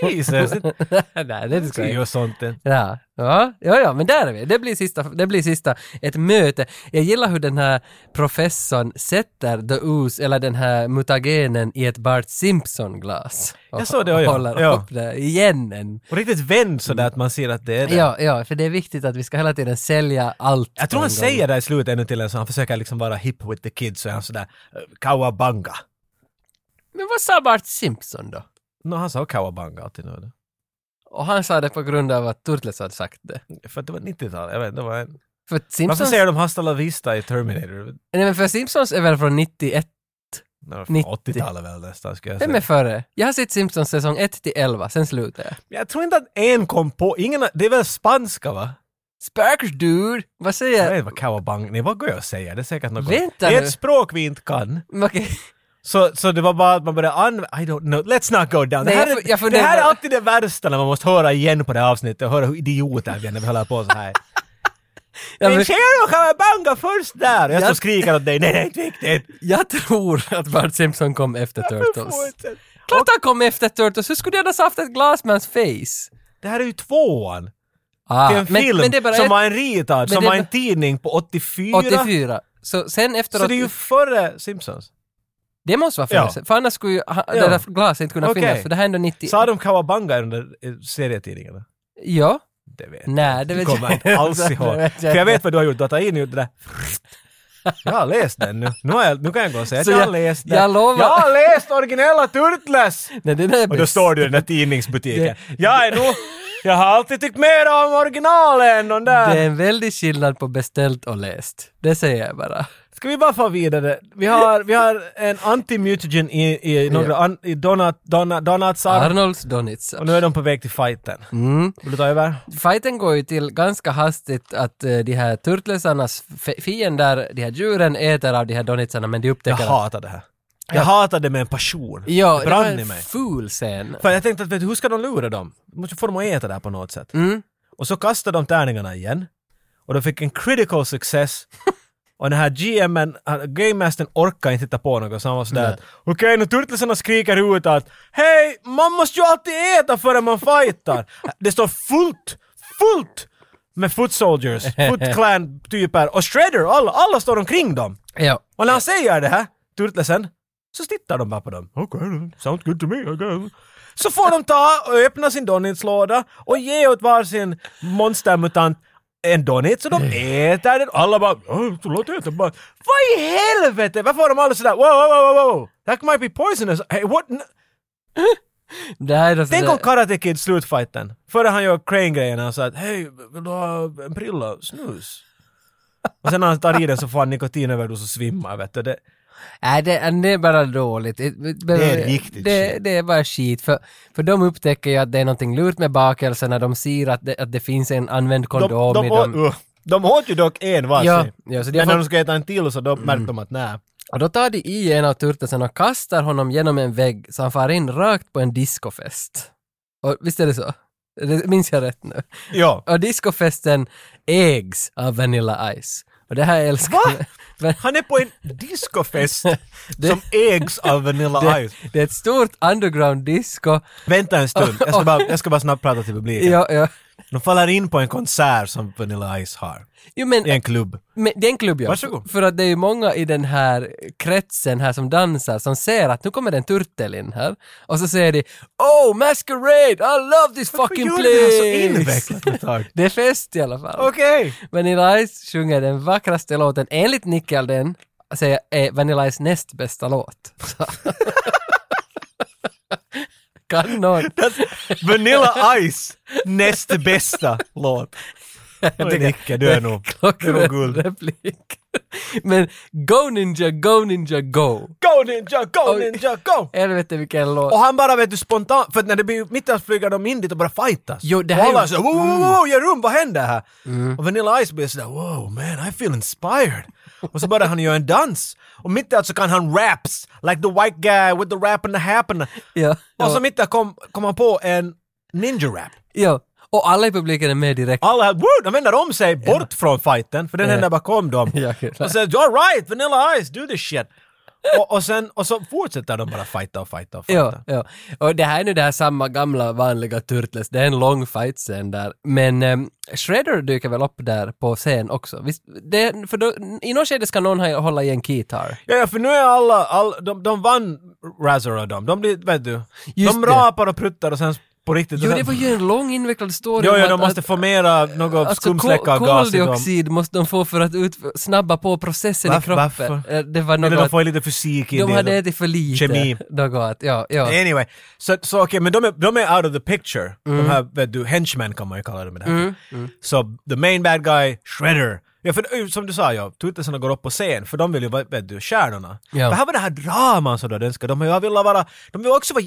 Jesus, Nej, det ska är jag sånt. Ja, ja, ja, ja, men där är vi. Det blir sista, det blir sista, ett möte. Jag gillar hur den här professorn sätter the ooze, eller den här mutagenen i ett Bart Simpson-glas. Jag såg det, ja. Håller Ja. upp det igen. En. Och riktigt vänd sådär att man ser att det är det. Ja, ja, för det är viktigt att vi ska hela tiden sälja allt. Jag tror han säger det i slutet ännu till en så han försöker liksom vara hip with the kids så är han sådär eh, kawabanga. Men vad sa Bart Simpson då? No, han sa kawabanga alltid nu. Och han sa det på grund av att Turtles hade sagt det. För att det var 90-talet, jag vet det var en... För Varför Simpsons, säger de hasta la vista i Terminator? nej, men för Simpsons är väl från 91? Det var 90. 80-talet väl nästan ska jag Vem är säga. före? Jag har sett Simpsons säsong 1 till 11, sen slutar jag. Jag tror inte att en kom på, ingen, det är väl spanska va? Sparkers dude! Vad säger Jag vet inte vad kawabanga, nej vad går jag att säga? Det är säkert något. Vänta det är nu. ett språk vi inte kan. Okej. Så, så det var bara att man började använda, I don't know, let's not go down. Nej, det, här är, jag det här är alltid det värsta när man måste höra igen på det här avsnittet och höra hur idioter vi är när vi håller på så här. Ja, Men men, ser du kawabanga först där? Jag står och skriker åt dig, nej det är inte viktigt. jag tror att Bart Simpson kom efter Turtles. Klart han kom efter Turtles, hur skulle jag annars haft ett glas med hans face? Det här är ju tvåan. Ah, Det är en film det är som ett- var en ritad, men som var en tidning på 84. 84. Så sen efteråt... Så det är ju före Simpsons. Det måste vara Ja. före, för annars skulle ju ha, Ja. det där glaset inte kunna Okej. finnas, för det här är ändå 90... Sa de kawabanga under eh, serietidningarna? Ja. Det vet Nej, det vet kommer jag inte alls ihåg. vet För jag vet vad du har gjort, du har tagit in det där. Jag har läst den nu. Nu, jag, nu kan jag gå och säga att jag har jag- läst den. jag lovar- Jag har läst originella Turtles! Nej, det där är Och då står du i den där tidningsbutiken. Jag är nog... Jag har alltid tyckt mer om originalen än de där. Det är en väldig skillnad på beställt och läst. Det säger jag bara. Ska vi bara få vidare? Vi har, vi har en anti-mutagen i, i några an, i donut, donut, donutsar. Arnolds Donitsa. Och nu är de på väg till fighten. Mm. Vill du ta över? Fighten går ju till ganska hastigt att eh, de här turtlesarnas fiender, de här djuren, äter av de här donitsarna men de Jag upptäcker att... hatar det här. Jag hatar det med en passion. Ja, det det var brann i en mig. ful scen. För jag tänkte att vet du, hur ska de lura dem? De måste få dem att äta det här på något sätt. Mm. Och så kastade de tärningarna igen. Och de fick en critical success. Och den här GMen, Game Mastern orkar inte titta på något så han var sådär att okej nu turtlesarna skriker ut att hej, man måste ju alltid äta före man fightar. Det står fullt, fullt med foot soldiers, foot clan typer och shredder, alla, alla står omkring dem. Ja. Och när han säger det här, turtlesen, så tittar de bara på dem. Okej, sounds good to me, guess. Så får de ta och öppna sin donitslåda och ge åt varsin monstermutant en donit så de äter den. Alla bara "Åh, så låt äta bara. Vad i helvete? Varför har de alla sådär wow, wow, wow, wow, that might be poisonous. Hey, what? Det här är då Tänk om Karate Kid slutfighten. Före han gör Crane-grejerna och sa att hej, vill du ha en prilla? Snus? Och sen när han tar i den så får han nikotinöverdos och svimmar vet du. Det, Nej, det, det är bara dåligt. Det, Det är riktigt det, det är bara skit. För, för de upptäcker ju att det är någonting lurt med bakelsen när de ser att det, att det finns en använd de, kondom de, i dem. uh, de åt ju dock en varsin. Ja, ja, så de Men när de ska äta en till så då märkte de att nej. Och då tar de i en av turtlesen och kastar honom genom en vägg så han far in rakt på en discofest. Och visst är det så? Det minns jag rätt nu? Ja. Och discofesten ägs av Vanilla Ice. Och det här älskar Va? jag. Men Han är på en discofest Det- som ägs av Vanilla det, Ice. det är ett stort underground disco. Vänta en stund, jag ska bara, jag ska bara snabbt prata till publiken. Ja, ja. De faller in på en konsert som Vanilla Ice har. Jo, men, I en klubb. men det är en klubb ja. Varsågod. För att det är ju många i den här kretsen här som dansar som ser att nu kommer en turtel in här. Och så säger de Oh masquerade! I love this fucking gjorde place! det här så det är fest i alla fall. Okej! Vanilla Ice sjunger den vackraste låten, enligt Nickel den, säger är Vanilla Ice näst bästa låt. Så. kan någon? Vanilla Ice, näst bästa låt. Oj, Nicke, du är nog, du är nog Klockren guld. replik. Men Go Ninja, Go Ninja, Go! Go Ninja, go Oj. Ninja, go! Helvete vilken låt. Och han bara vet du spontant, för när det blir mitt i allt flyger de in dit och bara fightas. Jo, det och här alla är är ju- såhär wow, wow, wow, ge rum, vad händer här? Och Vanilla Ice blir sådär wow man, I feel inspired. Och så börjar han göra en dans. Och mitt i allt så kan han raps, like the white guy with the rap and the happen. Ja, Och så ja, mitt i kom, kom han på en ninja-rap. ja. Och alla i publiken är med direkt. Alla woo, de vänder om sig bort från fighten, för den Ja. händer bakom dem. Ja, och säger “You're right, Vanilla Ice, do this shit”. Och, och, sen, och så fortsätter de bara fighta och fighta och fighta. Ja, ja. Och det här är nu det här samma gamla vanliga Turtles, det är en lång fight-scen där. Men um, Shredder dyker väl upp där på scen också? Visst, det, för då, I något skede ska någon hålla i en keytar. Ja, ja, för nu är alla, all, de, de vann Razor och dem. De blir, vet du, Just de det. rapar och pruttar och sen på riktigt... Jo, det var ju en lång invecklad story jo, jo, de måste få mera något Alltså skumsläckargas i koldioxid måste de få för att ut, snabba på processen Varför- i kroppen. varför? Eh, Det var Eller något de att får lite fysik in de i hade det. ätit för lite. Kemi. Något, ja, ja. Anyway, så, så okej, men de är, de är out of the picture. Mm. De här, vet du, henchmen kan man ju kalla dem i det här. Så the main bad guy, Shredder. Ja, för eh, som du sa, ja, Turtlesarna går upp på scen, för de vill ju vara, vet du, stjärnorna. Ja. Det här var det här draman som de önskade. De har ju velat vara, de vill också vara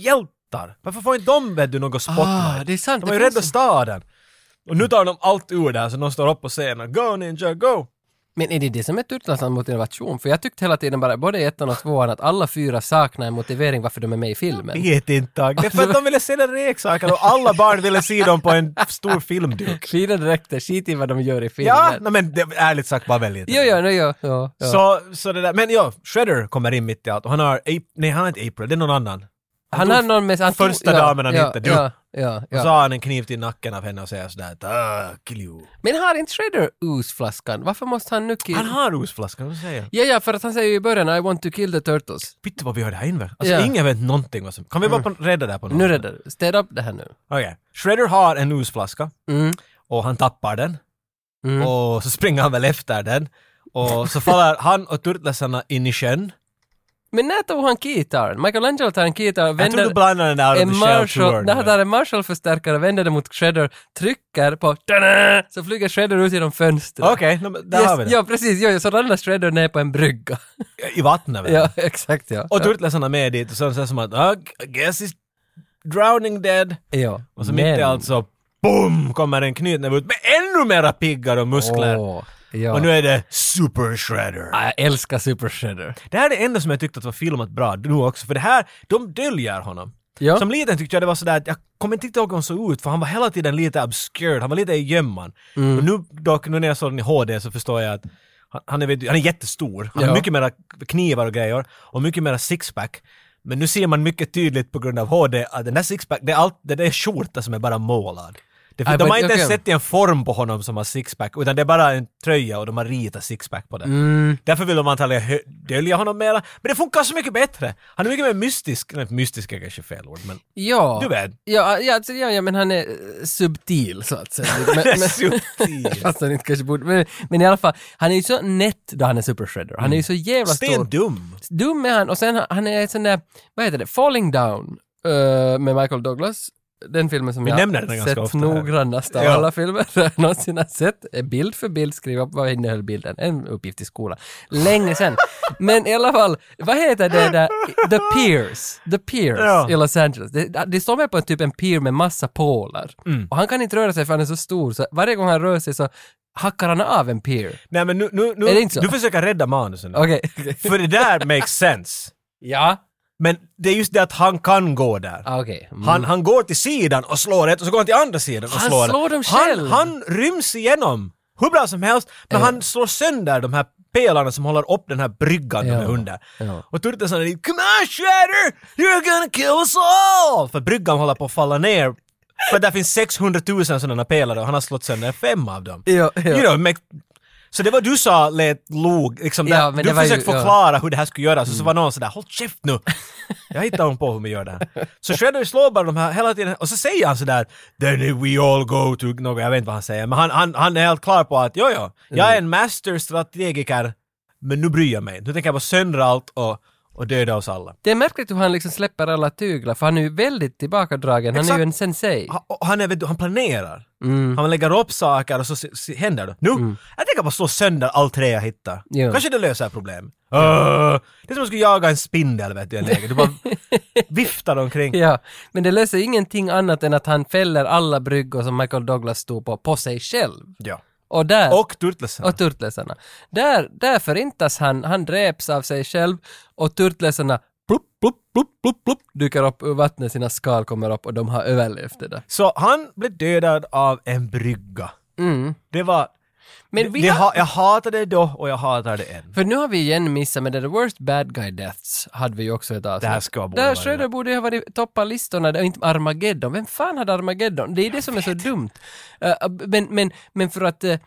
hjältar. Varför får inte de, vet du, något spotlight? Ah, det är sant, De har ju en- staden. Och nu tar de allt ur det här, så de står upp på scenen. Go Ninja, go! Men är det det som är Turtles motivation? För jag tyckte hela tiden bara, både i ettan och tvåan, att alla fyra saknar en motivering varför de är med i filmen. Vet inte. Det är för att de ville se den leksaken och alla barn ville se dem på en stor filmduk. Fina dräkter, skit i vad de gör i filmen. Ja, nej, men det, ärligt sagt bara väldigt. Jo, ja, nej, ja, ja, ja. Så, så det där, men ja, Shredder kommer in mitt i allt och han har, nej han har inte April, det är någon annan. Han har någon med... Han tog- Första ja, damen han ja, hittade. Ja, ja, Och så ja. har han en kniv till nacken av henne och säger sådär att ah, kill you. Men har inte Shredder oozflaskan? Varför måste han nu kill... Han har osflaskan, vad säger? Ja, ja, för att han säger ju i början I want to kill the turtles. Pitta vad vi har det här inne. Alltså Ja. ingen vet någonting vad som... Kan vi bara på, rädda det här på något Nu räddar du. Städa upp det här nu. Okej. Shredder har en osflaska Mm. och han tappar den Mm. och så springer han väl efter den och så faller han och turtlesarna in i sjön. Men när tog han keytaren? Michelangelo tar en keytar och Jag tror vänder... du blandar den out of en the shell Marshall, tour. när han tar en Marshall-förstärkare, vänder den mot Shredder, trycker på tada, så flyger Shredder ut genom fönstret. Okej, no, men där har vi det. Ja, precis. Ja, så ramlar Shredder ner på en brygga. I vattnet väl? ja, exakt ja. Och turtlesarna med dit och så säger som att ah, I guess he's drowning dead. ja. Och så mitt i allt så BOOM! kommer en knytnäve ut med ännu mera piggar och muskler. Åh, ja. Och nu är det Super Shredder. Ah, jag älskar Super Shredder. Det här är det enda som jag tyckte att var filmat bra nu också, för det här, de döljer honom. Ja. Som liten tyckte jag det var sådär att jag kommer inte ihåg hur han såg ut för han var hela tiden lite obscured, han var lite i gömman. Mm. Och nu dock, nu när jag såg den i HD så förstår jag att han, han, är, han är jättestor, han Ja. har mycket mera knivar och grejer och mycket mera sixpack. Men nu ser man mycket tydligt på grund av HD att den där sixpack, det är, allt, det är skjorta som är bara målad. Det, de har inte ens okej. sett en form på honom som har sixpack, utan det är bara en tröja och de har ritat sixpack på den. Mm. Därför vill de antagligen dölja honom mera. Men det funkar så mycket bättre. Han är mycket mer mystisk. Nej, mystisk är kanske fel ord, men... Ja. Du vet. Ja, ja, alltså, ja, ja, men han är eh, subtil så att säga. Men, men, Subtil. Fast han inte kanske borde, men, men i alla fall, han är ju så nätt då han är Super Shredder. Han är ju så jävla stor. Stendum. Dum är han och sen han- är sån där, vad heter det, Falling Down eh, med Michael Douglas. Den filmen som Vi jag ganska sett ofta noggrannast av Ja. alla filmer jag någonsin har sett. Eh, Bild för bild, skriva upp vad innehöll bilden. En uppgift i skolan. Länge sedan. Men i alla fall, vad heter det där? The Piers. The Piers Ja. i Los Angeles. Det, det står med på en typ en pier med massa pålar. Mm. Och han kan inte röra sig för han är så stor, så varje gång han rör sig så hackar han av en pier. Nej men nu, nu, nu du försöker rädda manusen. nu. Okej. okej. För det där makes sense. Ja. Men det är just det att han kan gå där. Ah, Okej. Mm. Han, han går till sidan och slår ett och så går han till andra sidan och Han slår slår ett. dem han, själv. han ryms igenom hur bra som helst, men Ja. han slår sönder de här pelarna som håller upp den här bryggan de Ja. är under. Ja. Och Turtles är Come on Shredder! You're gonna kill us all! För bryggan håller på att falla ner För där finns 600 000 sådana pelare och han har slått sönder fem av dem. Ja, ja. You know, make, så det var du sa lät log, liksom Ja, där, du ju- försökte ja. förklara hur det här skulle göras och så var någon sådär “Håll käft nu!” Jag hittar hon på hur man gör det här. Så Shredder slår bara de här hela tiden och så säger han sådär “Then we all go to...” något, jag vet inte vad han säger, men han, han, han är helt klar på att jo, jo, jag är en masterstrategiker men nu bryr jag mig. Nu tänker jag bara söndra allt och, och döda oss alla. Det är märkligt hur han liksom släpper alla tyglar, för han är ju väldigt tillbakadragen. Han är Exakt. ju en sensei. Han, han, är, du, han planerar. Mm. Han lägger upp saker och så händer det. Nu, jag tänker bara slå sönder allt trä jag hittar. Jo. Kanske det löser problem. Uh, det är som att skulle jaga en spindel vet du, en läge. Du bara viftar omkring. Ja, men det löser ingenting annat än att han fäller alla bryggor som Michael Douglas stod på, på sig själv. Ja. Och där... Och turtlesarna. Och turtlesarna. Där, där förintas han, han dräps av sig själv och turtlesarna plupp, plupp, plupp, plupp, plupp, dyker upp ur vattnet, sina skal kommer upp och de har överlevt det där. Så han blev dödad av en brygga. Mm. Det var... Men vi har- ha, jag hatade det då och jag hatar det än. För nu har vi igen missat, men det The Worst Bad Guy Deaths hade vi ju också ett avsnitt. Det här ska borde Där det. borde ha varit toppa listorna, det inte Armageddon. Vem fan hade Armageddon? Det är det som är så dumt. Eh, men, men, men för att... eh,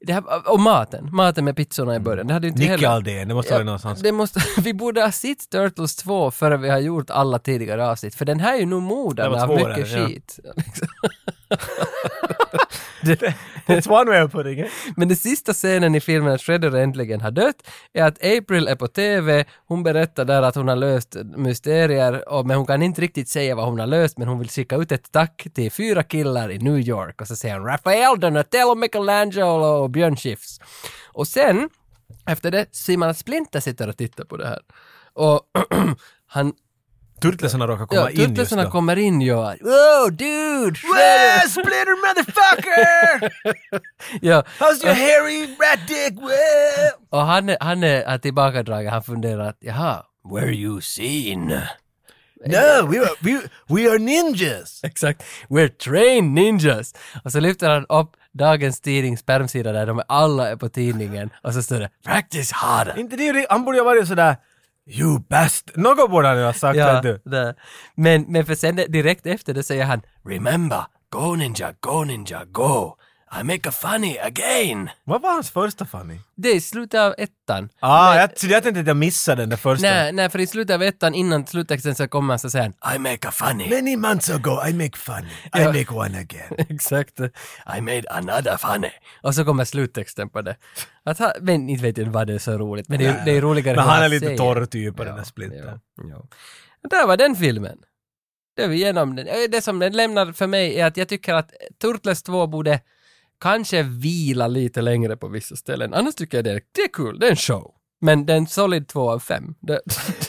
det här, och maten, maten med pizzorna i början. Det hade ju inte Nicke heller... Aldén, det måste vara någonstans. Det måste, vi borde ha sett Turtles 2 före vi har gjort alla tidigare avsnitt, för den här är ju nog Det var av mycket där, ja. skit. Liksom. It's one way of putting it. Men den sista scenen i filmen att Shredder äntligen har dött är att April är på TV, hon berättar där att hon har löst mysterier, och, men hon kan inte riktigt säga vad hon har löst, men hon vill skicka ut ett tack till fyra killar i New York och så säger hon Raphael, Donatello, Michelangelo och Björn Skifs. Och sen, efter det, ser man att Splinter sitter och tittar på det här. Och han Turtlesarna råkar komma Ja, in just då. kommer in ju. Wow, dude! Shredder! Splitter motherfucker! ja, How's your hairy rat dick? Wow! och han är, han är, är tillbakadragen, han funderar att jaha, were you seen? No, we are, we, we are ninjas! Exakt. We're trained ninjas! Och så lyfter han upp dagens tidnings spermsida där de alla är på tidningen och så står det “Practice harder”. Inte det, han borde ju ha varit sådär You best... Något borde han ju ha sagt, Ja, du. det. Men, men för sen direkt efter det säger han “Remember, go ninja, go ninja, go! I make a funny again!” Vad var hans första funny? Det är i slutet av ettan. Ah, Men- jag, jag tänkte att jag missade den där första. Nej, nej, för i slutet av ettan, innan sluttexten så kommer han så säger han I make a funny. Many months ago I make funny. I Ja. make one again. Exakt. I made another funny. Och så kommer sluttexten på det. Att han, men inte vet jag vad det är så roligt, men det är, det är roligare Men han är lite torr typ på den där Splinter. Ja, ja. Där var den filmen. Det är vi igenom den. Eh, Det som den lämnar för mig är att jag tycker att Turtles 2 borde kanske vila lite längre på vissa ställen. Annars tycker jag det är, det är kul, det är en show. Men det är en solid 2 av 5. Det,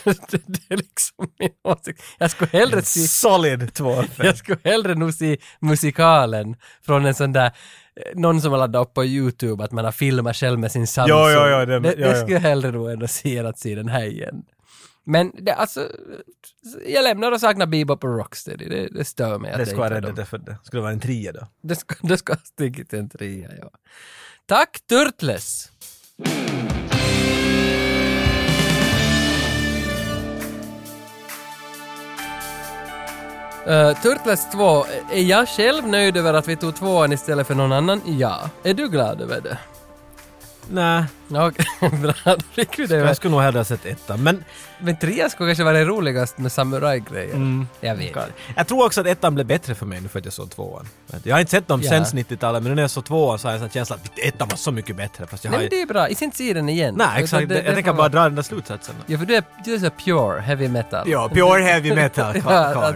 det, det är liksom min åsikt. Jag skulle hellre se... Solid 2 Jag skulle hellre nog se musikalen från en sån där, eh, någon som har laddat upp på YouTube, att man har filmat själv med sin Samsung. Jo, jo, jo, det- det, jo, det jo. skulle jag hellre nog ändå se än att se den här igen. Men det, alltså, jag lämnar och saknar Bebop och Rocksteady. Det, det stör mig att Det skulle har räddat det för det. Skulle vara en trea då. Det ska, det ska ha stigit en trea, ja. Tack Turtles! Uh, Turtles 2, är jag själv nöjd över att vi tog tvåan istället för någon annan? Ja. Är du glad över det? Nej, Okej, bra. Då fick vi det. jag skulle nog hellre ha sett ettan. Men Men trean skulle kanske vara roligast med samurajgrejer. Jag vet. jag tror också att ettan blev bättre för mig nu för att jag såg tvåan. Jag har inte sett dem Ja. sen 90-talet men nu när jag såg tvåan så har jag en känsla att ettan var så mycket bättre. Fast jag Nej har men det är bra, jag ska inte se den igen. Nej exakt, det- jag det tänker bara dra den där slutsatsen. Ja för du är, du är så pure heavy metal. Ja, pure heavy metal Ja, karl.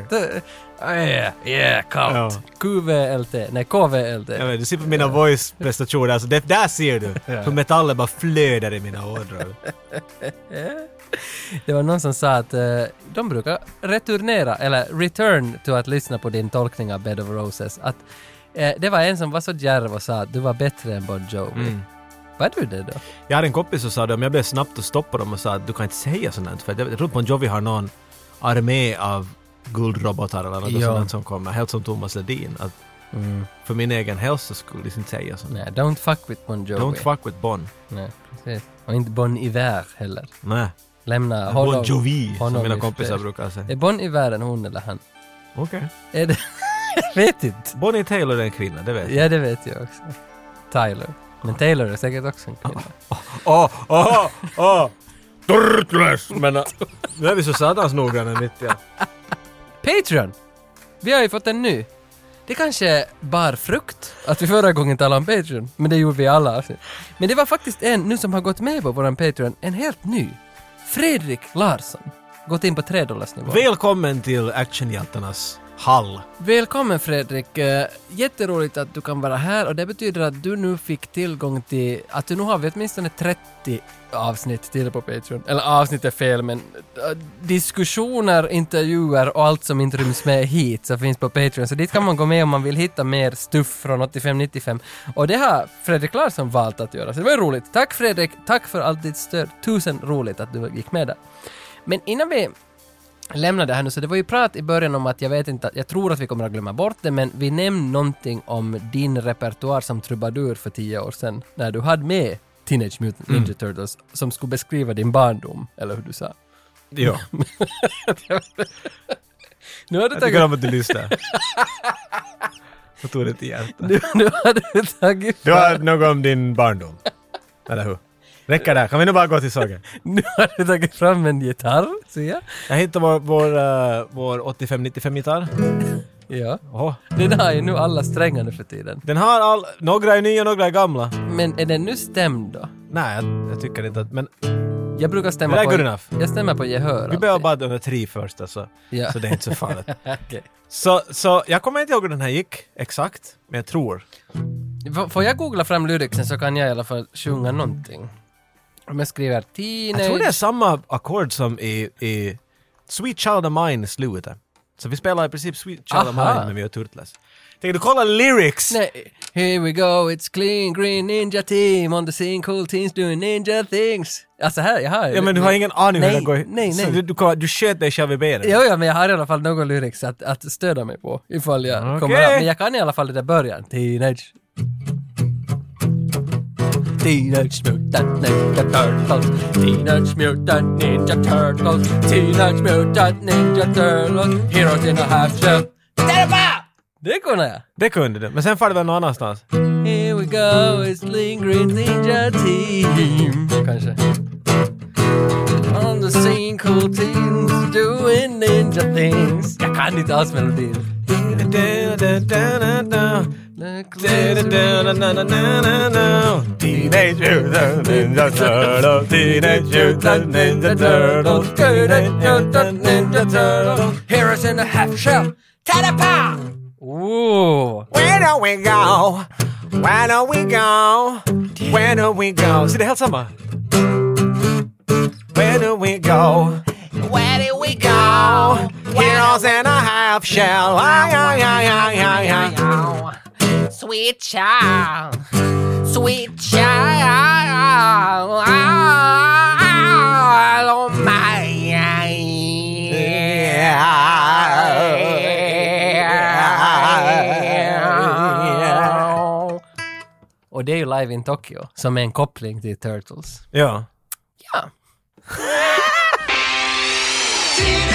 Att, uh, yeah, yeah, kallt. Ja. QVLT, nej KVLT. Jag vet, du ser på mina voice-prestationer, alltså det, där ser du hur metallen bara flödar i mina ådror. Det var någon som sa att eh, de brukar returnera, eller return to att lyssna på din tolkning av Bed of Roses. Att eh, det var en som var så djärv och sa att du var bättre än Bon Jovi. Mm. Var du det då? Jag hade en kompis som sa det, om jag blev snabbt och stoppade dem och sa att du kan inte säga sånt för jag, jag tror Bon Jovi har någon armé av guldrobotar eller något Ja. sånt som kommer, helt som Thomas Ledin. Att För min egen hälsa skulle jag inte säga sånt. Nej, don't fuck with Bon Jovi. Don't fuck with Bon. Nej, precis. Och inte Bon Iver heller. Nej. Lämna Bon honom. Jovi, som honom mina i kompisar fred. brukar säga. Är Bon Iver en hon eller han? Okej. Är det, Jag vet inte. Bonnie Taylor är en kvinna, det vet jag. Ja, det vet jag också. Tyler. Men Taylor är säkert också en kvinna. Åh, åh, åh! Turtles! Men nu är vi så satans noggranna mitt i. Patreon! Vi har ju fått en ny. Det kanske bar frukt att vi förra gången talade om Patreon, men det gjorde vi i alla avsnitt. Men det var faktiskt en nu som har gått med på våran Patreon, en helt ny. Fredrik Larsson. Gått in på 3 nivå. Välkommen till actionhjältarnas hall. Välkommen Fredrik! Eh, jätteroligt att du kan vara här och det betyder att du nu fick tillgång till, att du nu har vi åtminstone 30 avsnitt till på Patreon. Eller avsnitt är fel men eh, diskussioner, intervjuer och allt som inte ryms med hit så finns på Patreon. Så dit kan man gå med om man vill hitta mer stuff från 85-95. Och det har Fredrik Larsson valt att göra. Så det var ju roligt. Tack Fredrik! Tack för allt ditt stöd. Tusen roligt att du gick med där. Men innan vi lämna det här nu, så det var ju prat i början om att jag vet inte, jag tror att vi kommer att glömma bort det, men vi nämnde någonting om din repertoar som trubadur för tio år sedan, när du hade med Teenage Mutant Ninja Turtles, som skulle beskriva din barndom, eller hur du sa. Ja, Nu har du jag tagit, tycker om att du lyssnar. Jag tog det till hjärtat. nu, nu har du tagit, Du har något om din barndom. Eller hur? Räcker det? Kan vi nu bara gå till saken? nu har du tagit fram en gitarr, ser jag. Jag hittade vår, vår, uh, vår 85-95-gitarr. Ja. Åh. Den har ju nu alla strängar nu för tiden. Den har all... Några är nya, några är gamla. Men är den nu stämd då? Nej, jag, jag tycker inte att... Men Jag brukar stämma Det är på... good enough. Jag stämmer på gehör. vi behöver bara de där tre första så, Ja. så det är inte så farligt. Okej. så, så jag kommer inte ihåg hur den här gick exakt, men jag tror. F- Får jag googla fram lyricsen så kan jag i alla fall sjunga någonting. Jag skriver teenage... Jag tror det är samma ackord som i, i Sweet Child of Mine i slutet. Så vi spelar i princip Sweet Child of. Mine men vi gör Turtles. Tänker du kolla lyrics? Nej, here we go, it's clean green ninja team on the scene, cool teens doing ninja things. Alltså här, jag har ju- Ja men du har ingen aning hur det går. Nej, Så nej. du, du, kommer- du sköt dig själv i benet. Jo, ja, men jag har i alla fall någon lyrics att, att stödja mig på ifall jag Okej. kommer Men jag kan i alla fall det där början. Teenage... Teenage Mutant Ninja Turtles Teenage Mutant Ninja Turtles Teenage Mutant Ninja Turtles Heroes in a half shell Det kunde jag! Det kunde du, men sen far det väl någon annanstans? Here we go, it's lingering ninja team. Kanske. On the scene, cool teens doing ninja things. Jag kan inte alls melodin. Teenage Mutant Ninja Turtles, Teenage Mutant Ninja Turtles, Teenage Mutant Ninja Turtles. Heroes in a half shell. Ta-da-pa! Ooh. Where do we go? Where do we go? Where do we go? Så det är helt samma. Where do we go? Where do we go? Heroes in a half shell. Ay, ay, ay, ay, ay, ay. Sweet child, sweet child, oh my. Och det är ju Live in Tokyo, som är en koppling till Turtles. Ja. Ja.